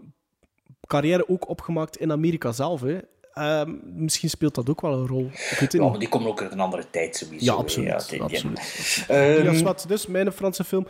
carrière ook opgemaakt in Amerika zelf. Hè. Ehm, misschien speelt dat ook wel een rol. Ik weet ja, maar die komen ook uit een andere tijd sowieso. Ja, absoluut. Ja, absoluut. Ehm, Ja, dus mijn Franse film.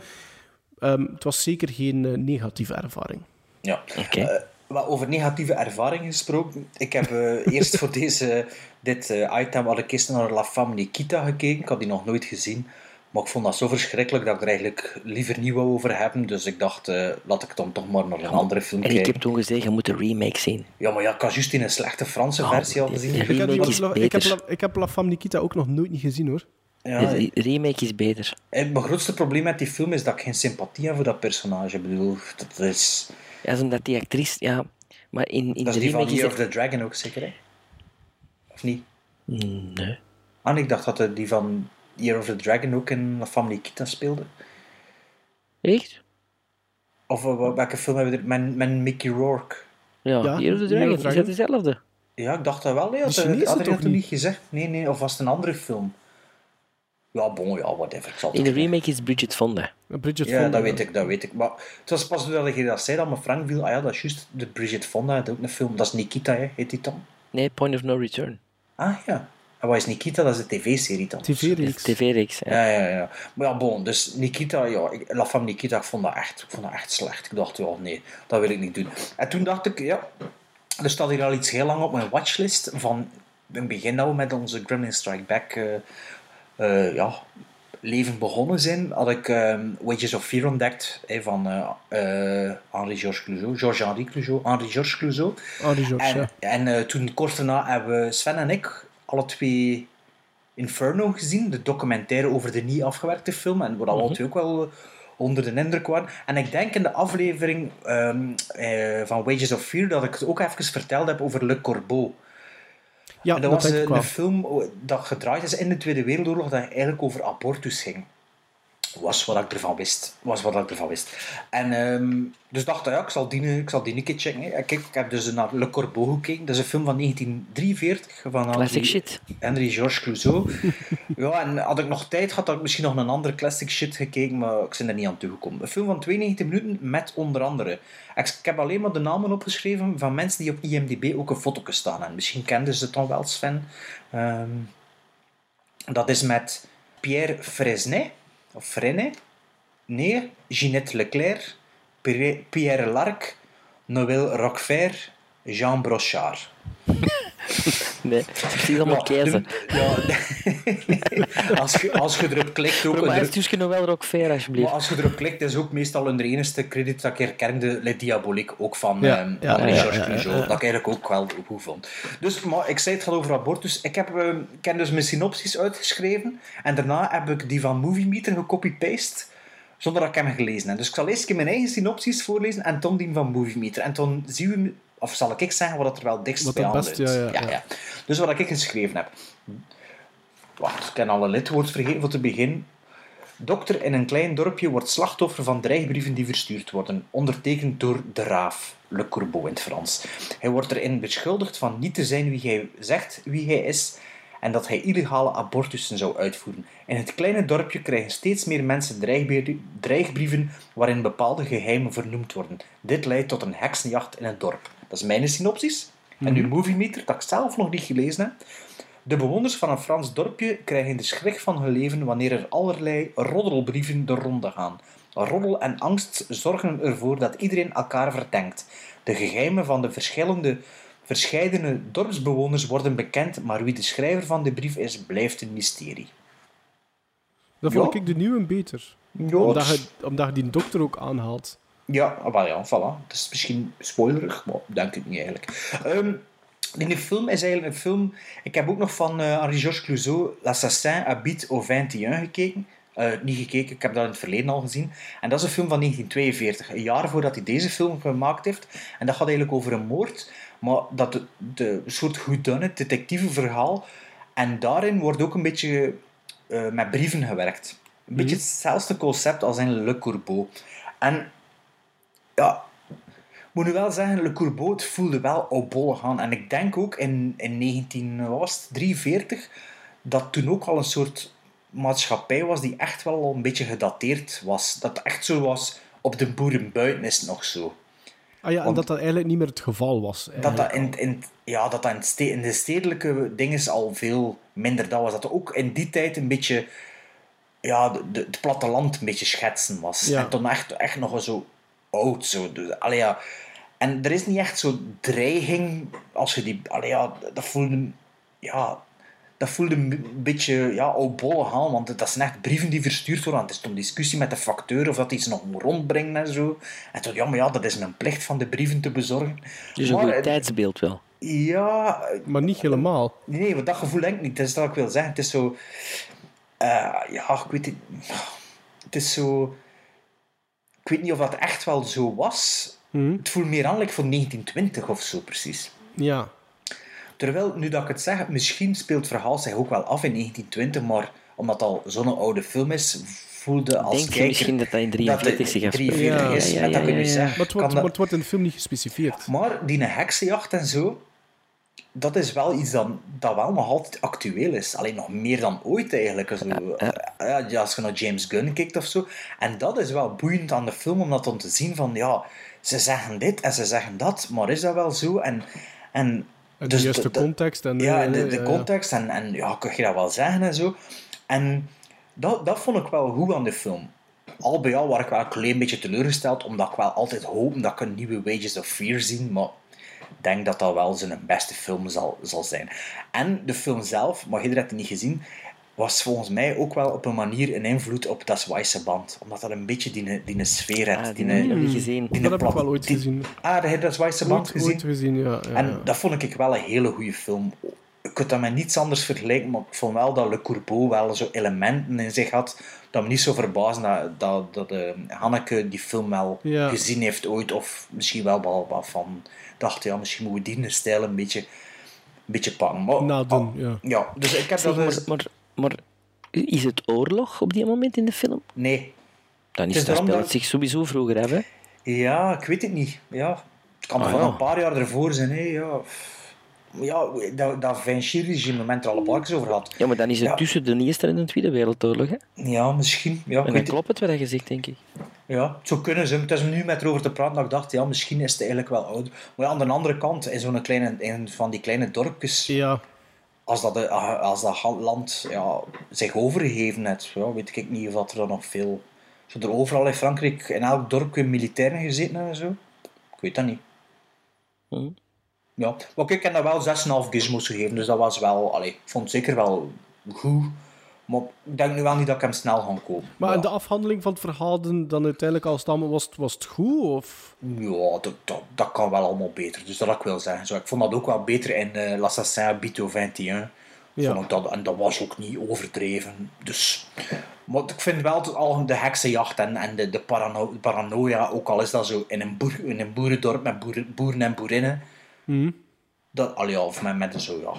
Ehm, het was zeker geen eh, negatieve ervaring. Ja. Oké. Eh, maar over negatieve ervaringen gesproken. Ik heb eh, eerst voor deze, dit eh, item had ik eerst naar La Femme Nikita gekeken. Ik had die nog nooit gezien. Maar ik vond dat zo verschrikkelijk dat ik er eigenlijk liever niet wou over hebben. Dus ik dacht, eh, laat ik dan toch maar naar een andere film En ik kijken. heb toen gezegd, je moet de remake zien. Ja, maar ja, ik had juist in een slechte Franse versie al gezien. Ik heb, is ik, heb. La, ik heb La Femme Nikita ook nog nooit niet gezien hoor. Ja, De remake is beter. eh, mijn grootste probleem met die film is dat ik geen sympathie heb voor dat personage. Ik bedoel, dat is... Ja, omdat die actrice, ja, maar in, in Dat de is die van remake is Year of the Dragon ook zeker, hè? Of niet? Nee. Ah, ik dacht dat de- die van Year of the Dragon ook in La Femme Nikita speelde. Echt? Of eh, wel- welke film hebben we er? Met, met Mickey Rourke. Ja, Ja, Year of the Dragon, is dat dezelfde? Ja, ik dacht dat wel. Nee, had, Die had, hij dat toen niet? niet gezegd? Nee, nee. Of was het een andere film? Ja, bon, ja, whatever. Ik zal het In de remake is Bridget Fonda. Bridget Ja, Fonda, dat weet ik, dat weet ik. Maar het was pas doordat je dat zei dat me Frank viel. Ah ja, dat is juist. De Bridget Fonda had ook een film. Dat is Nikita, hè? heet die dan? Nee, Point of No Return. Ah ja. En wat is Nikita? Dat is de tv-serie dan. TV-reeks. TV-reeks. Ja, ja, ja. Maar ja, bon, dus Nikita, ja, ik, La Femme Nikita, ik vond, dat echt, ik vond dat echt slecht. Ik dacht, ja, nee, dat wil ik niet doen. En toen dacht ik, ja, er staat hier al iets heel lang op mijn watchlist van in het begin dat met onze Gremlin Strike Back eh, eh, ja, leven begonnen zijn, had ik ehm, Wages of Fear ontdekt van eh eh, Henri-Georges Clouseau, Georges-Henri Clouseau, Henri-Georges Clouseau. Henri Georges, En, ja. en toen kort daarna hebben Sven en ik alle twee Inferno gezien, de documentaire over de niet afgewerkte film, en waar we alle twee ook wel onder de indruk waren. En ik denk in de aflevering ehm, eh, van Wages of Fear dat ik het ook even verteld heb over Le Corbeau. Ja, en dat, dat, was ik eh, een film dat gedraaid is in de Tweede Wereldoorlog dat eigenlijk over abortus ging. Was wat ik ervan wist. Was wat ik ervan wist. En ehm, dus dacht ik, ja, ik zal die, ik zal die een keer checken. hè. En Kijk, ik heb dus naar Le Corbeau gekeken. Dat is een film van 1943 van Classic Henry, shit. Henry Georges Clouseau. ja, en had ik nog tijd gehad, had ik misschien nog een andere classic shit gekeken, maar ik ben er niet aan toegekomen. Een film van 92 minuten met onder andere... Ik, ik heb alleen maar de namen opgeschreven van mensen die op IMDb ook een foto staan. En misschien kenden ze het dan wel, Sven. Ehm, dat is met Pierre Fresnay, Fresnay, nee, Ginette Leclerc, Pierre- Larc, Noël Roquefort, Jean Brochard. Nee, precies allemaal Ja, keizer. Ja, als, je, als je erop klikt ook... Maar is dus nog wel Rockfair, alsjeblieft. maar als je erop klikt, is ook meestal hun enige credit dat ik herkende Le Diabolique, ook van, Ja, ehm, ja, van ja, Georges ja, ja, Clouseau, ja. dat ik eigenlijk ook wel goed vond. Dus, maar ik zei het gaat over abortus. Ik heb, ik heb dus mijn synopsis uitgeschreven en daarna heb ik die van Movie Meter gecopy-paste zonder dat ik hem gelezen heb. Dus ik zal eerst mijn eigen synopsis voorlezen en dan die van Movie Meter. En dan zien we, of zal ik zeggen wat er wel dichtst Wat bij aansluit. best- ja, ja, ja. Dus wat ik geschreven heb. Wacht, ik heb al een lidwoord vergeten voor te beginnen. Dokter in een klein dorpje wordt slachtoffer van dreigbrieven die verstuurd worden, ondertekend door de Raaf, Le Corbeau in het Frans. Hij wordt erin beschuldigd van niet te zijn wie hij zegt wie hij is en dat hij illegale abortussen zou uitvoeren. In het kleine dorpje krijgen steeds meer mensen dreigbrieven waarin bepaalde geheimen vernoemd worden. Dit leidt tot een heksenjacht in het dorp. Dat is mijn synopsis. En nu Movie Meter, dat ik zelf nog niet gelezen heb. De bewoners van een Frans dorpje krijgen de schrik van hun leven wanneer er allerlei roddelbrieven de ronde gaan. Roddel en angst zorgen ervoor dat iedereen elkaar verdenkt. De geheimen van de verschillende, verscheidene dorpsbewoners worden bekend, maar wie de schrijver van de brief is, blijft een mysterie. Dat Ja. vond ik de nieuwe beter. Ja, Omdat, je, omdat je die dokter ook aanhaalt. Ja, ah, wel ja, voilà. Het is misschien spoilerig, maar denk ik niet eigenlijk. Ehm die film is eigenlijk een film... Ik heb ook nog van eh Henri-Georges Clouseau L'Assassin habite au 21 gekeken. Eh, niet gekeken, ik heb dat in het verleden al gezien. En dat is een film van 1942, een jaar voordat hij deze film gemaakt heeft. En dat gaat eigenlijk over een moord, maar dat de, de een soort whodunit, detectieve verhaal. En daarin wordt ook een beetje eh, met brieven gewerkt. Een beetje hetzelfde concept als in Le Corbeau. En ja, ik moet nu wel zeggen, Le Corbeau, het voelde wel op bollen gaan. En ik denk ook in, in 1943 dat toen ook al een soort maatschappij was die echt wel al een beetje gedateerd was. Dat het echt zo was, op de boerenbuiten is nog zo. Ah ja, en Want- dat dat eigenlijk niet meer het geval was. Dat dat in, in, ja, dat dat in, ste- in de stedelijke dingen al veel minder dat was. Dat ook in die tijd een beetje ja, de, de- het platteland een beetje schetsen was. Ja. En toen echt, echt nog zo oud. Zo. Dus, allee, ja. En er is niet echt zo dreiging als je die... Allee, ja, dat voelde... Ja, dat voelde een beetje ja, oudbollen gaan, want dat zijn echt brieven die verstuurd worden. Het is een discussie met de facteur of dat iets nog moet rondbrengen en zo. En toen, ja, maar ja, dat is mijn plicht van de brieven te bezorgen. Dus een Maar, goed eh, tijdsbeeld wel. ja, Maar niet helemaal. nee, want dat gevoel denk ik niet. Dat is wat ik wil zeggen. Het is zo... eh, ja, ik weet het... Het is zo... Ik weet niet of dat echt wel zo was. Mhm. Het voelt meer aan like van 1920 of zo, precies. Ja. Terwijl, nu dat ik het zeg, misschien speelt het verhaal zich ook wel af in 1920, maar omdat het al zo'n oude film is, voelde als Denk kijker... misschien dat dat in 43 zich dat het afspeelt? 43 Ja, is, ja, dat ja, kun je ja, ja. zeggen. Maar het wordt, kan dat- maar het wordt in de film niet gespecificeerd. maar die heksenjacht en zo, dat is wel iets dat, dat wel nog altijd actueel is. Alleen nog meer dan ooit eigenlijk. Zo, ja, ja, als je naar James Gunn kijkt of zo. En dat is wel boeiend aan de film, om dat dan te zien van, ja, ze zeggen dit en ze zeggen dat, maar is dat wel zo? En, en, En de dus juiste de- context. En, ja, eh, de, de eh, context en, en ja, kun je dat wel zeggen en zo. En dat, dat vond ik wel goed aan de film. Al bij al was ik wel een klein beetje teleurgesteld, omdat ik wel altijd hoop dat ik een nieuwe Wages of Fear zie, maar denk dat dat wel zijn beste film zal, zal zijn. En de film zelf, maar iedereen heeft het niet gezien, was volgens mij ook wel op een manier een invloed op Das Weiße Band. Omdat dat een beetje die, die sfeer heeft. Ah, die heb ik nog niet gezien. die Dat heb ik wel ooit die- gezien. Ah, heb je Das Weiße Band Ooit, gezien? ooit gezien, ja. ja, En ja. dat vond ik wel een hele goede film. Je kunt dat met niets anders vergelijken, maar ik vond wel dat Le Corbeau wel zo elementen in zich had dat me niet zo verbazen dat, dat, dat eh, Hanneke die film wel Ja. gezien heeft ooit, of misschien wel wel wat van dacht, ja, misschien moeten we die stijl een beetje, een beetje pakken. Maar, Nadoen, ja. ja, dus ik heb Zeg, dat... maar, dus- maar, maar Is het oorlog op die moment in de film? Nee. Dan is is dat spel dat- het zich sowieso vroeger af, hè? Ja, ik weet het niet. Ja, het kan Ah, ja. een paar jaar ervoor zijn. Hè. Ja, ja dat, dat Vinci-regime moment er al een paar keer over had. Ja, maar dan is het Ja. tussen de Eerste en de Tweede Wereldoorlog, hè? Ja, misschien. Ja, ik En dan klopt het wat je zegt, denk ik. Ja, het zou kunnen zijn. Het is nu met erover te praten dat ik dacht, ja, misschien is het eigenlijk wel oud. Maar ja, aan de andere kant, in zo'n kleine, in van die kleine dorpjes, Ja. als dat, als dat land ja, zich overgegeven heeft, ja, weet ik niet of er dan nog veel... Zo er overal in Frankrijk, in elk dorp, militairen gezeten hebben en zo. Ik weet dat niet. Hm. Ja, maar ik heb dat wel 6,5 gizmos gegeven, dus dat was wel... Allee, ik vond het zeker wel goed. Maar ik denk nu wel niet dat ik hem snel ga kopen. Maar de afhandeling van het verhaal dan uiteindelijk al stammen, was het, was het goed? Of? Ja, dat, dat, dat kan wel allemaal beter. Dus dat wil ik wel zeggen. Zo, ik vond dat ook wel beter in eh L'Assassin Bito 21. Ja. Vond dat, en dat was ook niet overdreven. Dus, maar ik vind wel dat al de heksenjacht en, en de, de parano- paranoia, ook al is dat zo in een, boer, in een boerendorp met boeren, boeren en boerinnen, Hm. dat, allee, ja, of met, met zo, ja,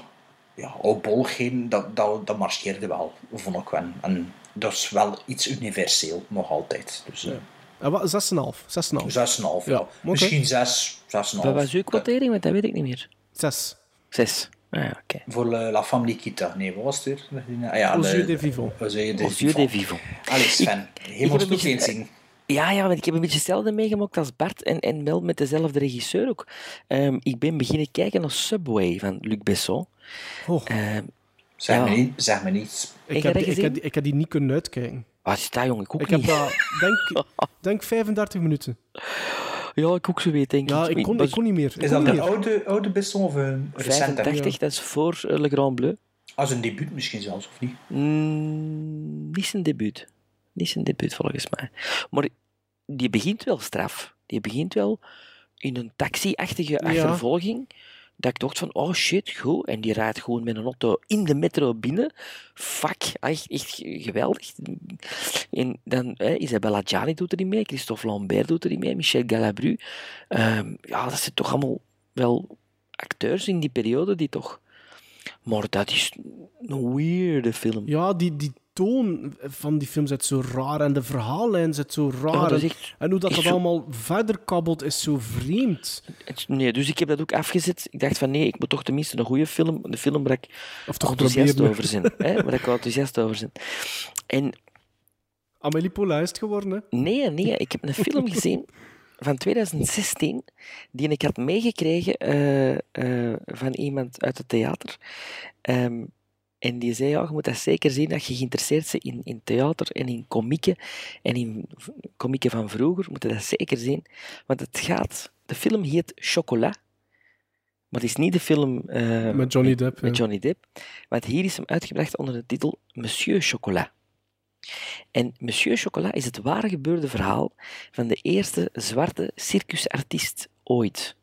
ja oudbolligheden, dat, dat, dat marcheerde wel, vond ik wel. En dat is wel iets universeel, nog altijd. Dus, eh, Eh, wat, 6,5. 6,5. 6,5, ja. Ja. Misschien 6, 6,5. Wat was uw quotering? Want dat weet ik niet meer. 6. Zes. Ah, ja, oké. Voor La, La Femme Nikita. Nee, wat was het weer? Ah, ja, Aux de- yeux des vivants. Aux yeux vivants. des vivants. Allee, Sven. Ook beetje- eens zien. Ja, ja, want ik heb een beetje hetzelfde meegemaakt als Bart en, en wel met dezelfde regisseur ook. Ehm, ik ben beginnen kijken naar Subway van Luc Besson. Oh. Ehm, Zeg, Ja. me niet, zeg me niets. Ik Heb heb, ik, heb, ik heb die niet kunnen uitkijken. wat is dat, jongen? Ik ook Ik heb niet. dat, denk, denk 35 minuten. Ja, ik ook zo weet, denk Ja, ik. ik kon, ik kon niet meer. Ik Is dat een oude, oude Besson of een recente? 85, dat is voor eh, Le Grand Bleu. Als een debuut misschien zelfs, of niet? Mm, niet zijn debuut. Niet zijn debuut, volgens mij. Maar die begint wel straf. Die begint wel in een taxi-achtige achtervolging. Dat ik dacht van, oh shit, goed. En die rijdt gewoon met een auto in de metro binnen. Fuck, echt, echt geweldig. En dan, Isabella Gianni doet er niet mee, Christophe Lambert doet er niet mee, Michel Galabru. Ehm, ja, dat zijn toch allemaal wel acteurs in die periode die toch... Maar dat is een weirde film. Ja, die, die toon van die film zit zo raar en de verhaallijn zit zo raar. Ja, en- echt- en hoe dat, dat zo- allemaal verder kabbelt is zo vreemd. Nee, dus ik heb dat ook afgezet. Ik dacht van nee, ik moet toch tenminste een goede film, een film waar ik Of toch enthousiast over zijn. Hè, waar ik enthousiast over zijn. En Amélie Poulain is het geworden, hè? nee, nee, ik heb een film gezien van 2016 die ik had meegekregen eh, eh, van iemand uit het theater. Ehm, en die zei, ja, je moet dat zeker zien dat je geïnteresseerd bent in, in theater en in komieken en in komieken van vroeger. moet je dat zeker zien. Want het gaat... De film heet Chocolat. Maar het is niet de film... eh, Met Johnny Depp, Met ja. Johnny Depp. Want hier is hem uitgebracht onder de titel Monsieur Chocolat. En Monsieur Chocolat is het waar gebeurde verhaal van de eerste zwarte circusartiest ooit.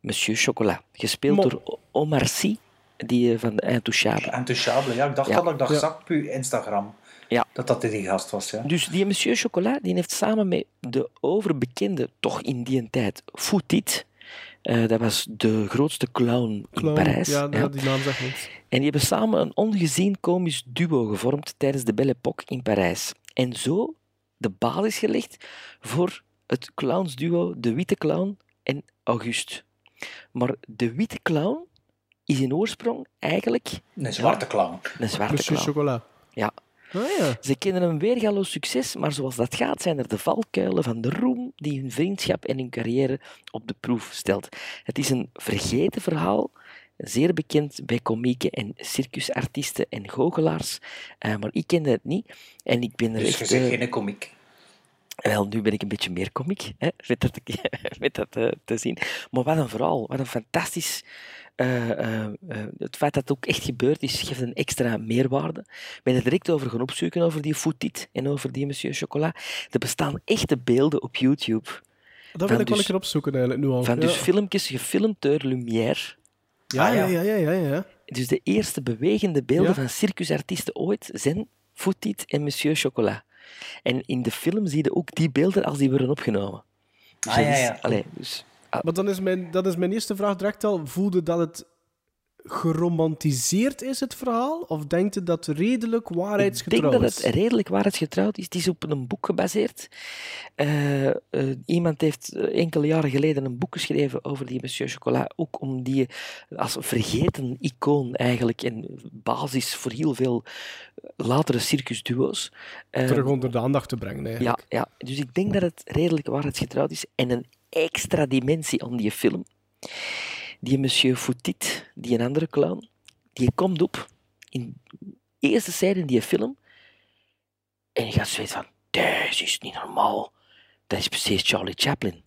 Monsieur Chocolat. Gespeeld Mo- door Omar Sy, die eh, van de Intouchable. Intouchable, ja. Ik dacht Ja. dat ik dat Ja. zag op uw Instagram. Ja. Dat dat die gast was, ja. Dus die Monsieur Chocolat die heeft samen met de overbekende, toch in die tijd, Foutit, eh, dat was de grootste clown, Clown. in Parijs. Ja, ja. die naam zegt niks. En die hebben samen een ongezien komisch duo gevormd tijdens de Belle Époque in Parijs. En zo de basis gelegd voor het clownsduo De Witte Clown en Auguste. Maar De Witte Clown is in oorsprong eigenlijk Een zwarte clown. een zwarte Monsieur clown. Chocolat. Ja. Ah ja. Ze kennen een weergaloos succes, maar zoals dat gaat zijn er de valkuilen van de roem die hun vriendschap en hun carrière op de proef stelt. Het is een vergeten verhaal, zeer bekend bij komieken en circusartiesten en goochelaars, eh, maar ik kende het niet. En ik ben er Dus je echt... eh, geen komiek. wel, nu ben ik een beetje meer komiek, hè, met dat, met dat eh, te zien. Maar wat een verhaal, wat een fantastisch... eh, eh, eh, het feit dat het ook echt gebeurd is, geeft een extra meerwaarde. Ik ben er direct over gaan opzoeken, over die Foutit en over die Monsieur Chocolat. Er bestaan echte beelden op YouTube. Dat Van wil ik wel dus- een keer opzoeken eigenlijk, nu al. Van ja. dus filmpjes gefilmd door Lumière. Ja, Ah, ja, ja. ja, ja, ja, ja. Dus de eerste bewegende beelden Ja. van circusartiesten ooit zijn Foutit en Monsieur Chocolat. En in de film zie je ook die beelden als die worden opgenomen. Dus Ah, ja, is- ja. allee, dus, ah, Maar dan is mijn, dat is mijn eerste vraag direct al. Voelde dat het geromantiseerd is, het verhaal? Of denkt u dat het redelijk Ik waarheidsgetrouw denk dat is? het redelijk waarheidsgetrouwd is. Het is op een boek gebaseerd. Eh, eh, iemand heeft eh, enkele jaren geleden een boek geschreven over die Monsieur Chocolat. Ook om die als vergeten icoon eigenlijk en basis voor heel veel latere circusduo's. Terug onder de aandacht te brengen, ja, eigenlijk. ja, dus ik denk dat het redelijk waarheidsgetrouwd is. En een extra dimensie aan die film. Die Monsieur Foutit, die een andere clown, die komt op in de eerste scène in die film. En je gaat zoiets van, dit is niet normaal. Dat is precies Charlie Chaplin.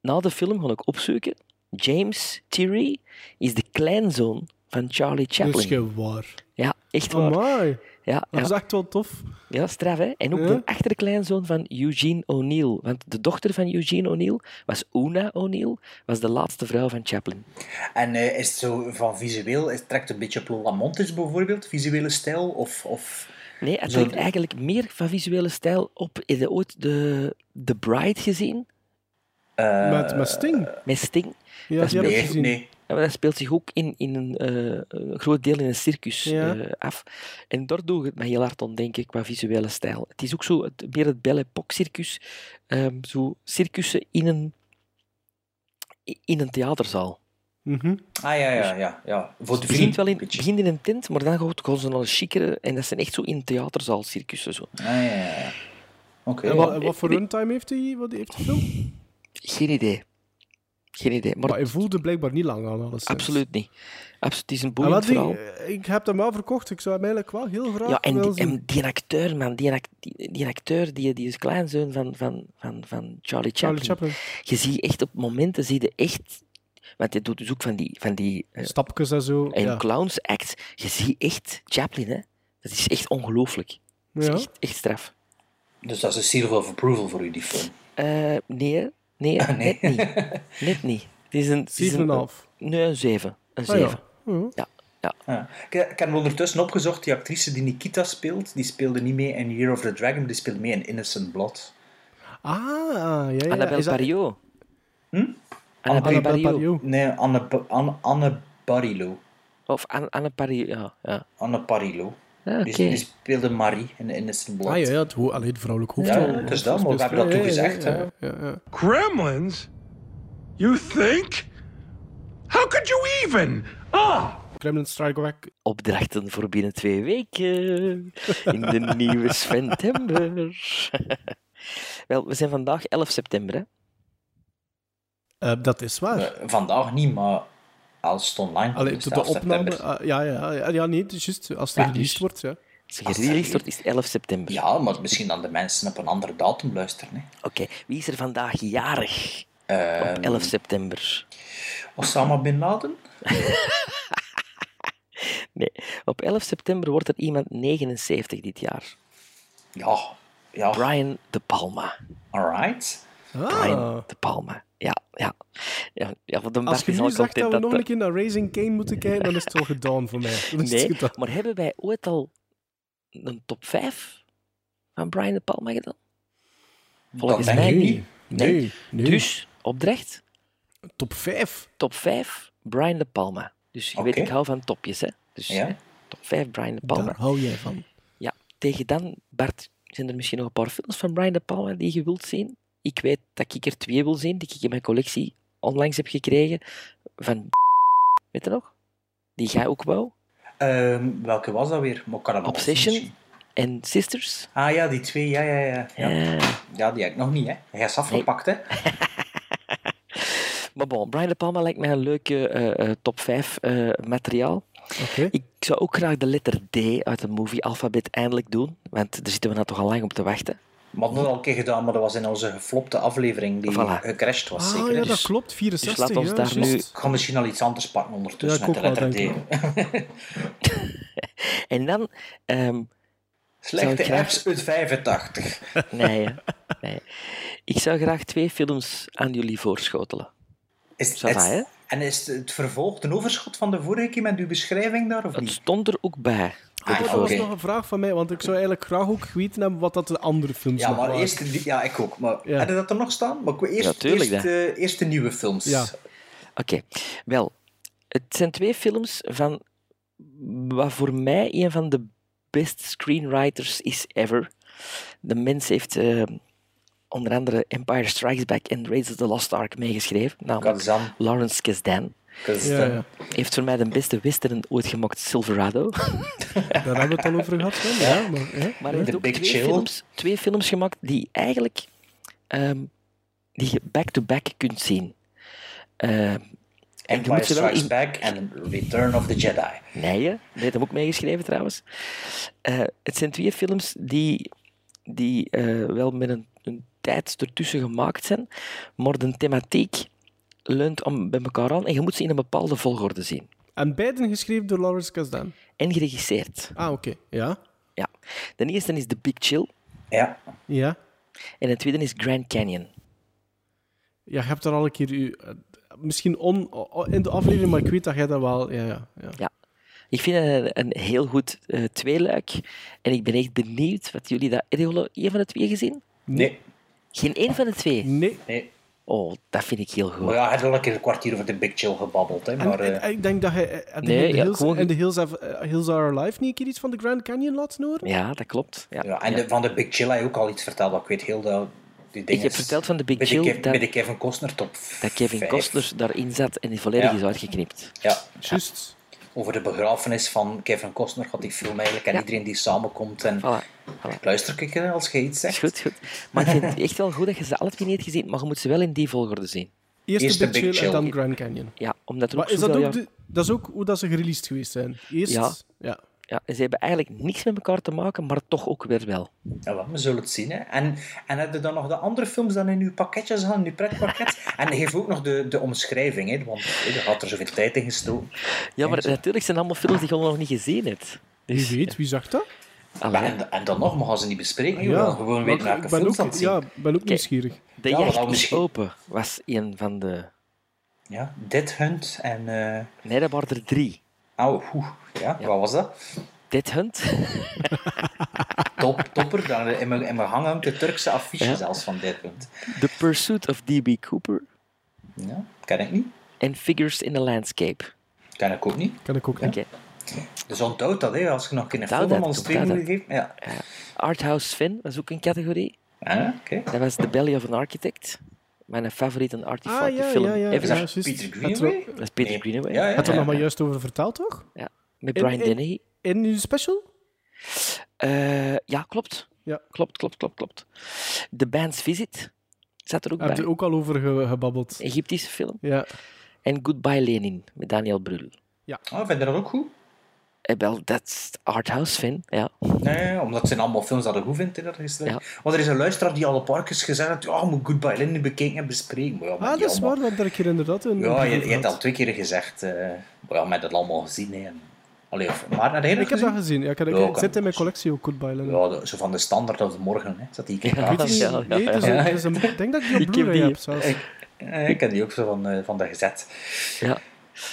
Na de film ga ik opzoeken. James Thierry is de kleinzoon van Charlie Dat is Chaplin. waar. Ja, echt waar. Amai, Ja, dat is echt wel tof. Ja, straf, hè? En ook Ja. de achterkleinzoon van Eugene O'Neill. Want de dochter van Eugene O'Neill was Una O'Neill, was de laatste vrouw van Chaplin. En eh, is het zo van visueel, is, trekt het een beetje op Lola Montes bijvoorbeeld, visuele stijl? Of, of... Nee, het Zo- lijkt eigenlijk meer van visuele stijl op... Heb je ooit de, The Bride gezien? eh, met, met Sting. Met Sting? Ja, dat die heb ik nee, gezien. nee. Ja, maar dat speelt zich ook in, in een, eh, een groot deel in een circus Ja. eh, af. En daar doe ik het me heel hard aan denken qua visuele stijl. Het is ook zo het, meer het Belle Époque circus. ehm, zo circussen in een, in een theaterzaal. Mhm. Ah ja, ja, ja. ja. Voor begint, vriend. wel in, het begint in een tent, maar dan gaat- gaan ze naar een chicere. En dat zijn echt zo in theaterzaal circussen. Zo. Ah ja, ja, ja. Oké. En wat, en wat voor runtime heeft hij wat heeft de film? Geen idee. Geen idee. Maar, Maar hij voelde blijkbaar niet lang aan alles. absoluut niet. Absoluut, het is een En boeiend die, verhaal. ik heb hem wel verkocht. Ik zou hem eigenlijk wel heel graag Ja, en die, en die acteur, man, die, die, die acteur, die, die is kleinzoon van, van, van, van Charlie Chaplin. Charlie Chaplin. Je ziet echt op momenten, zie je echt... Want hij doet dus ook van die, van die eh, Stapjes en zo. en ja. clowns act. Je ziet echt Chaplin, hè. Dat is echt ongelooflijk. Dat is Ja. echt, echt straf. Dus dat is een seal of approval voor u, die film. Eh, nee. Nee, Ah, nee. net niet. Net niet. Het is een... het is een- 7,5. Nee, een 7. Een Ah, ja. 7. Ja. Ja, ja. Ja. Ik, ik heb ondertussen opgezocht, die actrice die Nikita speelt, die speelde niet mee in Year of the Dragon, maar die speelde mee in Innocent Blood. Ah, ja, ja. Annabelle dat- Barriot. Hm? Annabelle Barriot. Nee, Anne, Anne, Anne Barilo. Of Anne, Anne ja. ja. Anne Parilo. Die, oké. die speelde Marie in Innocent Blood. Ah ja, ja het, ho- allee, het vrouwelijk hoofd. Ja, het is dat, maar we hebben dat toen gezegd. Ja, hè. ja, ja, ja. Gremlins? You think? How could you even? Ah! Kremlin Strike Back. Opdrachten voor binnen twee weken. In de nieuwe September. Wel, we zijn vandaag 11 september, hè. Eh, dat is waar. Eh, vandaag niet, maar als het online komt, Allee, de 11 opname. ah, ja, ja, ja, ja, nee, het is juist. Als het Ja, gereleased dus- wordt, ja. Als het gereleased wordt, is het 11 september. Ja, maar misschien dan de mensen op een andere datum luisteren. Hè. Oké, wie is er vandaag jarig? Ehm, Op 11 september. Osama Bin Laden? Nee, op 11 september wordt er iemand 79 dit jaar. Ja, ja. Brian De Palma. Alright. Brian Ah. De Palma. Ja, ja. Ja, ja voor de Als je nu zegt dat we nog een keer naar Raising Kane moeten kijken, dan is het al gedaan voor mij. Nee, maar hebben wij ooit al een top 5 van Brian De Palma gedaan? Volgens Dat mij niet. Nee, nee. Dus, opdracht, Top 5. top 5, Brian De Palma. Dus je weet, ik hou van topjes, hè. Dus Ja. hè, top 5, Brian De Palma. Daar hou jij van. Ja, tegen dan, Bart, zijn er misschien nog een paar films van Brian De Palma die je wilt zien? Ik weet dat ik er twee wil zien, die ik in mijn collectie onlangs heb gekregen. Van, weet je nog? Die jij ook wou. Ehm, welke was dat weer? Obsession en Sisters. Ah ja, die twee, ja, ja, ja. Ja, Ja. ja die heb ik nog niet, hè. Hij is afgepakt, hè. Maar bon, Brian De Palma lijkt mij een leuke eh, eh, top 5 eh, materiaal. Oké. Ik zou ook graag de letter D uit de movie Alphabet eindelijk doen, want daar zitten we nou toch al lang op te wachten. We hadden het al een keer gedaan, maar dat was in onze geflopte aflevering die Voilà. gecrashed was, Ah, zeker. ja, dat Dus klopt. 64. laat ons ja, daar nu- Ik ga misschien al iets anders pakken ondertussen Ja, met de letter D. En dan, ehm, Slechte graag- apps uit 85. nee, nee, ik zou graag twee films aan jullie voorschotelen. Is, va, hè? En is het vervolg een overschot van de vorige keer met uw beschrijving daar, of Het niet? stond er ook bij. Ah, de dat was nog een vraag van mij, want ik zou eigenlijk graag ook geweten hebben wat dat de andere films Ja, nog maar waren. eerst... die- Ja, ik ook. Maar Ja. Dat er nog staan? Maar ik wil eerst, Ja, tuurlijk, eerst, hè. eh, eerst de nieuwe films. Ja. Oké, wel. Het zijn twee films van wat voor mij een van de best screenwriters is ever. De mens heeft eh, onder andere Empire Strikes Back en Raiders of the Lost Ark meegeschreven. Namelijk Kazan. Lawrence Kasdan. Kasdan. Ja, ja. Heeft voor mij de beste western ooit gemaakt, Silverado. Daar hebben we het al over gehad. Hè? Ja, maar, hè? Maar hij heeft ook twee films, twee films gemaakt die eigenlijk ehm, die je back-to-back kunt zien. Ehm, en je Empire Strikes in- Back en Return of the Jedi. Nee, die heeft hem ook meegeschreven trouwens. Eh, het zijn twee films die, die eh, wel met een, een tijd ertussen gemaakt zijn, maar de thematiek leunt om bij elkaar aan en je moet ze in een bepaalde volgorde zien. En beiden geschreven door Lawrence Kasdan. En geregisseerd. Ah, oké. Ja. Ja. De eerste is The Big Chill Ja. Ja. en de tweede is Grand Canyon. Ja, je hebt er al een keer... u- eh, Misschien on, in de aflevering, maar ik weet dat jij dat wel... Ja, ja, ja. Ja. Ik vind het een, een heel goed eh, tweeluik. En ik ben echt benieuwd wat jullie dat... Hebben jullie één van de twee gezien? Nee. Geen één van de twee? Nee. Nee. Oh, dat vind ik heel goed. Maar ja, hij had al een keer een kwartier over de Big Chill gebabbeld. Hè, En, maar, en- eh, ik denk dat hij eh, Nee, in de ja, Hills, gewoon- in de Hills, Have- eh, Hills Are Alive niet een keer iets van de Grand Canyon laten horen? Ja, dat klopt. Ja. ja, en de- van de Big Chill heb je ook al iets verteld. Ik weet heel dat die dingen... heb verteld van de Big met Chill De Kev- dat- Met de Kevin Costner top Dat Kevin. Costner daarin zat en die volledig Ja. is uitgeknipt. Ja. Juist. Over de begrafenis van Kevin Costner gaat die film eigenlijk. En Ja. iedereen die samenkomt. En Voilà. luister ik eh, als je iets zegt. Is goed, goed. Maar ik vind het echt wel goed dat je ze alle twee niet hebt gezien, maar je moet ze wel in die volgorde zien. Eerst Eerst de Big, Big Chill, Chill. en dan Grand Canyon. Ja, omdat er Maar ook is dat, ook de, dat is ook hoe dat ze gereleased geweest zijn. Eerst... Ja. ja. Ja, ze hebben eigenlijk niks met elkaar te maken, maar toch ook weer wel. Ja, wel, we zullen het zien. Hè. En, en heb je dan nog de andere films dan in uw pakketjes gaan, in uw pretpakket? en geef ook nog de, de omschrijving, hè, want er gaat er zoveel tijd in gestoken. Ja, maar natuurlijk zijn allemaal films die je nog niet gezien hebt. Dus, Wie weet, wie zag dat? Maar en, en dan nog, maar gaan ze niet bespreken. joh. We gaan gewoon weten maar welke ik ben films ook, dat zien. ja, ik ben ook nieuwsgierig. De Ja, jacht is open was een van de... Ja, Dead Hunt en... eh Nee, dat waren er drie. Oh, oeh, ja, wat was dat? Dead Hunt. Top, topper. Dan in mijn, in mijn hang hangt de Turkse affiche Ja. zelfs van Dead Hunt. The Pursuit of D.B. Cooper. Ja, ken ik niet. En Figures in a Landscape. Ken ik ook niet. Kan ik ook Oké. niet. Dus onthoud dat, hè, als je nog een film dat, aan onthoud moet geven. Ja. Arthouse Sven was ook een categorie. Ah, oké. Dat was The Belly of an Architect. Mijn favoriete artifact Ah, ja, film ja, ja. ever. ja, dat juist. Peter er- Greenaway? Dat is Peter Nee. Greenaway. Ja, ja, Had er ja. nog maar juist over verteld, toch? Ja. Met Brian in- Dennehy. In uw special? Eh, ja, klopt. Ja. Klopt, klopt, klopt, klopt. The Band's Visit zat er ook Heb bij. je er ook al over ge- gebabbeld? Egyptische film. Ja. En Goodbye Lenin met Daniel Brühl. Oh, vind je dat ook goed? Eh, wel, dat is arthouse fan, ja. Nee, omdat het zijn allemaal films dat je goed vindt. Hè, dat is Ja. Want er is een luisteraar die al een paar keer gezegd heeft, ja, je moet Goodbye Lenin bekeken en bespreken. Maar ja, maar Ah, dat is allemaal- waar, daar heb ik hier inderdaad een... Ja, je, je hebt al twee keer gezegd. eh maar ja, met het allemaal gezien. Hè. En- Allee, of, maar naar de hele Ik heb dat gezien. Ja, ik heb, Ja, zit in mijn collectie ook goed bij. Lennon. Ja, de- zo van de standaard of de morgen. Hè. Zat die Ja. Weet je niet? ja, ja, nee, ja. dus, Ja. dus een- ik denk dat ik die op Ik heb Blu-ray die. heb zelfs. Ik, eh, ik heb die ook zo van, eh, van de gezet. ja.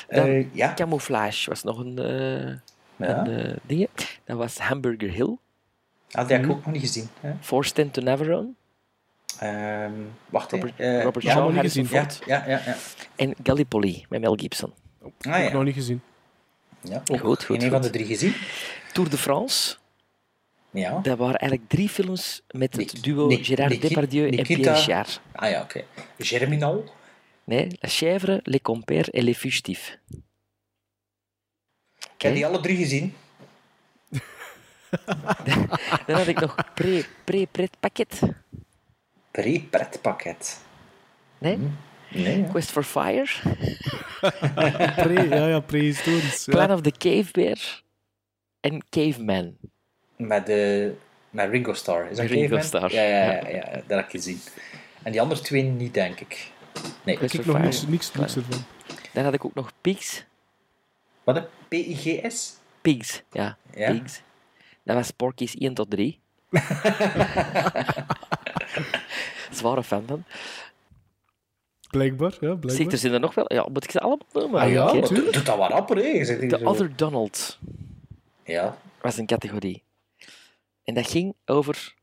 Dan, Eh, ja. Camouflage was nog een, eh Ja. een eh, ding. Dat was Hamburger Hill. Ah, die heb ik ook nog niet gezien. Hè. Forced into Navarone. Ehm, wacht. Robert, Eh, Robert ja, Shaw, nog niet gezien. ja, ja, ja, ja. En Gallipoli met Mel Gibson. Ah, Heb ik ja. nog niet gezien. ja ook Goed, goed, Geen van de drie gezien. Tour de France. Ja. Dat waren eigenlijk drie films met het Nik- duo Nik- Gérard Depardieu en Pierre Richard. Ah ja, oké. Germinal. Nee, La Chèvre, Les Compères et Les Fugitifs. Ik heb die alle drie gezien. Dan had ik nog pre- Pre-Pret Pakket. Pre-pretpakket. Nee? Nee, ja. Quest for Fire. Pre, ja, ja, prehistorisch. Plan Ja. of the Cave Bear. En Caveman. Met, de met Ringo Starr. Is dat Ringo Caveman? Starr. Ja, ja, ja, ja, dat heb ik gezien. En die andere twee niet, denk ik. Nee. Quest Ik for nog Fire. niks, niks, niks ervan. Dan had ik ook nog Pigs. Wat een PIGS? Pigs, ja. Ja. Pigs. Dat was Porky's 1 tot 3. Zware fan van. Blijkbaar, ja, Zeg, blijkbaar. er zijn er nog wel. Ja, moet ik ze allemaal noemen? Ah ja, Oké. maar doe, dat wat rapper, hè. The zo- Other Donald Ja. was een categorie. En dat ging over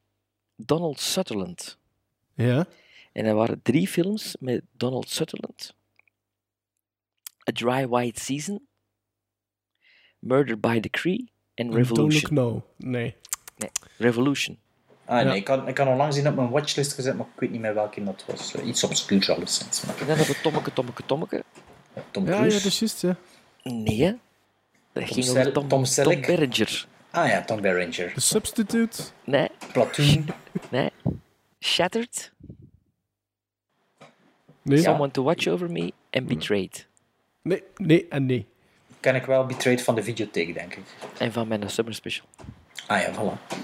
Donald Sutherland. Ja. En er waren drie films met Donald Sutherland. A Dry White Season, Murder by Decree en Don't Look Revolution. Now. Nee. Nee, Revolution. Ah, nee, Ja. ik, had, ik had al lang zien op mijn watchlist gezet, maar ik weet niet meer welke dat was. Eh, Iets obscuurs alleszins. Maar En dan hebben we Tommeke, Tommeke, Tommeke. Tom Ja, ja, Cruise. dat is juist, ja. Nee, hè? Dat ging Sel- over Tom, Tom Tom? Berenger. Ah ja, Tom Berenger. The Substitute. Nee, Platoon. nee. Shattered, Nee. Someone to Watch Over Me en Betrayed. Nee, nee en nee. Ken ik wel Betrayed van de videotheek, denk ik. En van mijn Summer Special. Ah ja, voilà.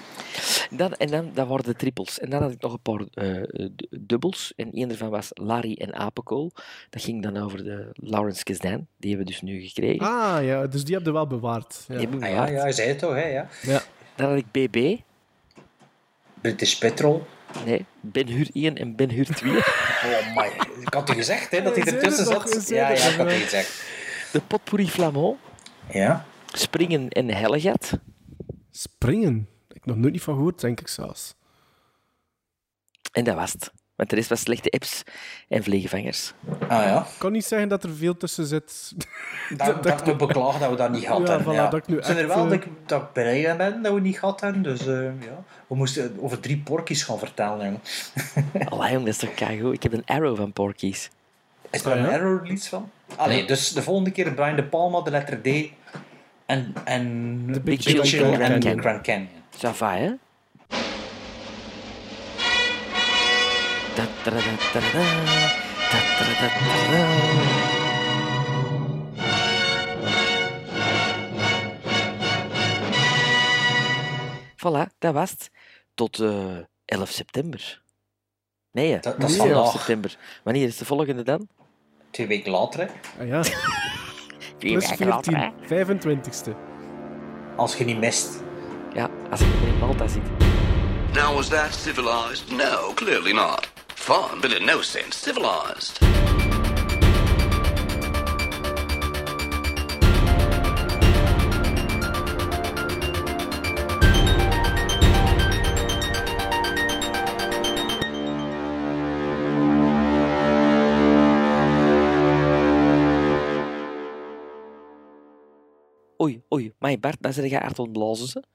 Dan, en dan, dat waren de trippels. En dan had ik nog een paar eh, dubbels. En één daarvan was Larry en Apenkool. Dat ging dan over de Lawrence Kasdan. Die hebben we dus nu gekregen. Ah ja, dus die heb je wel bewaard. Ja. Die hebben we Ah ja, hij zei het toch, hè? Ja. Ja. Dan had ik BB. British Petrol. Nee, Ben Hur 1 en Ben Hur 2. Oh my. Ik had u gezegd, hè, dat hij ertussen zat. Ja, ja, ik had u gezegd. De Potpourri Flamand. Ja. Springen en Hellegat. Springen. Ik heb nog nooit niet van gehoord, denk ik zelfs. En dat was het. Want de rest was slechte apps en vleegvangers. Ah ja. Ik kan niet zeggen dat er veel tussen zit. Dat, dat, ik me beklaag dat we dat niet gehad Ja, hebben. voilà, ja. dat ik nu zijn er wel eh, dat ik, dat aan ben dat we niet gehad hebben. Dus eh, ja. We moesten over drie porkies gaan vertellen. jongen. Allee, dat is toch keigoed. Ik heb een arrow van Porkies. Is er Ah, een ja? error release van? Allee, dus de volgende keer Brian De Palma, de letter D en, en The Big, Big Chill en Grand Canyon. Canyon. Sava, hè? Voilà, dat was het. Tot eh, uh, 11 september. Nee, dat, is 11 september. Wanneer is de volgende dan? Twee weken later, hè. Ah ja, Vier plus weken later, hè? 14. 25ste. Als je niet mist. Ja, als ik in Malta zit. Now, was that civilized? No, clearly not. Fun, but in no sense civilized. Oei, oei, mijn Bart, dan zit jij blazen ontblazen.